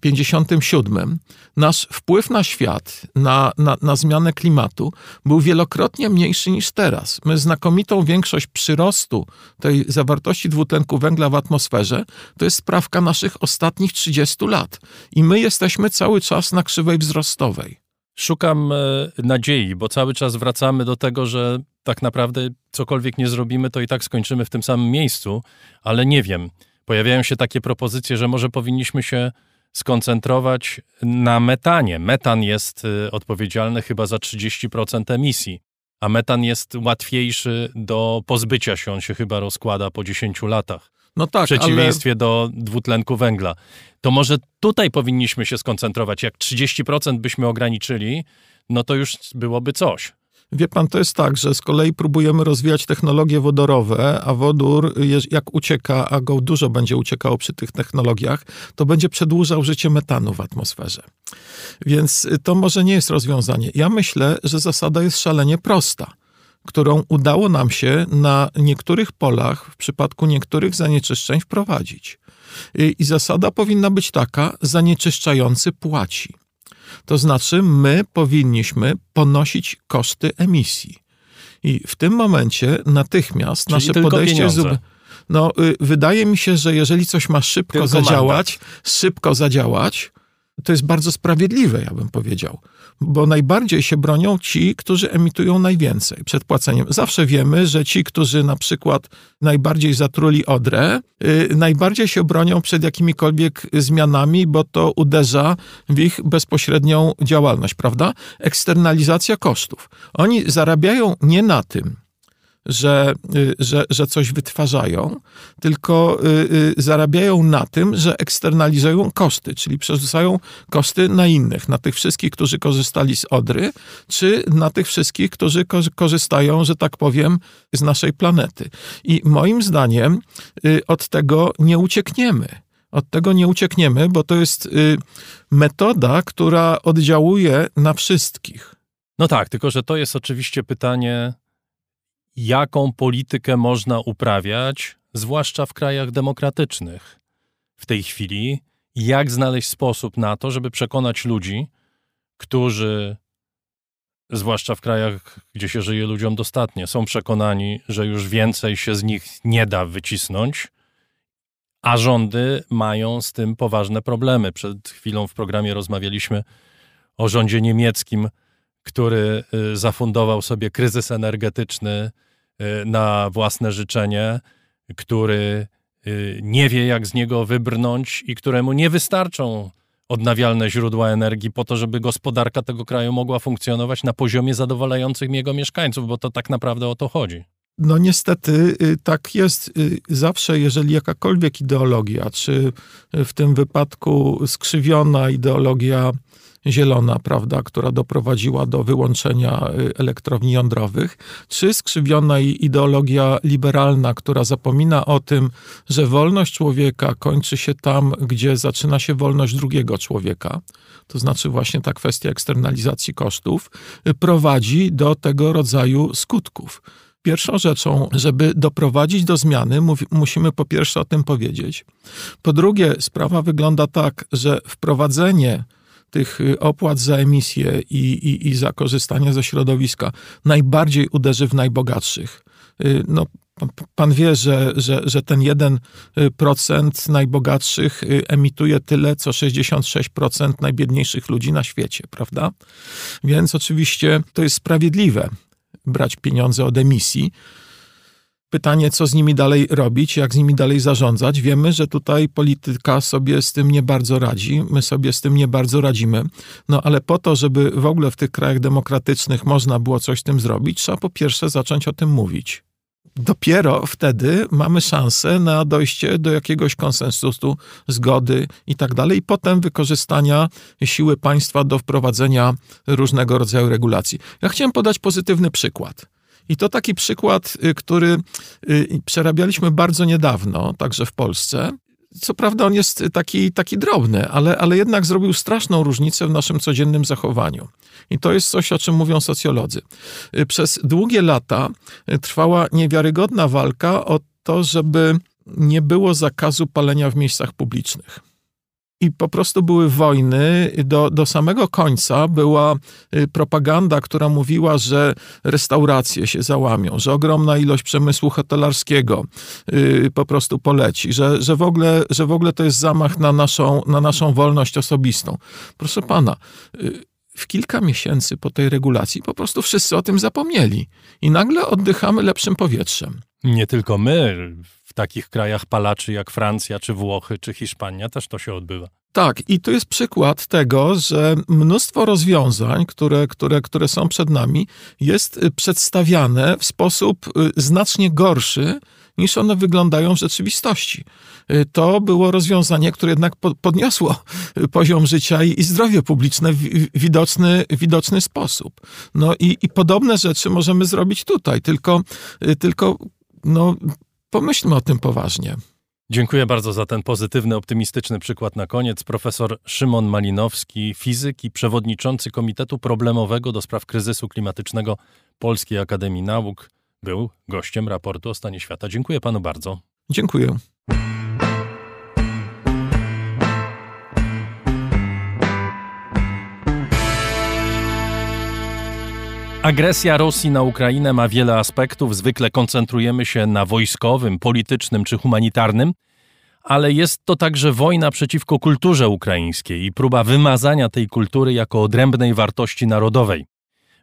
57 nasz wpływ na świat, na, na, na zmianę klimatu był wielokrotnie mniejszy niż teraz. My znakomitą większość przyrostu tej zawartości dwutlenku węgla w atmosferze to jest sprawka naszych ostatnich 30 lat. I my jesteśmy cały czas na krzywej wzrostowej. Szukam e, nadziei, bo cały czas wracamy do tego, że tak naprawdę cokolwiek nie zrobimy, to i tak skończymy w tym samym miejscu, ale nie wiem. Pojawiają się takie propozycje, że może powinniśmy się skoncentrować na metanie. Metan jest y, odpowiedzialny chyba za 30% emisji, a metan jest łatwiejszy do pozbycia się, on się chyba rozkłada po 10 latach. No tak, w przeciwieństwie ale... do dwutlenku węgla. To może tutaj powinniśmy się skoncentrować. Jak 30% byśmy ograniczyli, no to już byłoby coś. Wie pan, to jest tak, że z kolei próbujemy rozwijać technologie wodorowe, a wodór, jak ucieka, a go dużo będzie uciekało przy tych technologiach, to będzie przedłużał życie metanu w atmosferze. Więc to może nie jest rozwiązanie. Ja myślę, że zasada jest szalenie prosta którą udało nam się na niektórych polach, w przypadku niektórych zanieczyszczeń, wprowadzić. I zasada powinna być taka: zanieczyszczający płaci. To znaczy, my powinniśmy ponosić koszty emisji. I w tym momencie natychmiast Czyli nasze podejście jest. No, y, wydaje mi się, że jeżeli coś ma szybko tylko zadziałać, mandat. szybko zadziałać, to jest bardzo sprawiedliwe, ja bym powiedział bo najbardziej się bronią ci, którzy emitują najwięcej przed płaceniem. Zawsze wiemy, że ci, którzy na przykład najbardziej zatruli Odrę, yy, najbardziej się bronią przed jakimikolwiek zmianami, bo to uderza w ich bezpośrednią działalność, prawda? Eksternalizacja kosztów. Oni zarabiają nie na tym, że, y, że, że coś wytwarzają, tylko y, y, zarabiają na tym, że eksternalizują koszty, czyli przerzucają koszty na innych, na tych wszystkich, którzy korzystali z Odry, czy na tych wszystkich, którzy korzystają, że tak powiem, z naszej planety. I moim zdaniem od tego nie uciekniemy. Od tego nie uciekniemy, bo to jest metoda, która oddziałuje na wszystkich. No tak, tylko że to jest oczywiście pytanie jaką politykę można uprawiać, zwłaszcza w krajach demokratycznych w tej chwili, jak znaleźć sposób na to, żeby przekonać ludzi, którzy, zwłaszcza w krajach, gdzie się żyje ludziom dostatnie, są przekonani, że już więcej się z nich nie da wycisnąć, a rządy mają z tym poważne problemy. Przed chwilą w programie rozmawialiśmy o rządzie niemieckim, który y, zafundował sobie kryzys energetyczny na własne życzenie, który y, nie wie, jak z niego wybrnąć i któremu nie wystarczą odnawialne źródła energii po to, żeby gospodarka tego kraju mogła funkcjonować na poziomie zadowalającym jego mieszkańców, bo to tak naprawdę o to chodzi. No niestety tak jest zawsze, jeżeli jakakolwiek ideologia, czy w tym wypadku skrzywiona ideologia zielona, prawda, która doprowadziła do wyłączenia y, elektrowni jądrowych, czy skrzywiona ideologia liberalna, która zapomina o tym, że wolność człowieka kończy się tam, gdzie zaczyna się wolność drugiego człowieka, to znaczy właśnie ta kwestia eksternalizacji kosztów, y, prowadzi do tego rodzaju skutków. Pierwszą rzeczą, żeby doprowadzić do zmiany, musimy po pierwsze o tym powiedzieć. Po drugie, sprawa wygląda tak, że wprowadzenie tych y, opłat za emisję i, i, i za korzystanie ze środowiska najbardziej uderzy w najbogatszych. Y, no, Pan wie, że, że, że ten 1% y, najbogatszych emituje tyle, co 66% najbiedniejszych ludzi na świecie, prawda? Więc oczywiście to jest sprawiedliwe brać pieniądze od emisji, Pytanie, co z nimi dalej robić, jak z nimi dalej zarządzać. Wiemy, że tutaj polityka sobie z tym nie bardzo radzi, my sobie z tym nie bardzo radzimy. No ale po to, żeby w ogóle w tych krajach demokratycznych można było coś z tym zrobić, trzeba po pierwsze zacząć o tym mówić. Dopiero wtedy mamy szansę na dojście do jakiegoś konsensusu, zgody i tak dalej, i potem wykorzystania siły państwa do wprowadzenia różnego rodzaju regulacji. Ja chciałem podać pozytywny przykład. I to taki przykład, y, który y, przerabialiśmy bardzo niedawno, także w Polsce. Co prawda on jest taki, taki drobny, ale, ale jednak zrobił straszną różnicę w naszym codziennym zachowaniu. I to jest coś, o czym mówią socjolodzy. Y, przez długie lata trwała niewiarygodna walka o to, żeby nie było zakazu palenia w miejscach publicznych i po prostu były wojny. Do, do samego końca była y, propaganda, która mówiła, że restauracje się załamią, że ogromna ilość przemysłu hotelarskiego y, po prostu poleci, że, że, w ogóle, że w ogóle to jest zamach na naszą, na naszą wolność osobistą. Proszę pana, y, w kilka miesięcy po tej regulacji po prostu wszyscy o tym zapomnieli i nagle oddychamy lepszym powietrzem. Nie tylko my, w takich krajach palaczy jak Francja, czy Włochy, czy Hiszpania też to się odbywa. Tak, i to jest przykład tego, że mnóstwo rozwiązań, które, które, które są przed nami, jest y, przedstawiane w sposób y, znacznie gorszy, niż one wyglądają w rzeczywistości. Y, to było rozwiązanie, które jednak podniosło poziom życia i zdrowie publiczne w widoczny, widoczny sposób. No i, i podobne rzeczy możemy zrobić tutaj, tylko, tylko no, pomyślmy o tym poważnie. Dziękuję bardzo za ten pozytywny, optymistyczny przykład na koniec. Profesor Szymon Malinowski, fizyk i przewodniczący Komitetu Problemowego do spraw kryzysu klimatycznego Polskiej Akademii Nauk, był gościem raportu o stanie świata. Dziękuję panu bardzo. Dziękuję. Agresja Rosji na Ukrainę ma wiele aspektów. Zwykle koncentrujemy się na wojskowym, politycznym czy humanitarnym, ale jest to także wojna przeciwko kulturze ukraińskiej i próba wymazania tej kultury jako odrębnej wartości narodowej.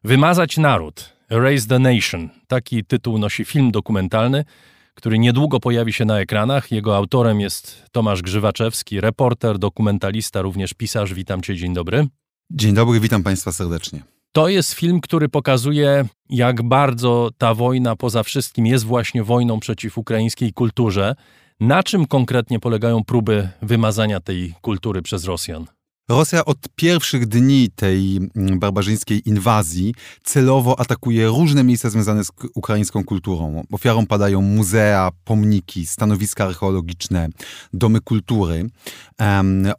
Wymazać naród, Erase the Nation. Taki tytuł nosi film dokumentalny, który niedługo pojawi się na ekranach. Jego autorem jest Tomasz Grzywaczewski, reporter, dokumentalista, również pisarz. Witam cię, dzień dobry. Dzień dobry, witam państwa serdecznie. To jest film, który pokazuje, jak bardzo ta wojna poza wszystkim jest właśnie wojną przeciw ukraińskiej kulturze. Na czym konkretnie polegają próby wymazania tej kultury przez Rosjan? Rosja od pierwszych dni tej mm, barbarzyńskiej inwazji celowo atakuje różne miejsca związane z ukraińską kulturą. Ofiarą padają muzea, pomniki, stanowiska archeologiczne, domy kultury.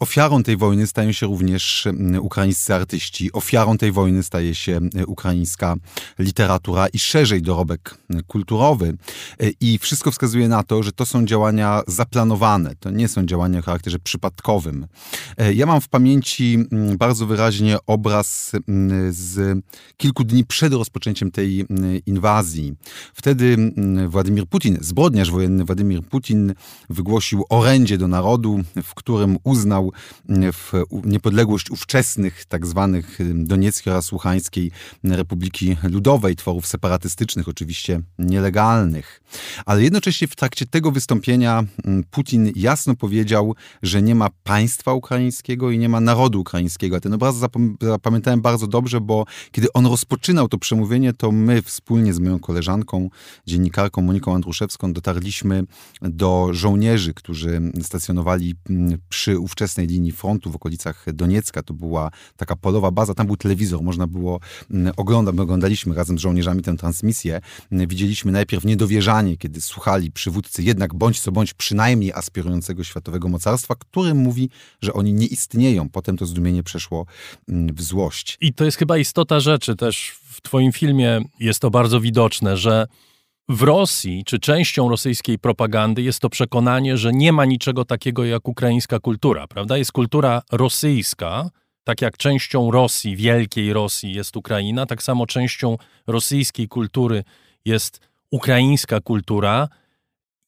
Ofiarą tej wojny stają się również mm, ukraińscy artyści. Ofiarą tej wojny staje się mm, ukraińska literatura i szerzej dorobek kulturowy. E, I wszystko wskazuje na to, że to są działania zaplanowane. To nie są działania o charakterze przypadkowym. E, ja mam w pamięci pamięci mm, bardzo wyraźnie obraz mm, z kilku dni przed rozpoczęciem tej mm, inwazji. Wtedy Władimir Putin, zbrodniarz wojenny Władimir Putin, wygłosił orędzie do narodu, w którym uznał niepodległość ówczesnych tak zwanych Donieckiej oraz Łuchańskiej Republiki Ludowej, tworów separatystycznych, oczywiście nielegalnych. Ale jednocześnie w trakcie tego wystąpienia Putin jasno powiedział, że nie ma państwa ukraińskiego i nie ma narodu ukraińskiego. Ten obraz zapamiętałem bardzo dobrze, bo kiedy on rozpoczynał to przemówienie, to my wspólnie z moją koleżanką, dziennikarką Moniką Andruszewską dotarliśmy do żołnierzy, którzy stacjonowali mm, przy ówczesnej linii frontu w okolicach Doniecka. To była taka polowa baza, tam był telewizor, można było mm, oglądać, my oglądaliśmy razem z żołnierzami tę transmisję. Widzieliśmy najpierw niedowierzanie, kiedy słuchali przywódcy jednak bądź co bądź przynajmniej aspirującego światowego mocarstwa, który mówi, że oni nie istnieją. Potem to zdumienie przeszło mm, w złość. I to jest chyba istota rzeczy też w twoim filmie jest to bardzo widoczne, że w Rosji, czy częścią rosyjskiej propagandy jest to przekonanie, że nie ma niczego takiego jak ukraińska kultura, prawda? Jest kultura rosyjska, tak jak częścią Rosji, wielkiej Rosji jest Ukraina, tak samo częścią rosyjskiej kultury jest ukraińska kultura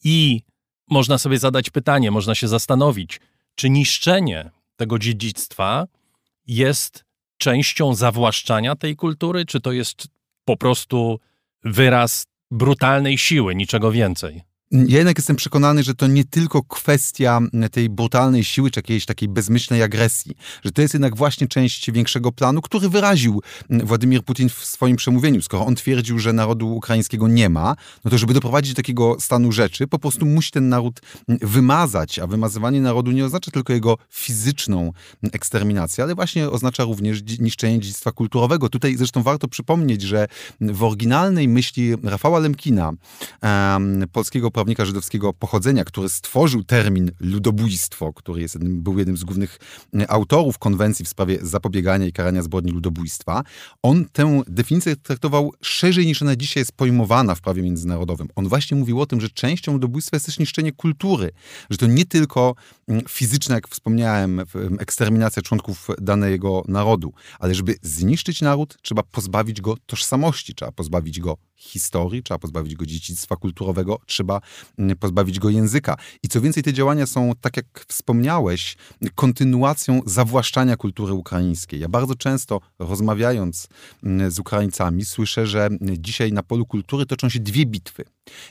i można sobie zadać pytanie, można się zastanowić, czy niszczenie tego dziedzictwa jest częścią zawłaszczania tej kultury, czy to jest po prostu wyraz brutalnej siły, niczego więcej? Ja jednak jestem przekonany, że to nie tylko kwestia tej brutalnej siły, czy jakiejś takiej bezmyślnej agresji, że to jest jednak właśnie część większego planu, który wyraził Władimir Putin w swoim przemówieniu. Skoro on twierdził, że narodu ukraińskiego nie ma, no to żeby doprowadzić do takiego stanu rzeczy, po prostu musi ten naród wymazać, a wymazywanie narodu nie oznacza tylko jego fizyczną eksterminację, ale właśnie oznacza również niszczenie dziedzictwa kulturowego. Tutaj zresztą warto przypomnieć, że w oryginalnej myśli Rafała Lemkina, um, polskiego prawnika żydowskiego pochodzenia, który stworzył termin ludobójstwo, który jest, był jednym z głównych e, autorów konwencji w sprawie zapobiegania i karania zbrodni ludobójstwa, on tę definicję traktował szerzej niż ona dzisiaj jest pojmowana w prawie międzynarodowym. On właśnie mówił o tym, że częścią ludobójstwa jest też niszczenie kultury, że to nie tylko mm, fizyczna, jak wspomniałem, eksterminacja członków danego narodu, ale żeby zniszczyć naród, trzeba pozbawić go tożsamości, trzeba pozbawić go historii, trzeba pozbawić go dziedzictwa kulturowego, trzeba mm, pozbawić go języka. I co więcej, te działania są, tak jak wspomniałeś, kontynuacją zawłaszczania kultury ukraińskiej. Ja bardzo często rozmawiając mm, z Ukraińcami słyszę, że dzisiaj na polu kultury toczą się dwie bitwy.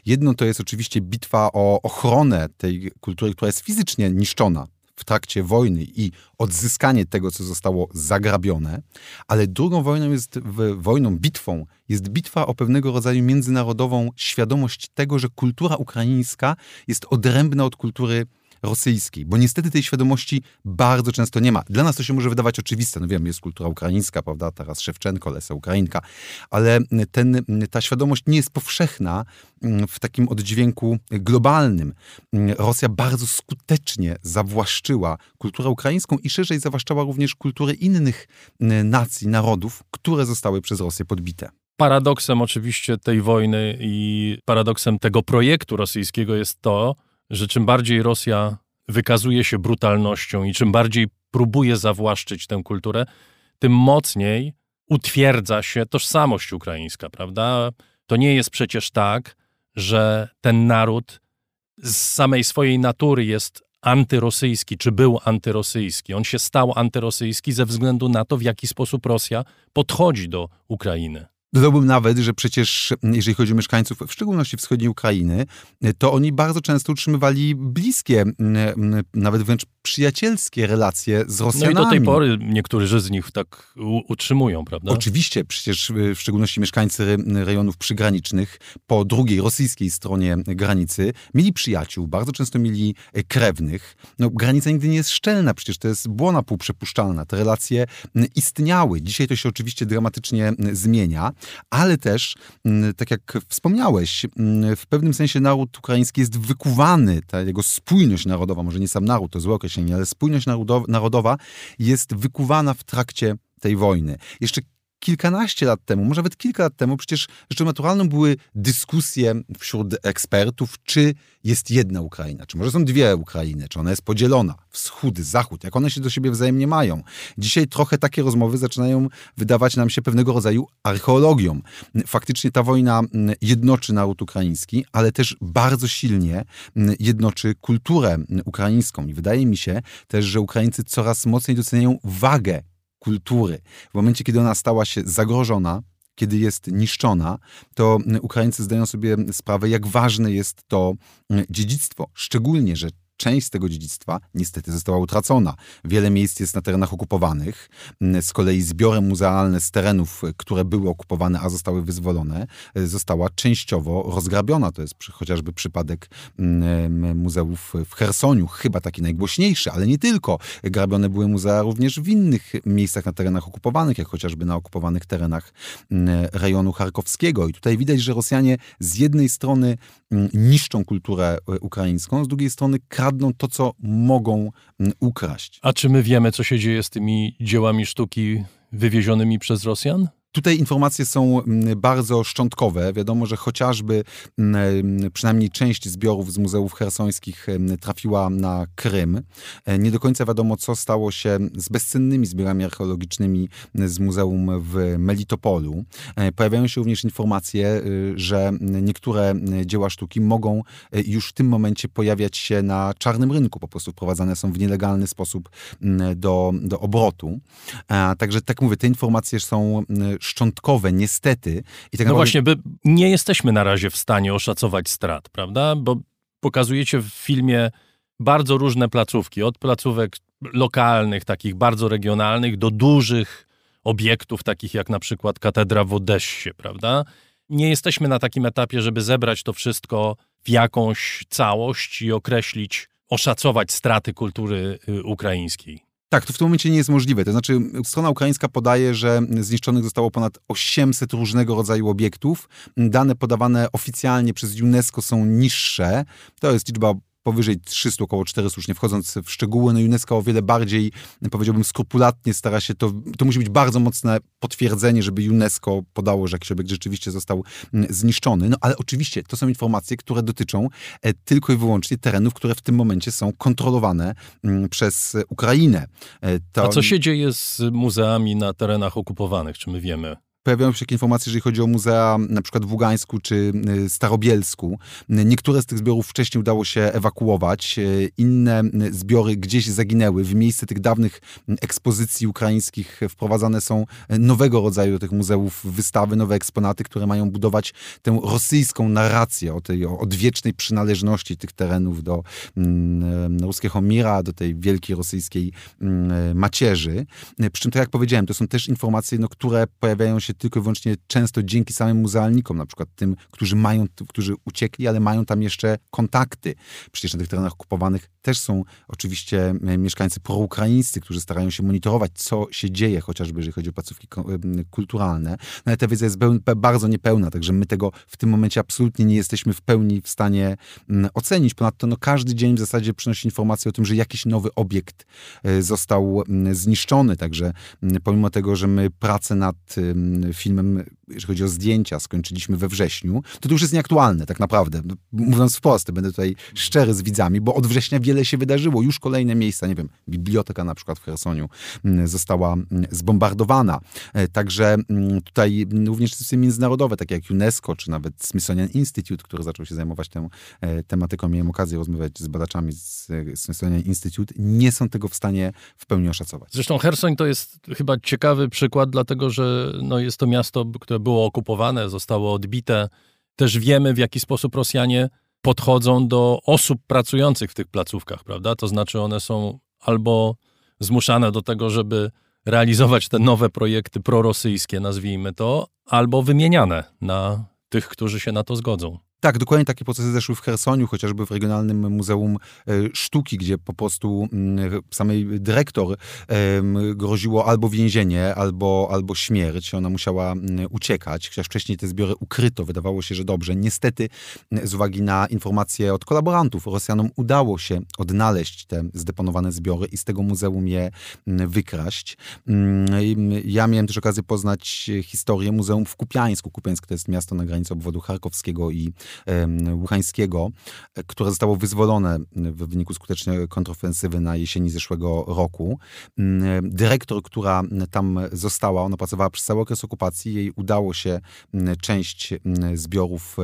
Jedno to jest oczywiście bitwa o ochronę tej kultury, która jest fizycznie niszczona w trakcie wojny i odzyskanie tego, co zostało zagrabione, ale drugą wojną jest wojną, bitwą, jest bitwa o pewnego rodzaju międzynarodową świadomość tego, że kultura ukraińska jest odrębna od kultury rosyjskiej, bo niestety tej świadomości bardzo często nie ma. Dla nas to się może wydawać oczywiste, no wiem, jest kultura ukraińska, prawda, teraz Szewczenko, Lesa Ukrainka, ale ten, ta świadomość nie jest powszechna mm, w takim oddźwięku globalnym. Mm, Rosja bardzo skutecznie zawłaszczyła kulturę ukraińską i szerzej zawłaszczała również kultury innych mm, nacji, narodów, które zostały przez Rosję podbite. Paradoksem oczywiście tej wojny i paradoksem tego projektu rosyjskiego jest to, że czym bardziej Rosja wykazuje się brutalnością i czym bardziej próbuje zawłaszczyć tę kulturę, tym mocniej utwierdza się tożsamość ukraińska, prawda? To nie jest przecież tak, że ten naród z samej swojej natury jest antyrosyjski, czy był antyrosyjski. On się stał antyrosyjski ze względu na to, w jaki sposób Rosja podchodzi do Ukrainy. Dodałbym nawet, że przecież jeżeli chodzi o mieszkańców, w szczególności wschodniej Ukrainy, to oni bardzo często utrzymywali bliskie, nawet wręcz przyjacielskie relacje z Rosjanami. No i do tej pory niektórzy z nich tak utrzymują, prawda? Oczywiście, przecież w szczególności mieszkańcy rejonów przygranicznych po drugiej rosyjskiej stronie granicy mieli przyjaciół, bardzo często mieli krewnych. No, granica nigdy nie jest szczelna, przecież to jest błona półprzepuszczalna. Te relacje istniały. Dzisiaj to się oczywiście dramatycznie zmienia, ale też, tak jak wspomniałeś, w pewnym sensie naród ukraiński jest wykuwany, ta jego spójność narodowa, może nie sam naród, to złe określenie, ale spójność narodowa jest wykuwana w trakcie tej wojny. Jeszcze kilkanaście lat temu, może nawet kilka lat temu, przecież rzeczą naturalną były dyskusje wśród ekspertów, czy jest jedna Ukraina, czy może są dwie Ukrainy, czy ona jest podzielona, wschód, zachód, jak one się do siebie wzajemnie mają. Dzisiaj trochę takie rozmowy zaczynają wydawać nam się pewnego rodzaju archeologią. Faktycznie ta wojna mm, jednoczy naród ukraiński, ale też bardzo silnie mm, jednoczy kulturę ukraińską. I wydaje mi się też, że Ukraińcy coraz mocniej doceniają wagę kultury. W momencie, kiedy ona stała się zagrożona, kiedy jest niszczona, to Ukraińcy zdają sobie sprawę, jak ważne jest to dziedzictwo. Szczególnie, że część z tego dziedzictwa niestety została utracona. Wiele miejsc jest na terenach okupowanych. Mm, z kolei zbiory muzealne z terenów, które były okupowane, a zostały wyzwolone, e, została częściowo rozgrabiona. To jest chociażby przypadek mm, muzeów w Chersoniu, chyba taki najgłośniejszy, ale nie tylko. Grabione były muzea również w innych miejscach na terenach okupowanych, jak chociażby na okupowanych terenach mm, rejonu charkowskiego. I tutaj widać, że Rosjanie z jednej strony niszczą kulturę e, ukraińską, z drugiej strony kradną kradną to, co mogą mm, ukraść. A czy my wiemy, co się dzieje z tymi dziełami sztuki wywiezionymi przez Rosjan? Tutaj informacje są mm, bardzo szczątkowe. Wiadomo, że chociażby mm, przynajmniej część zbiorów z muzeów hersońskich trafiła na Krym. E, nie do końca wiadomo, co stało się z bezcennymi zbiorami archeologicznymi z muzeum w Melitopolu. E, pojawiają się również informacje, y, że niektóre dzieła sztuki mogą e, już w tym momencie pojawiać się na czarnym rynku. Po prostu wprowadzane są w nielegalny sposób do, do obrotu. Także tak mówię, te informacje są szczątkowe, niestety. I tak no właśnie, by nie jesteśmy na razie w stanie oszacować strat, prawda? Bo pokazujecie w filmie bardzo różne placówki, od placówek lokalnych, takich bardzo regionalnych, do dużych obiektów, takich jak na przykład katedra w Odessie, prawda? Nie jesteśmy na takim etapie, żeby zebrać to wszystko w jakąś całość i określić, oszacować straty kultury y, ukraińskiej. Tak, to w tym momencie nie jest możliwe. To znaczy, strona ukraińska podaje, że zniszczonych zostało ponad 800 różnego rodzaju obiektów. Dane podawane oficjalnie przez UNESCO są niższe. To jest liczba powyżej 300, około 400, już nie wchodząc w szczegóły, no UNESCO o wiele bardziej, powiedziałbym, skrupulatnie stara się to, to musi być bardzo mocne potwierdzenie, żeby UNESCO podało, że jakiś obiekt rzeczywiście został mm, zniszczony. No ale oczywiście to są informacje, które dotyczą e, tylko i wyłącznie terenów, które w tym momencie są kontrolowane mm, przez Ukrainę. E, to... A co się dzieje z muzeami na terenach okupowanych, czy my wiemy? Pojawiają się takie informacje, jeżeli chodzi o muzea na przykład w Ługańsku czy y, Starobielsku. Niektóre z tych zbiorów wcześniej udało się ewakuować, y, inne zbiory gdzieś zaginęły. W miejsce tych dawnych ekspozycji ukraińskich wprowadzane są nowego rodzaju do tych muzeów wystawy, nowe eksponaty, które mają budować tę rosyjską narrację o tej odwiecznej przynależności tych terenów do mm, ruskiego mira, do tej wielkiej rosyjskiej mm, macierzy. Przy czym, tak jak powiedziałem, to są też informacje, no, które pojawiają się tylko i wyłącznie często dzięki samym muzealnikom, na przykład tym, którzy mają, którzy uciekli, ale mają tam jeszcze kontakty. Przecież na tych terenach okupowanych też są oczywiście e, mieszkańcy proukraińscy, którzy starają się monitorować, co się dzieje, chociażby jeżeli chodzi o placówki e, kulturalne. No ale ta wiedza jest bardzo niepełna, także my tego w tym momencie absolutnie nie jesteśmy w pełni w stanie ocenić. Ponadto no, każdy dzień w zasadzie przynosi informację o tym, że jakiś nowy obiekt e, został zniszczony, także pomimo tego, że my pracę nad filmem, jeżeli chodzi o zdjęcia, skończyliśmy we wrześniu, to to już jest nieaktualne tak naprawdę. Mówiąc wprost, będę tutaj szczery z widzami, bo od września wiele się wydarzyło. Już kolejne miejsca, nie wiem, biblioteka na przykład w Chersoniu mm, została mm, zbombardowana. E, także mm, tutaj również instytucje międzynarodowe, takie jak UNESCO, czy nawet Smithsonian Institute, który zaczął się zajmować tą e, tematyką, miałem okazję rozmawiać z badaczami z Smithsonian Institute, nie są tego w stanie w pełni oszacować. Zresztą Hersoń to jest chyba ciekawy przykład, dlatego że no, jest to miasto, które było okupowane, zostało odbite. Też wiemy, w jaki sposób Rosjanie podchodzą do osób pracujących w tych placówkach, prawda? To znaczy, one są albo zmuszane do tego, żeby realizować te nowe projekty prorosyjskie, nazwijmy to, albo wymieniane na tych, którzy się na to zgodzą. Tak, dokładnie takie procesy zeszły w Chersoniu, chociażby w Regionalnym Muzeum e, Sztuki, gdzie po prostu mm, samej dyrektor groziło albo więzienie, albo, albo śmierć. Ona musiała mm, uciekać, chociaż wcześniej te zbiory ukryto. Wydawało się, że dobrze. Niestety, mm, z uwagi na informacje od kolaborantów, Rosjanom udało się odnaleźć te zdeponowane zbiory i z tego muzeum je wykraść. Ja miałem też okazję poznać historię muzeum w Kupiańsku. Kupiańsk to jest miasto na granicy obwodu charkowskiego i Łuchańskiego, które zostało wyzwolone w wyniku skutecznej kontrofensywy na jesieni zeszłego roku. Dyrektor, która tam została, ona pracowała przez cały okres okupacji, jej udało się część zbiorów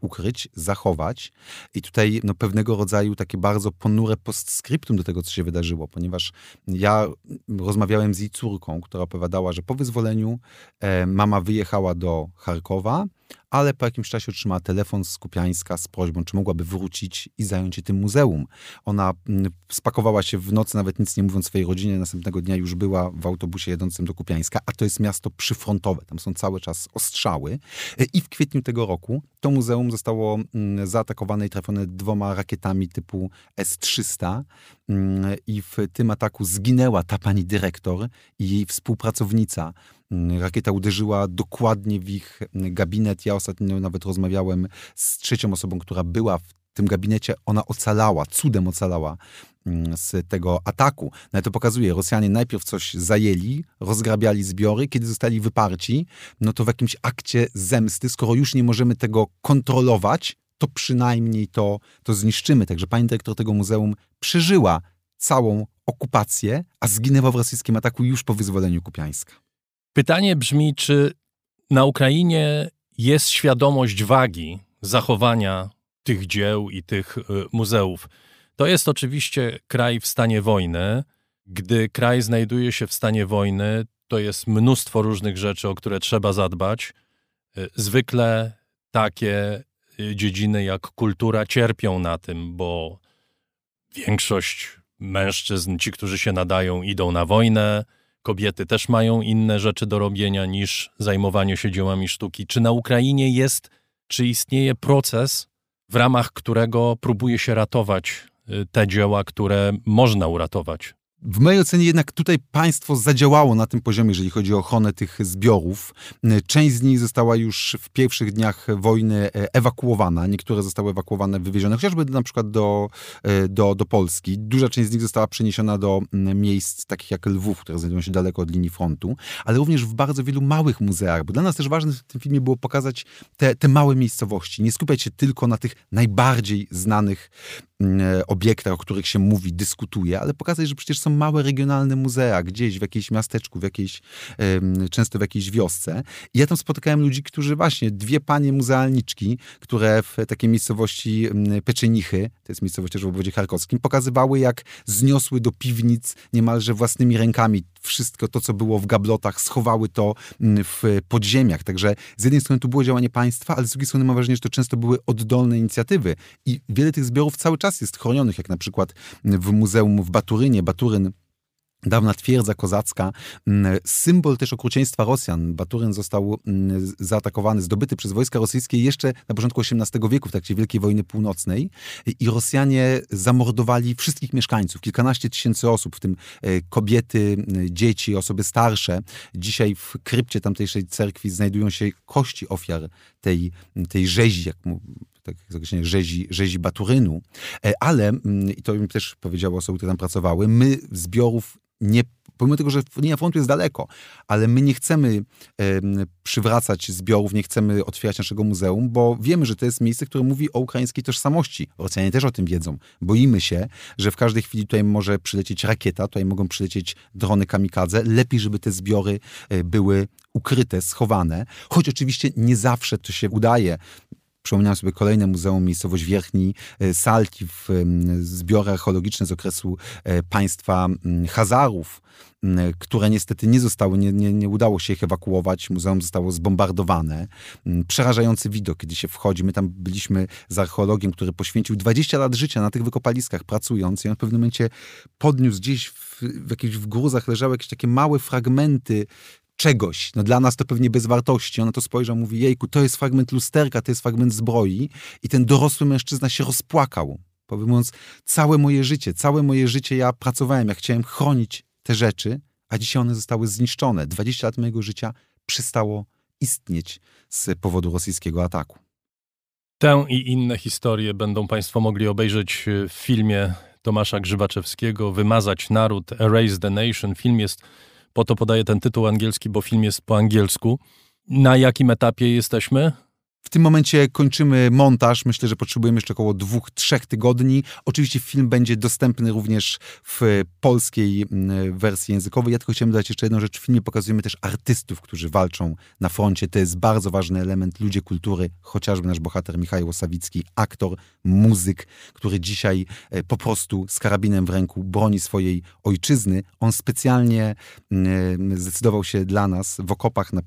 ukryć, zachować. I tutaj no, pewnego rodzaju takie bardzo ponure postscriptum do tego, co się wydarzyło, ponieważ ja rozmawiałem z jej córką, która opowiadała, że po wyzwoleniu mama wyjechała do Charkowa, ale po jakimś czasie otrzymała telefon z Kupiańska z prośbą, czy mogłaby wrócić i zająć się tym muzeum. Ona mm, spakowała się w nocy, nawet nic nie mówiąc swojej rodzinie, następnego dnia już była w autobusie jadącym do Kupiańska, a to jest miasto przyfrontowe, tam są cały czas ostrzały. I w kwietniu tego roku to muzeum zostało mm, zaatakowane i trafione dwoma rakietami typu S-300 mm, i w tym ataku zginęła ta pani dyrektor i jej współpracownica Mm, rakieta uderzyła dokładnie w ich mm, gabinet. Ja ostatnio nawet rozmawiałem z trzecią osobą, która była w tym gabinecie. Ona ocalała, cudem ocalała mm, z tego ataku. No to pokazuje, Rosjanie najpierw coś zajęli, rozgrabiali zbiory, kiedy zostali wyparci, no to w jakimś akcie zemsty, skoro już nie możemy tego kontrolować, to przynajmniej to, to zniszczymy. Także pani dyrektor tego muzeum przeżyła całą okupację, a zginęła w rosyjskim ataku już po wyzwoleniu Kupiańska. Pytanie brzmi, czy na Ukrainie jest świadomość wagi zachowania tych dzieł i tych y, muzeów. To jest oczywiście kraj w stanie wojny. Gdy kraj znajduje się w stanie wojny, to jest mnóstwo różnych rzeczy, o które trzeba zadbać. Y, zwykle takie dziedziny jak kultura cierpią na tym, bo większość mężczyzn, ci, którzy się nadają, idą na wojnę kobiety też mają inne rzeczy do robienia niż zajmowanie się dziełami sztuki. Czy na Ukrainie jest, czy istnieje proces, w ramach którego próbuje się ratować y, te dzieła, które można uratować? W mojej ocenie jednak tutaj państwo zadziałało na tym poziomie, jeżeli chodzi o ochronę tych zbiorów. Część z nich została już w pierwszych dniach wojny e, ewakuowana. Niektóre zostały ewakuowane, wywiezione chociażby na przykład do, e, do, do Polski. Duża część z nich została przeniesiona do miejsc takich jak Lwów, które znajdują się daleko od linii frontu, ale również w bardzo wielu małych muzeach, bo dla nas też ważne w tym filmie było pokazać te, te małe miejscowości. Nie skupiać się tylko na tych najbardziej znanych obiektach, o których się mówi, dyskutuje, ale pokazać, że przecież są małe regionalne muzea gdzieś w jakimś miasteczku, w jakiejś, często w jakiejś wiosce. I ja tam spotykałem ludzi, którzy właśnie, dwie panie muzealniczki, które w takiej miejscowości Peczenichy, to jest miejscowość też w obwodzie charkowskim, pokazywały, jak zniosły do piwnic niemalże własnymi rękami wszystko to, co było w gablotach, schowały to w podziemiach. Także z jednej strony to było działanie państwa, ale z drugiej strony mam wrażenie, że to często były oddolne inicjatywy. I wiele tych zbiorów cały czas jest chronionych, jak na przykład w muzeum w Baturynie. Baturyn Dawna twierdza kozacka, mm, symbol też okrucieństwa Rosjan. Baturyn został mm, zaatakowany, zdobyty przez wojska rosyjskie jeszcze na początku XVIII wieku, w trakcie Wielkiej Wojny Północnej. I Rosjanie zamordowali wszystkich mieszkańców, kilkanaście tysięcy osób, w tym e, kobiety, dzieci, osoby starsze. Dzisiaj w krypcie tamtejszej cerkwi znajdują się kości ofiar tej, tej rzezi, jak tak określenie rzezi, rzezi Baturynu, e, ale, i to mi też powiedziały osoby, które tam pracowały, my zbiorów nie, pomimo tego, że linia frontu jest daleko, ale my nie chcemy e, przywracać zbiorów, nie chcemy otwierać naszego muzeum, bo wiemy, że to jest miejsce, które mówi o ukraińskiej tożsamości. Rosjanie też o tym wiedzą. Boimy się, że w każdej chwili tutaj może przylecieć rakieta, tutaj mogą przylecieć drony kamikadze. Lepiej, żeby te zbiory e, były ukryte, schowane, choć oczywiście nie zawsze to się udaje. Przypomniałem sobie kolejne muzeum, miejscowość Wierchni e, Salki, w zbiory archeologiczne z okresu e, państwa Hazarów, które niestety nie zostały, nie, nie, nie udało się ich ewakuować. Muzeum zostało zbombardowane. Przerażający widok, kiedy się wchodzi. My tam byliśmy z archeologiem, który poświęcił 20 lat życia na tych wykopaliskach pracując i on w pewnym momencie podniósł gdzieś w, w jakichś w gruzach leżały jakieś takie małe fragmenty czegoś. No dla nas to pewnie bez wartości. Ona to spojrzał, mówi, jejku, to jest fragment lusterka, to jest fragment zbroi. I ten dorosły mężczyzna się rozpłakał. Powiem mówiąc, całe moje życie, całe moje życie ja pracowałem, ja chciałem chronić te rzeczy, a dzisiaj one zostały zniszczone. 20 lat mojego życia przestało istnieć z powodu rosyjskiego ataku. Tę i inne historie będą Państwo mogli obejrzeć w filmie Tomasza Grzybaczewskiego Wymazać Naród, Erase the Nation. Film jest, po to podaję ten tytuł angielski, bo film jest po angielsku. Na jakim etapie jesteśmy? W tym momencie kończymy montaż. Myślę, że potrzebujemy jeszcze około dwóch, trzech tygodni. Oczywiście film będzie dostępny również w polskiej mm, wersji językowej. Ja tylko chciałem dodać jeszcze jedną rzecz. W filmie pokazujemy też artystów, którzy walczą na froncie. To jest bardzo ważny element. Ludzie kultury, chociażby nasz bohater Michał Łosawicki, aktor, muzyk, który dzisiaj e, po prostu z karabinem w ręku broni swojej ojczyzny. On specjalnie mm, zdecydował się dla nas w okopach na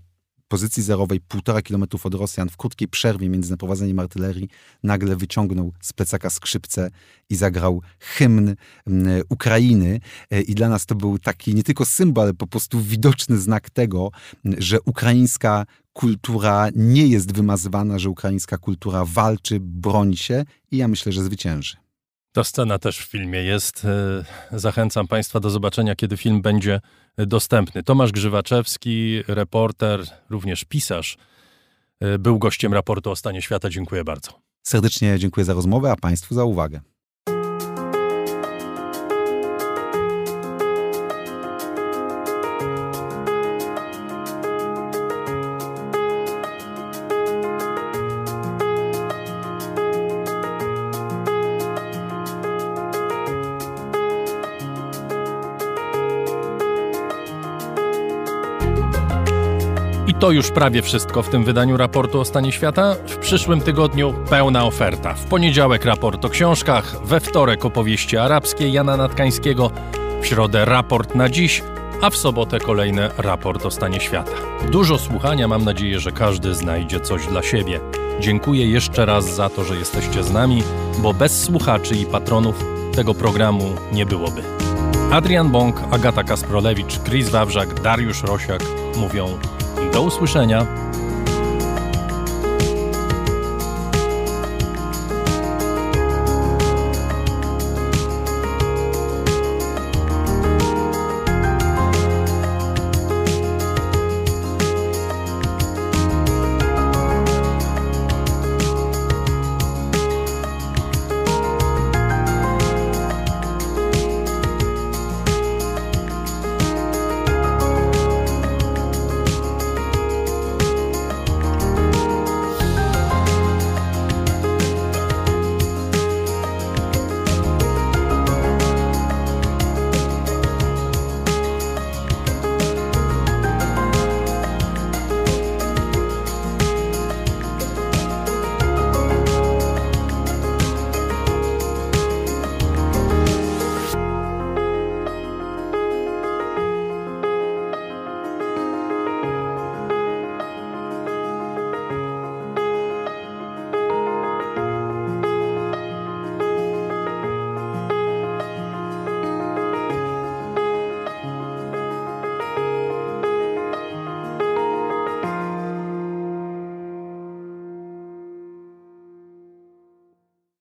pozycji zerowej, półtora kilometrów od Rosjan, w krótkiej przerwie między naprowadzeniem artylerii, nagle wyciągnął z plecaka skrzypce i zagrał hymn mm, Ukrainy. E, I dla nas to był taki nie tylko symbol, ale po prostu widoczny znak tego, że ukraińska kultura nie jest wymazywana, że ukraińska kultura walczy, broni się i ja myślę, że zwycięży. Ta scena też w filmie jest. E, zachęcam Państwa do zobaczenia, kiedy film będzie dostępny. Tomasz Grzywaczewski, reporter, również pisarz, e, był gościem raportu o stanie świata. Dziękuję bardzo. Serdecznie dziękuję za rozmowę, a Państwu za uwagę. To już prawie wszystko w tym wydaniu raportu o stanie świata. W przyszłym tygodniu pełna oferta. W poniedziałek raport o książkach, we wtorek opowieści arabskie Jana Natkańskiego, w środę raport na dziś, a w sobotę kolejny raport o stanie świata. Dużo słuchania, mam nadzieję, że każdy znajdzie coś dla siebie. Dziękuję jeszcze raz za to, że jesteście z nami, bo bez słuchaczy i patronów tego programu nie byłoby. Adrian Bąk, Agata Kasprolewicz, Chris Wawrzak, Dariusz Rosiak mówią do usłyszenia.